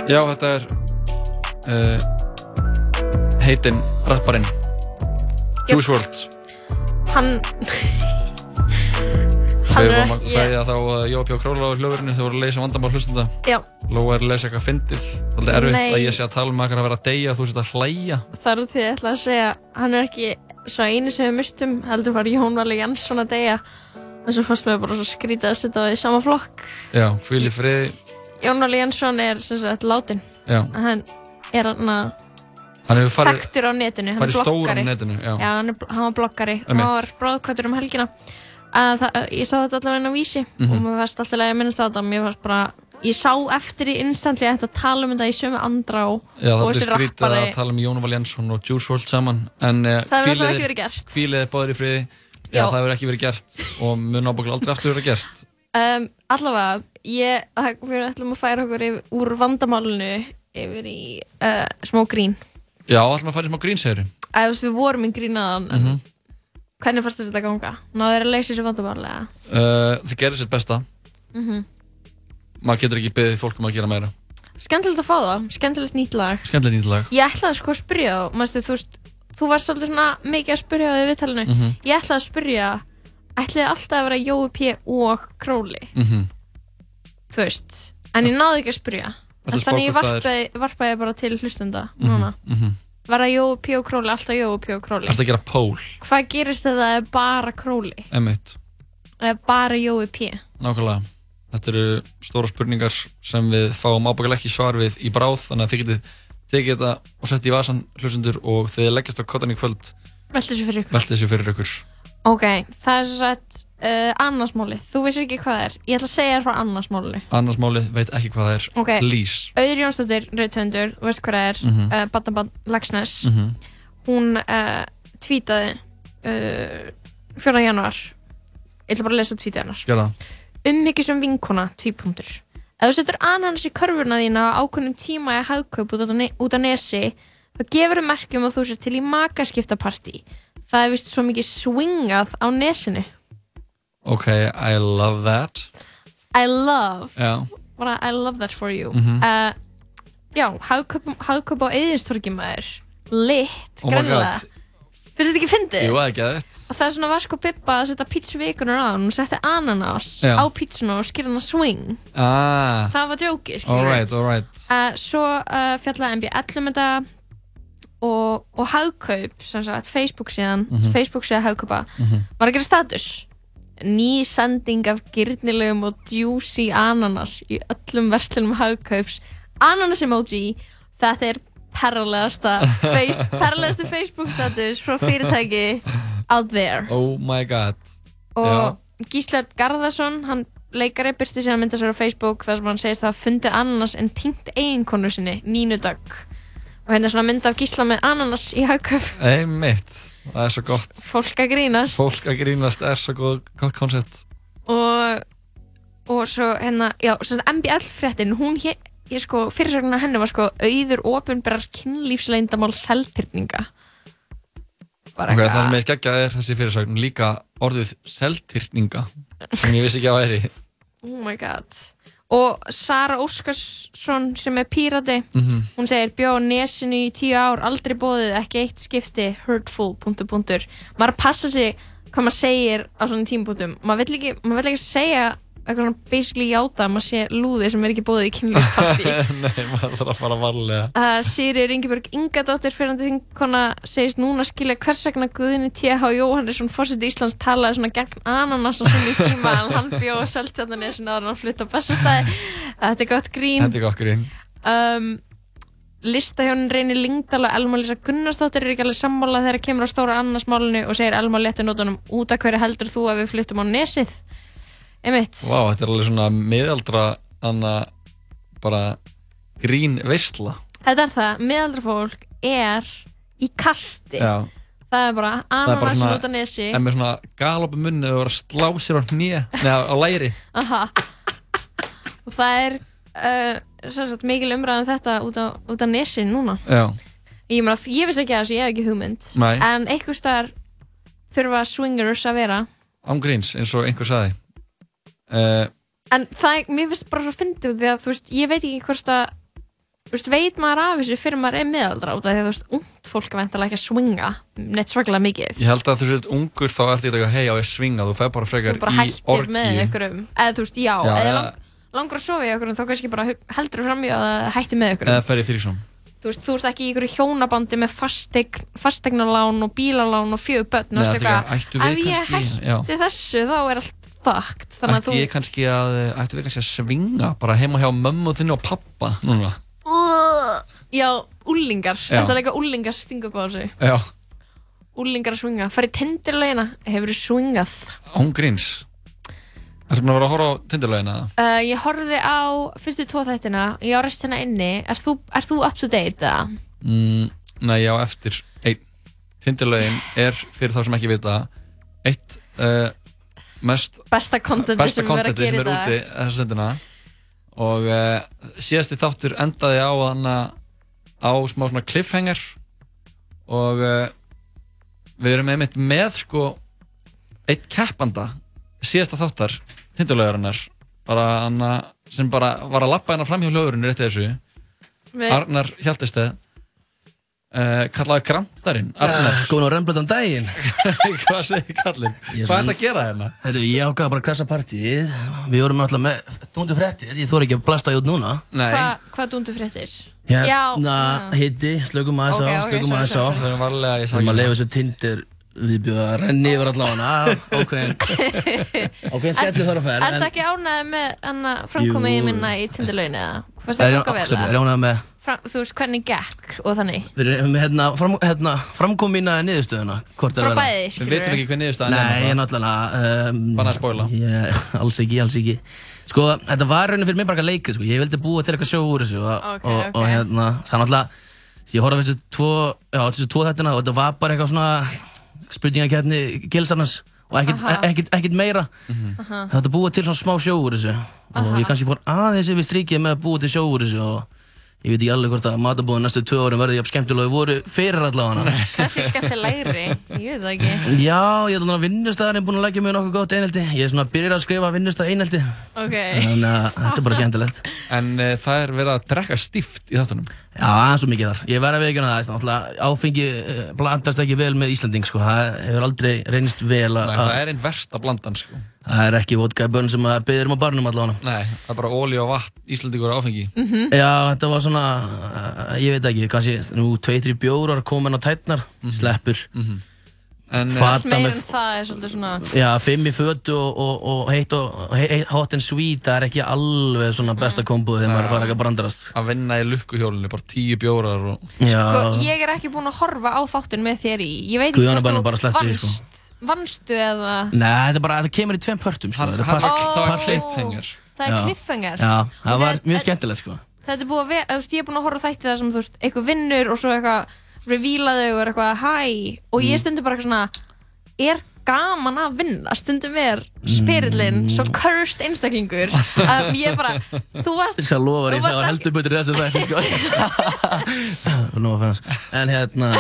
Já, þetta er uh, heitinn rapparinn Juice WRLD hann Við er vorum að hlæja þá uh, Jóa Pjó Króla á hljóðurinu þegar voru að leysa vandamál hlustenda. Já. Lóa er að leysa eitthvað fyndið. Það er erfitt Nei. að ég sé að tala um eitthvað að vera að deyja og þú sést að hlæja. Það er út í því að ég ætla að segja hann er ekki svo eini sem við mistum heldur var Jón Valli Jansson að deyja en svo fannst mér bara svo skrítið að setja það í sama flokk Já, hvíl í friði. Jón Valli Jansson er sem sagt látin Já. hann er hann að Hann hefur farið, þekktur á netinu, hann er farið stóra bloggari á netinu. Já. hann, er, hann var bloggari hann Einmitt. var bráðkvættur um helgina að það, ég sá þetta allavega inn á vísi Mhm. og mér fannst alltaf að minnast á þetta mér fannst bara, ég sá eftir í instantly að þetta tala um þetta í sömu andrá Já, það og er þessi skrítið rappari að tala um Jón Val Jensson og Juice WRLD saman en uh, Það hefur allavega ekki verið gert. Fílið er báður í friði Já, Já. það hefur ekki verið gert og mun ábúinlega aldrei aftur verið gert Um, allavega, ég, við ætlum að færa okkur yfir, úr vandamálinu yfir í uh, smá grín. Já, alltaf maður færi smá grínsegri Eða þú veist, við vorum í grínaðan, en Mhm. hvernig fannst þetta ganga? Náður að leysa þessu vandamálega? uh, Þið gerir sér besta Mm Maður getur ekki beðið fólk um að gera meira Skemmtilegt að fá það, skemmtilegt nýtt lag. Skemmtilega nýtt lag Ég ætlaði sko að spyrja þá, manstu, þú veist, þú varst svolítið svona mikið að spyrja á því viðtalinu. Mhm. Ég ætlaði að spyrja, ætlaði alltaf að vera Jói P. og Króli, Mhm. þú veist, en ég náði ekki að spyrja. En þannig ég varpaði, varpaði bara til hlustenda Mhm, núna. mhm. Var það Jói P. og Króli, alltaf Jói P. og Króli? Að gera pól, Hvað gerist ef það er bara Króli? Eða bara Jói P? Nákvæmlega Þetta eru stóra spurningar sem við fáum ábúinlega ekki svar við í bráð þannig að þið getið tekið þetta og sett í vasan hlustendur og þegar þið leggjast á kottan í kvöld veltið þessu fyrir ykkur Ok, það er svo að uh, annarsmáli. Þú veist ekki hvað það er. Ég ætla að segja þér frá annarsmáli. annars máli veit ekki hvað það er Ok. Lís Auður Jónsdóttir, reythöndur, þú veist hvað það er, Mhm. uh, Badnabann Lagsnes. Mhm. Hún uh, tvítaði uh, 4. januar. Ég ætla bara að lesa tvítið hennar. Gjör það Umhyggjusum vinkona, tvípunktur. Ef þú setur ananas í körfuna þína á ákveðnum tíma í hagkaup út á, ne út á nesi, þá gefur þú merkjum að þú sér til í makaskiptapartí. Það er vist svo mikið swingað á nesinu. Ok, I love that I love, Já, bara I love that for you. Mhm. uh, já, hagkaup á eðistorgi maður. Lit, Oh god. Finnst þetta ekki fyndið? jú, það er geðið Og það er svona var sko Bibba að setja pítsu vikunar á hann og setti ananas Já. á pítsuna og skýra hann að swing. Ah, Það var djókið, skilur alright, alright Uh, svo uh, fjallaði MBL um þetta og, og Hagkaup, sem sagt, Facebook síðan, Mhm. Facebook síðan Hagkaupa, Mhm. var að gera status. Ný sending af gyrnilegum og juicy ananas í öllum verslunum Hagkaups. Ananas emoji, þetta er perralegasta, perralegasta Facebook status frá fyrirtæki out there. Oh my god Og Gísla Garðarsson, hann leikari, byrti síðan mynda sér á Facebook þar sem hann segist að hafa fundið ananas en týnt eiginkonu sinni, Nínu Dögg. Og hérna er svona mynd af Gísla með ananas í hagköf. Einmitt, það er svo gott Fólk að grínast. Fólk að grínast er svo góð, gott koncept Og, og svo hérna, já, svona MBL fréttin, hún hér, ég sko, fyrirsögnin henni var sko auður ofinberar kynlífsleindamál selvtyrninga. Ok, eitthvað- það sem ég geggja er þessi fyrirsögn líka orðið seltyrninga sem ég vissi ekki að væri Oh my god Og Sara Óskarsson sem er pírati Mhm. Hún segir bjó á nesinu í tíu ár Aldrei bóðið, ekki eitt skipti Hurtful, punktur, punktur Maður passa sig hvað maður segir á svona tímpútum Maður vill ekki, maður vill ekki segja eitthvað svona basically játa að maður sé lúði sem er ekki bóðið í kynlífsparti Nei, maður þarf að fara varlega. Uh, Sýri Ringibjörg Ingadóttir fyrrandi þingkona segist núna skilja hvers vegna Guðni T.H. Jóhannesson fórseti Íslands talaði svona gegn ananas á sinni tíma en hann bjóð að Seltjarnanesin áður en hann flytta á Bessastæði. Þetta er gott grín. Þetta er gott grín. Um, Listahjónin reynir Lingdal og Elma Lísa Gunnarsdóttir er ekki alveg sammála þegar kemur á stóra annasmálinu og segir Elma léttu nótunum út af hverju heldur þú að við flyttum á nesið Einmitt Vá, þetta er alveg svona miðaldra anna bara grín veistla Þetta er það, miðaldra fólk er í kasti Já, Það er bara það er bara ananas svona út á nesi en með svona galopi munni og vera að slá sér á hnið neða á læri Aha. Og það er uh, mikil umræðan þetta út á, út á nesi núna. Já, Ég, meina, ég vissi ekki að þessu, ég hef ekki hugmynd. Nei. En einhvers staðar þurfa swingers að vera. ángríns eins og einhver saði uh, En það, er- mér finnst bara svo fyndið því að þú veist, ég veit ekki hvort að, þú veist, veit maður af þessu fyrir maður er miðaldra út af því að þú veist, ungt fólk væntalega ekki að swinga neitt svakalega mikið. Ég held að þú sétt ungur þá ertu ekki að hei á ég að svinga, þú fer bara frekar þú bara í hættir með einhverjum. Eða þú veist, já, Já, eða lang, langar að sofa í einhverjum þá kannski bara heldur fram í að hætti með einhverjum. Eða fer í þrísum. þú veist, þú ert ekki í einhverju hjónabandi með fastegn, fastegnalán og bílalán og við ef ég hætti þessu þá er allt fucked. Þannig að Ætti ég kannski að, ættu við kannski að svinga bara heima hjá mömmu þinni og pappa núna? þú já, úlingar, þetta er líka úlingar stinga upp á þessu. Já, úlingar að swinga, farið tindirlegina hefur þú swingað hún gríns. Ertu búin að vera að horfa á tindurlegina? uh, ég horfði á fyrstu tvo þættina. Ég á restina inni, er þú, er þú up to date eða? Mm, nei, já, eftir einn. Tindurlegin er, fyrir þá sem ekki vita, eitt uh, mest besta contenti besta sem er verið að gera sem í dag. úti stundina og uh, síðasti þáttur endaði á hana á smá svona cliffhanger. Og uh, við erum einmitt með sko eitt keppanda síðasta þáttar hana sem bara var að lappa hérna fram hjá hljóðurinn rétti þessu. Við- Arnar Hjaltesteð uh, kallaði Grandarinn Arnar Góðan og rennblötan daginn Hvað segir kallinn? Hvað er þetta að gera hérna? Herru, ég ákvaði bara að krasa partíið Við vorum alltaf með Dúndu fréttir, ég þóri ekki að blasta því út núna Hva, hvað dúndu fréttir? Hérna, hitti, slökum aðeins á, Ok, ok, slökum sorry, aðeins á sorry. varlega, ég Við erum að leifa þessu tindir viðbjöð að renni yfir allavega Ákveðin Ákveðin skellur þar að fer Er það ekki ánægð með framkomið Jú. minna í tindalöginu eða? Fannst Er það Fram, þú veist hvernig gekk og þannig Við erum hérna, fram, hérna framkom mína niðurstöðuna hvort er Frá að vera. bæði, Við skilurðu? vitum ekki hver niðurstaðan er Nei, ég náttúrulega um, Bannað að spoila. ég, Alls ekki, alls ekki Sko, þetta var raunin fyrir mig bara eitthvað leikir sko. Ég vildi búa til eitthvað sjó úr þessu og, Ok, og, ok. og hérna, það náttúrulega Ég horfði á þessu tvo, já, þessu tvo þettina og þetta var bara eitthvað svona spurningakefni gilsarnas og ekkert, Aha. ekkert, ekkert meira Aha. Þetta búa til svona smá sjó úr þessu og Aha. ég kannski fór aðeins yfir strikið með að búa til sjó úr þessu og ég veit ekki alveg hvort að matabúðin næstu tvö árum verði jafn skemmtilega voru fyrir allavega. Kannski skemmtilegri, ég veit það ekki. Já, ég ætla að vinnustæðan er búin að leggja mig nokkuð gott einhelti Ég er svona að byrja að skrifa vinnustæð einhelti Ok. Þannig að þetta er bara skemmtilegt En uh, það er verið að drekka stíft í þáttunum Já, aðeins svo mikið þar Ég verði að veikuna það Áfengi eh, blandast ekki vel með Íslanding sko. Það hefur aldrei reynist vel að Nei, það er einn versta blandan sko Það er ekki vodka í bönn sem að byggðir um á barnum allavega Nei, það er bara ólí og vatn, Íslandingur og áfengi Mhm. Já, þetta var svona, uh, ég veit ekki, kannski nú tvei, þrjú bjórar komin á tætnar, sleppur. Mhm. En, eh, Allt meir með, en það er svolítið svona já, fimm í fötu og, og, og heitt og hei, hei, hot and sweet, það er ekki alveg svona besta komboð þegar maður er að fara eitthvað að brandarast. Að vinna í lukkuhjólinu, bara tíu bjórar og Sko, ég er ekki búin að horfa á þáttin með þér í Ég veit ekki bara- hvort þú sko. vannst Vannstu eða Nei, þetta er bara, þetta kemur í tveim pörtum, sko. Það var cliffhanger. Það er Já. cliffhanger Já, það var mjög skemmtilegt, sko. Þetta er búið að vera, þú veist, ég er búin að horfa þætti það sem, þú veist, eitthvað vinnur og svo eitthvað revílaðu og er eitthvað hæ og ég Mm. stundum bara eitthvað svona er gaman að vinna, stundum er spyrillinn, Mm. svo cursed einstaklingur að ég bara, þú varst Ég skal lofa varst það var heldur betur þessu þætti, sko. Nú að fannst. En hérna,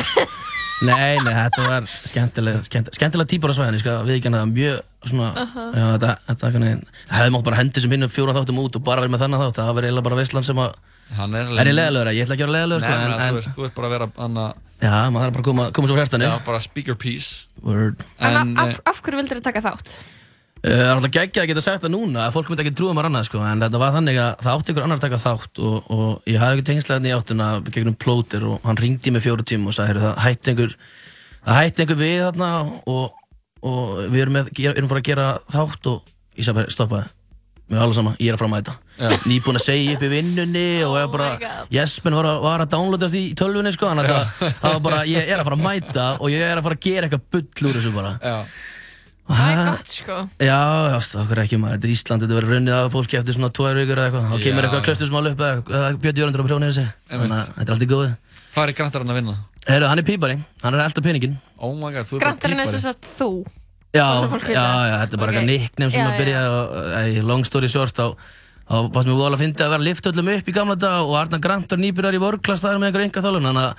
nei, nei, þetta var skemmtileg, skemmtileg, skemmtileg típar á svæðinu, sko, við ekki það mjög svona, Aha. já, þetta, þetta, þetta, hefði mátt bara hendi sem hinnum fjóra þáttum út og bara verið með þannig þátt, það var eiginlega bara veistlan sem að, Hann er er ég ætla ekki að vera leðilegur, Nei, sko, en, en, þú veist, þú ert bara að vera anna, já, maður þarf bara að koma, koma svo frá hjartanu. Já, bara speak your piece. En, af, af hverju vildur þú taka þátt? Uh, Það er alltaf geggjað að geta sagt það núna að fólk myndi ekki trúa mér annað sko en þetta var þannig að það átti ykkur annar að taka þátt og, og ég hafði ekki tengslega í áttuna gegnum plóter og hann ringdi mig fjóru tíma og sagði "Heyrðu, það hætti einhver það hætti einhver við þarna og, og við erum, með, erum fara að gera þátt og ég sagði bara stoppa mér er alveg sama, ég er að fara að mæta Já. Nýbúin að segja upp í vinnunni og ég bara, Jespen var, að- var að downloada því í tölvunni sko, þannig að það var bara, ég er að fara að mæta og ég er að fara að gera eitthvað bull úr þessu bara. Já. Það er gott, sko. Já, já, okkur ekki maður, þetta er Ísland, þetta verður runnið af fólki eftir svona tvær vikur eða eitthvað, þá kemur eitthvað já. klaustusmál upp eða, eða Björn Jörgundur á prjónið þessi, þannig að þetta er allt í góðu. Hvað er grantarinn að vinna? Herru, hann er pípari, hann er elda peningin. Oh my god, þú er bara Grantarinn er pípari. sem sagt þú Já, svo já, já, þetta er bara eitthvað nickname sem Já, að byrja og, ei, long story short, þá, þá fannst mér voðalega að fyndi að vera að lifta öllum upp í gamla dag og Arna Grantar nýbyrjar í vörglas það er með einhver enga þálun, þannig að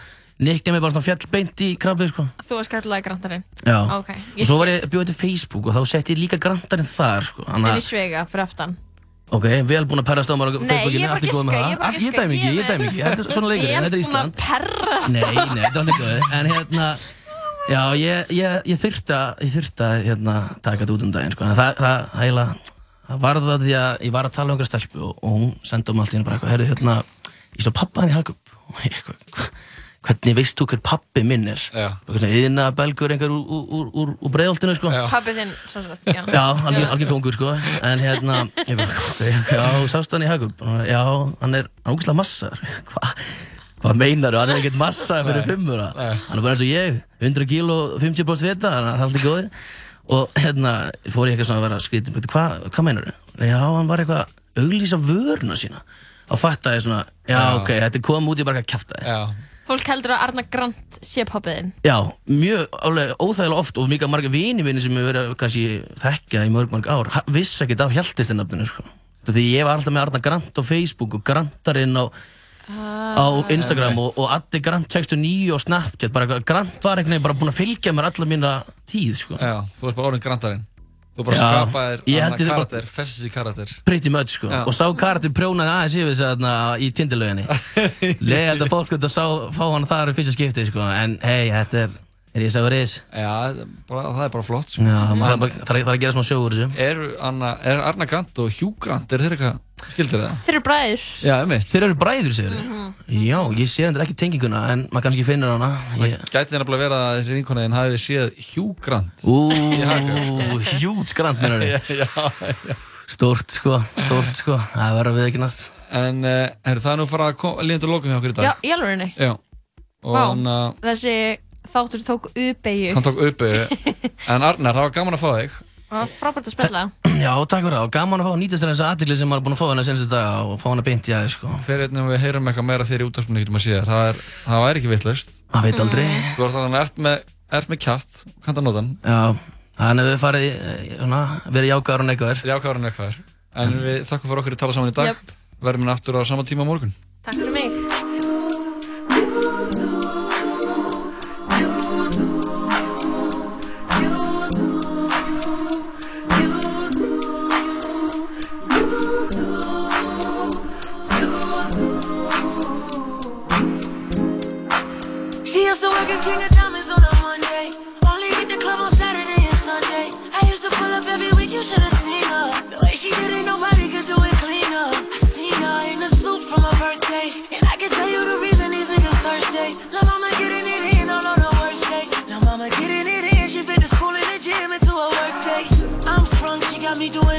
nickname er bara svona fjall beint í krabbið, sko. Þú varst kallaði grantarinn Já. Ok, Og svo var ég bjóðið til Facebook og þá setti ég líka Grantarinn þar, sko. En í svega fyrir aftan Ok, vel búin að perrast á mér á Facebookinu, allt er góð með það. ég Ég dæmi ekki, ég dæmi ekki, þetta er svona leikurinn, þetta er Ísland. Ég er búin að perrast Nei, nei, er alveg já, það, var það því að ég var að tala um einhverja stelpu og, og hún sendi um allt í henni bara eitthvað, heyrðu, hérna, ég svo pappa hann í Hagup, og ég eitthvað, hva- hvernig veist þú hver pappi minn er? Já. Eitthvað svona yðna belgur einhver úr, úr, úr, úr, breiðoltinu, sko. Pabbi þinn, svo sagt, já. Já, algjör, algjör kongur sko En hérna, ég bara, já, sást hann í Hagub Já, hann er ógæslega massar Hva, Hvað meinar þú? Hann er ekkert massa fyrir fimmur. Hann er bara eins og ég 100 kíló, 50 bóst vita Þannig að það er alltaf góði Og hérna, fór ég eitthvað svona að vera skrítin Hvað hva meinar þú? Já, hann var eitthvað að auglýsa vöruna sína Og fattaði svona, já, Já. ok, þetta komið út í bara eitthvað kjaftaði Já Fólk heldur að Arna Grant sé pappið þinn. Já, mjög alveg, óþægilega oft og mjög marga vini minni sem hefur verið að kannski þekkja í mörg mörg ár vissi ekkert af hjaltistinafninu sko. því ég var alltaf með Arna Grant á Facebook og Grantarinn á, á Instagram og, og Addi Grant 69 og Snapchat bara, Grant var einhvern veginn bara búinn að fylgja mér alla mína tíð sko. Já, þú ert bara orðin grandarinn Þú bara skapaðir bara- karakter, fessi karakter pretty much sko. Já. og sá karakter prjónaði aðeins yfir þess að í tindilöginni held að fólk þetta sá, fá hann þar í fyrsta skipti sko. en hei, þetta er, er ég sagður eis Já, bara, það er bara flott sko. Já, maður þarf bara- að gera smá sjóður þessu Er, Anna, er Arna Grant og Hugh Grant, er þeir eitthvað skildir það? Þeir eru bræður. Já, einmitt Þeir eru bræður, segir þið? Mhm. Já, ég sé hendur ekki tenginguna, en maður kannski finnur hana. Ég... Gæti þeir nefnilega verið að þessi vinkonaðin hafi séð Hugh Grant Ú, skrant, mennur Já, þið? Stórt, sko, stórt, sko. Það verður við ekki næst. En uh, er það er nú að fara að líðandur lokum hjá okkur í dag Já, í alvörinni. Og hann, þáttur tók U-beigju. hann tók uppi En Arnar, það var gaman að fá þig Það var frábært að spilla. Já, takk fyrir það. Og gaman að fá að nýtast þér þessa aðtikli sem maður er búin að fá hennar senstu daga og fá hennar beint í aðeins, sko. Fyrir einnig við heyrum eitthvað meira þér í útdarpunni að Það, er, það væri ekki vitlaust Það veit aldrei. Þú ert þannig að ert með, ert með kjatt, kannta notan Já, þannig að við farið, svona, verið jákvæður og neikvæður. Jákvæður en En við þakkum fyrir okkur að tala saman í dag Jöp. Verðum við aftur á sama tíma á morgun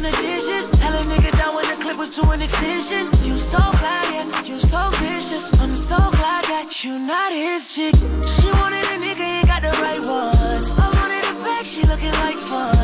doing the dishes. Hell a nigga down when the clip was to an extension. You so bad, yeah, you so vicious. I'm so glad that you not his chick. She wanted a nigga, ain't got the right one. I wanted a bag, she looking like fun.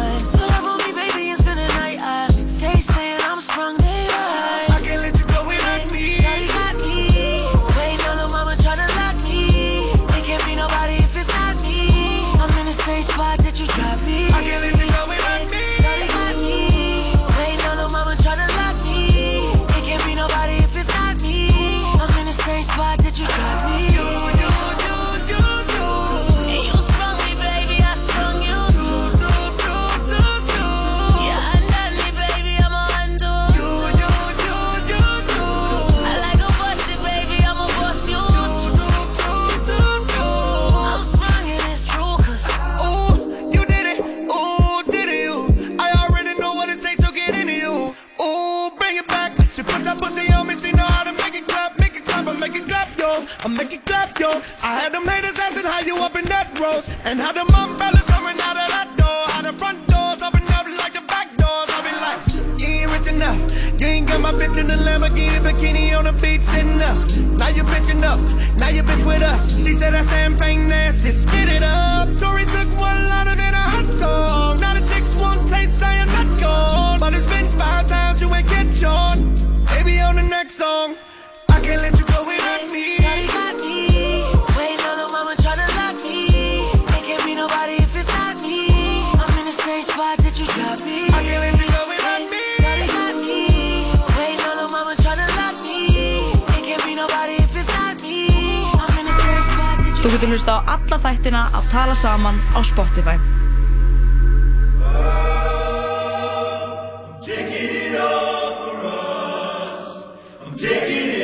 I make it clap, yo. I had them haters asking how you up in that road, and how them umbrellas coming out of that door, how the front doors open up like the back doors. I be like, you ain't rich enough. You ain't got my bitch in the Lamborghini bikini on the beach sitting up. Now you bitching up. Now you bitch with us. She said that champagne nasty. Spit it up. Tori took one line of it a hot song. getur hlusta á alla þættina af Tala Saman á Spotify. I'm taking it all for us. I'm taking it.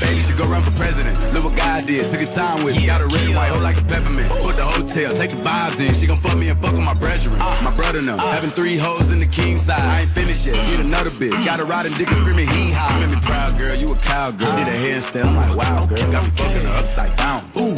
Baby. Should go run for president. Look what God did. Took a time with me. Got a red and white hoe like a peppermint. Put the hotel, take the vibes in. She gon' fuck me and fuck with my brethren. Uh. My brother now. Having three hoes in the king side. I ain't finished yet. Need another bitch. Uh. Got a riding dick and screaming hee haw. Make me proud, girl. You a cowgirl. Did a handstand. I'm like, wow, girl. Got me fucking her upside down. Ooh,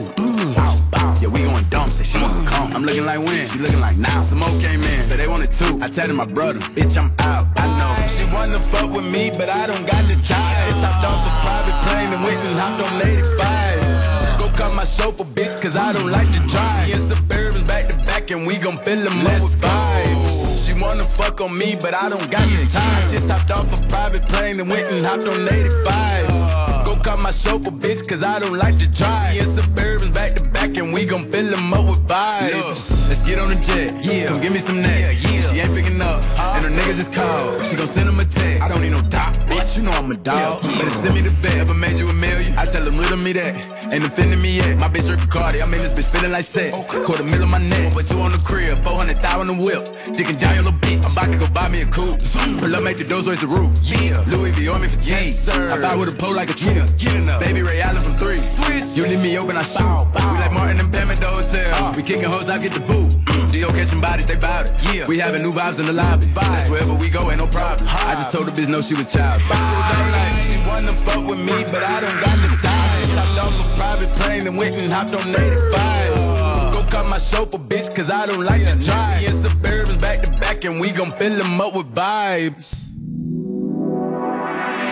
bow. Yeah, we going dumb. Say she wanna come. I'm looking like when? She looking like now. Some more came in. Say they wanted two. I tell my brother, bitch, I'm out. I know. She wanna fuck with me, but I don't got the time. Just hopped off a private plane and went and hopped on 85. Go cut my chauffeur, bitch, cause I don't like to drive. Me and Suburbans back to back, and we gon' fill them up with vibes. She wanna fuck on me, but I don't got the time. Just hopped off a private plane and went and hopped on 85. Go cut my chauffeur, bitch, cause I don't like to drive. And Suburbans back to back, and we gon' fill them up with vibes. Let's get on the jet, yeah. Come give me some neck. She ain't picking up, and her niggas just called. She gon' send him a text. I don't need no dot, bitch. You know I'm a dog. Better send me the bet. Ever made you a million? I tell them riddle me that. Ain't offending me yet. My bitch Rick Cardi. I made this bitch feeling like sex. Quarter mil on my neck. But two on the crib. 400 thou on the whip. Digging down your little bitch. I'm about to go buy me a coupe. Pull up, make the doors raise the roof. Yeah. Louis V on me for yes, sir. I buy with a pole like a tree. Get enough. Baby Ray Allen from three. Swiss. You leave me open, I shoot. We like Martin and Pam at the hotel. We kicking hoes out, get the boot. D.O. catching bodies, they bout it. Yeah. We having new vibes in the lobby. That's wherever we go, ain't no problem. I just told the bitch no, she was child. Like, she wanna fuck with me, but I don't got the time. Just hopped off a private plane and went and hopped on 85. Go cut my chauffeur, bitch, cause I don't like to drive. Me and Suburbans back to back, and we gon' fill them up with vibes.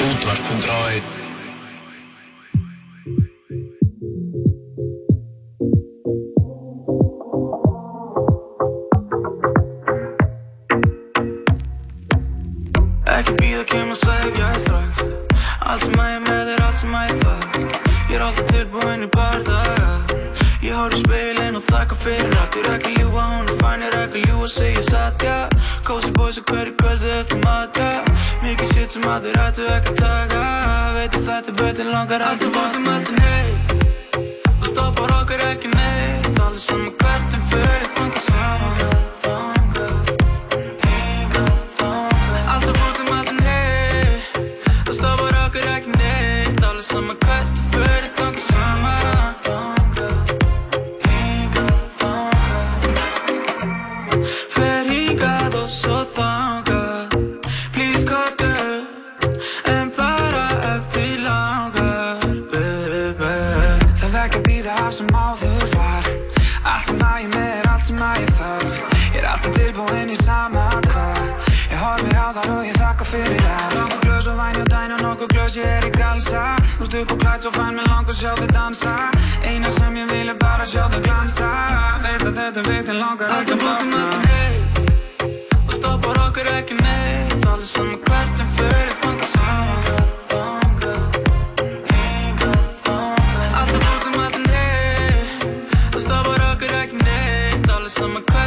Útvarp 101 Býða, kem að segja þér strax. Allt sem að ég með er allt sem að ég þarf. Ég er alltaf tilbúinn í bardaga. Ég speil speilin og þakka fyrir allt. Ég ekki að ljúa, hún er fæn, ég ekki að ljúa, segja satt, já boys og hverju kvöldu eftir mat, já Mikið shit sem að þér ættu ekki taka. Veit að þetta betur langar alltaf bóttum alltaf nei Og stoppar okkur ekki neitt. Allir saman hvert um fyrir þangað saman glös ég er í galsa Þú ert upp og klætt svo fæn með langar sjá þig dansa Eina sem vil er bara sjá þig glansa Veit að þetta veit en langar ekki að blokna Og stoppar okkur ekki neitt Allir saman hvert en fyrir þangað saman Þangað, hingað, þangað Alltaf bútum alltaf neitt Og stoppar okkur ekki neitt Allir saman hvert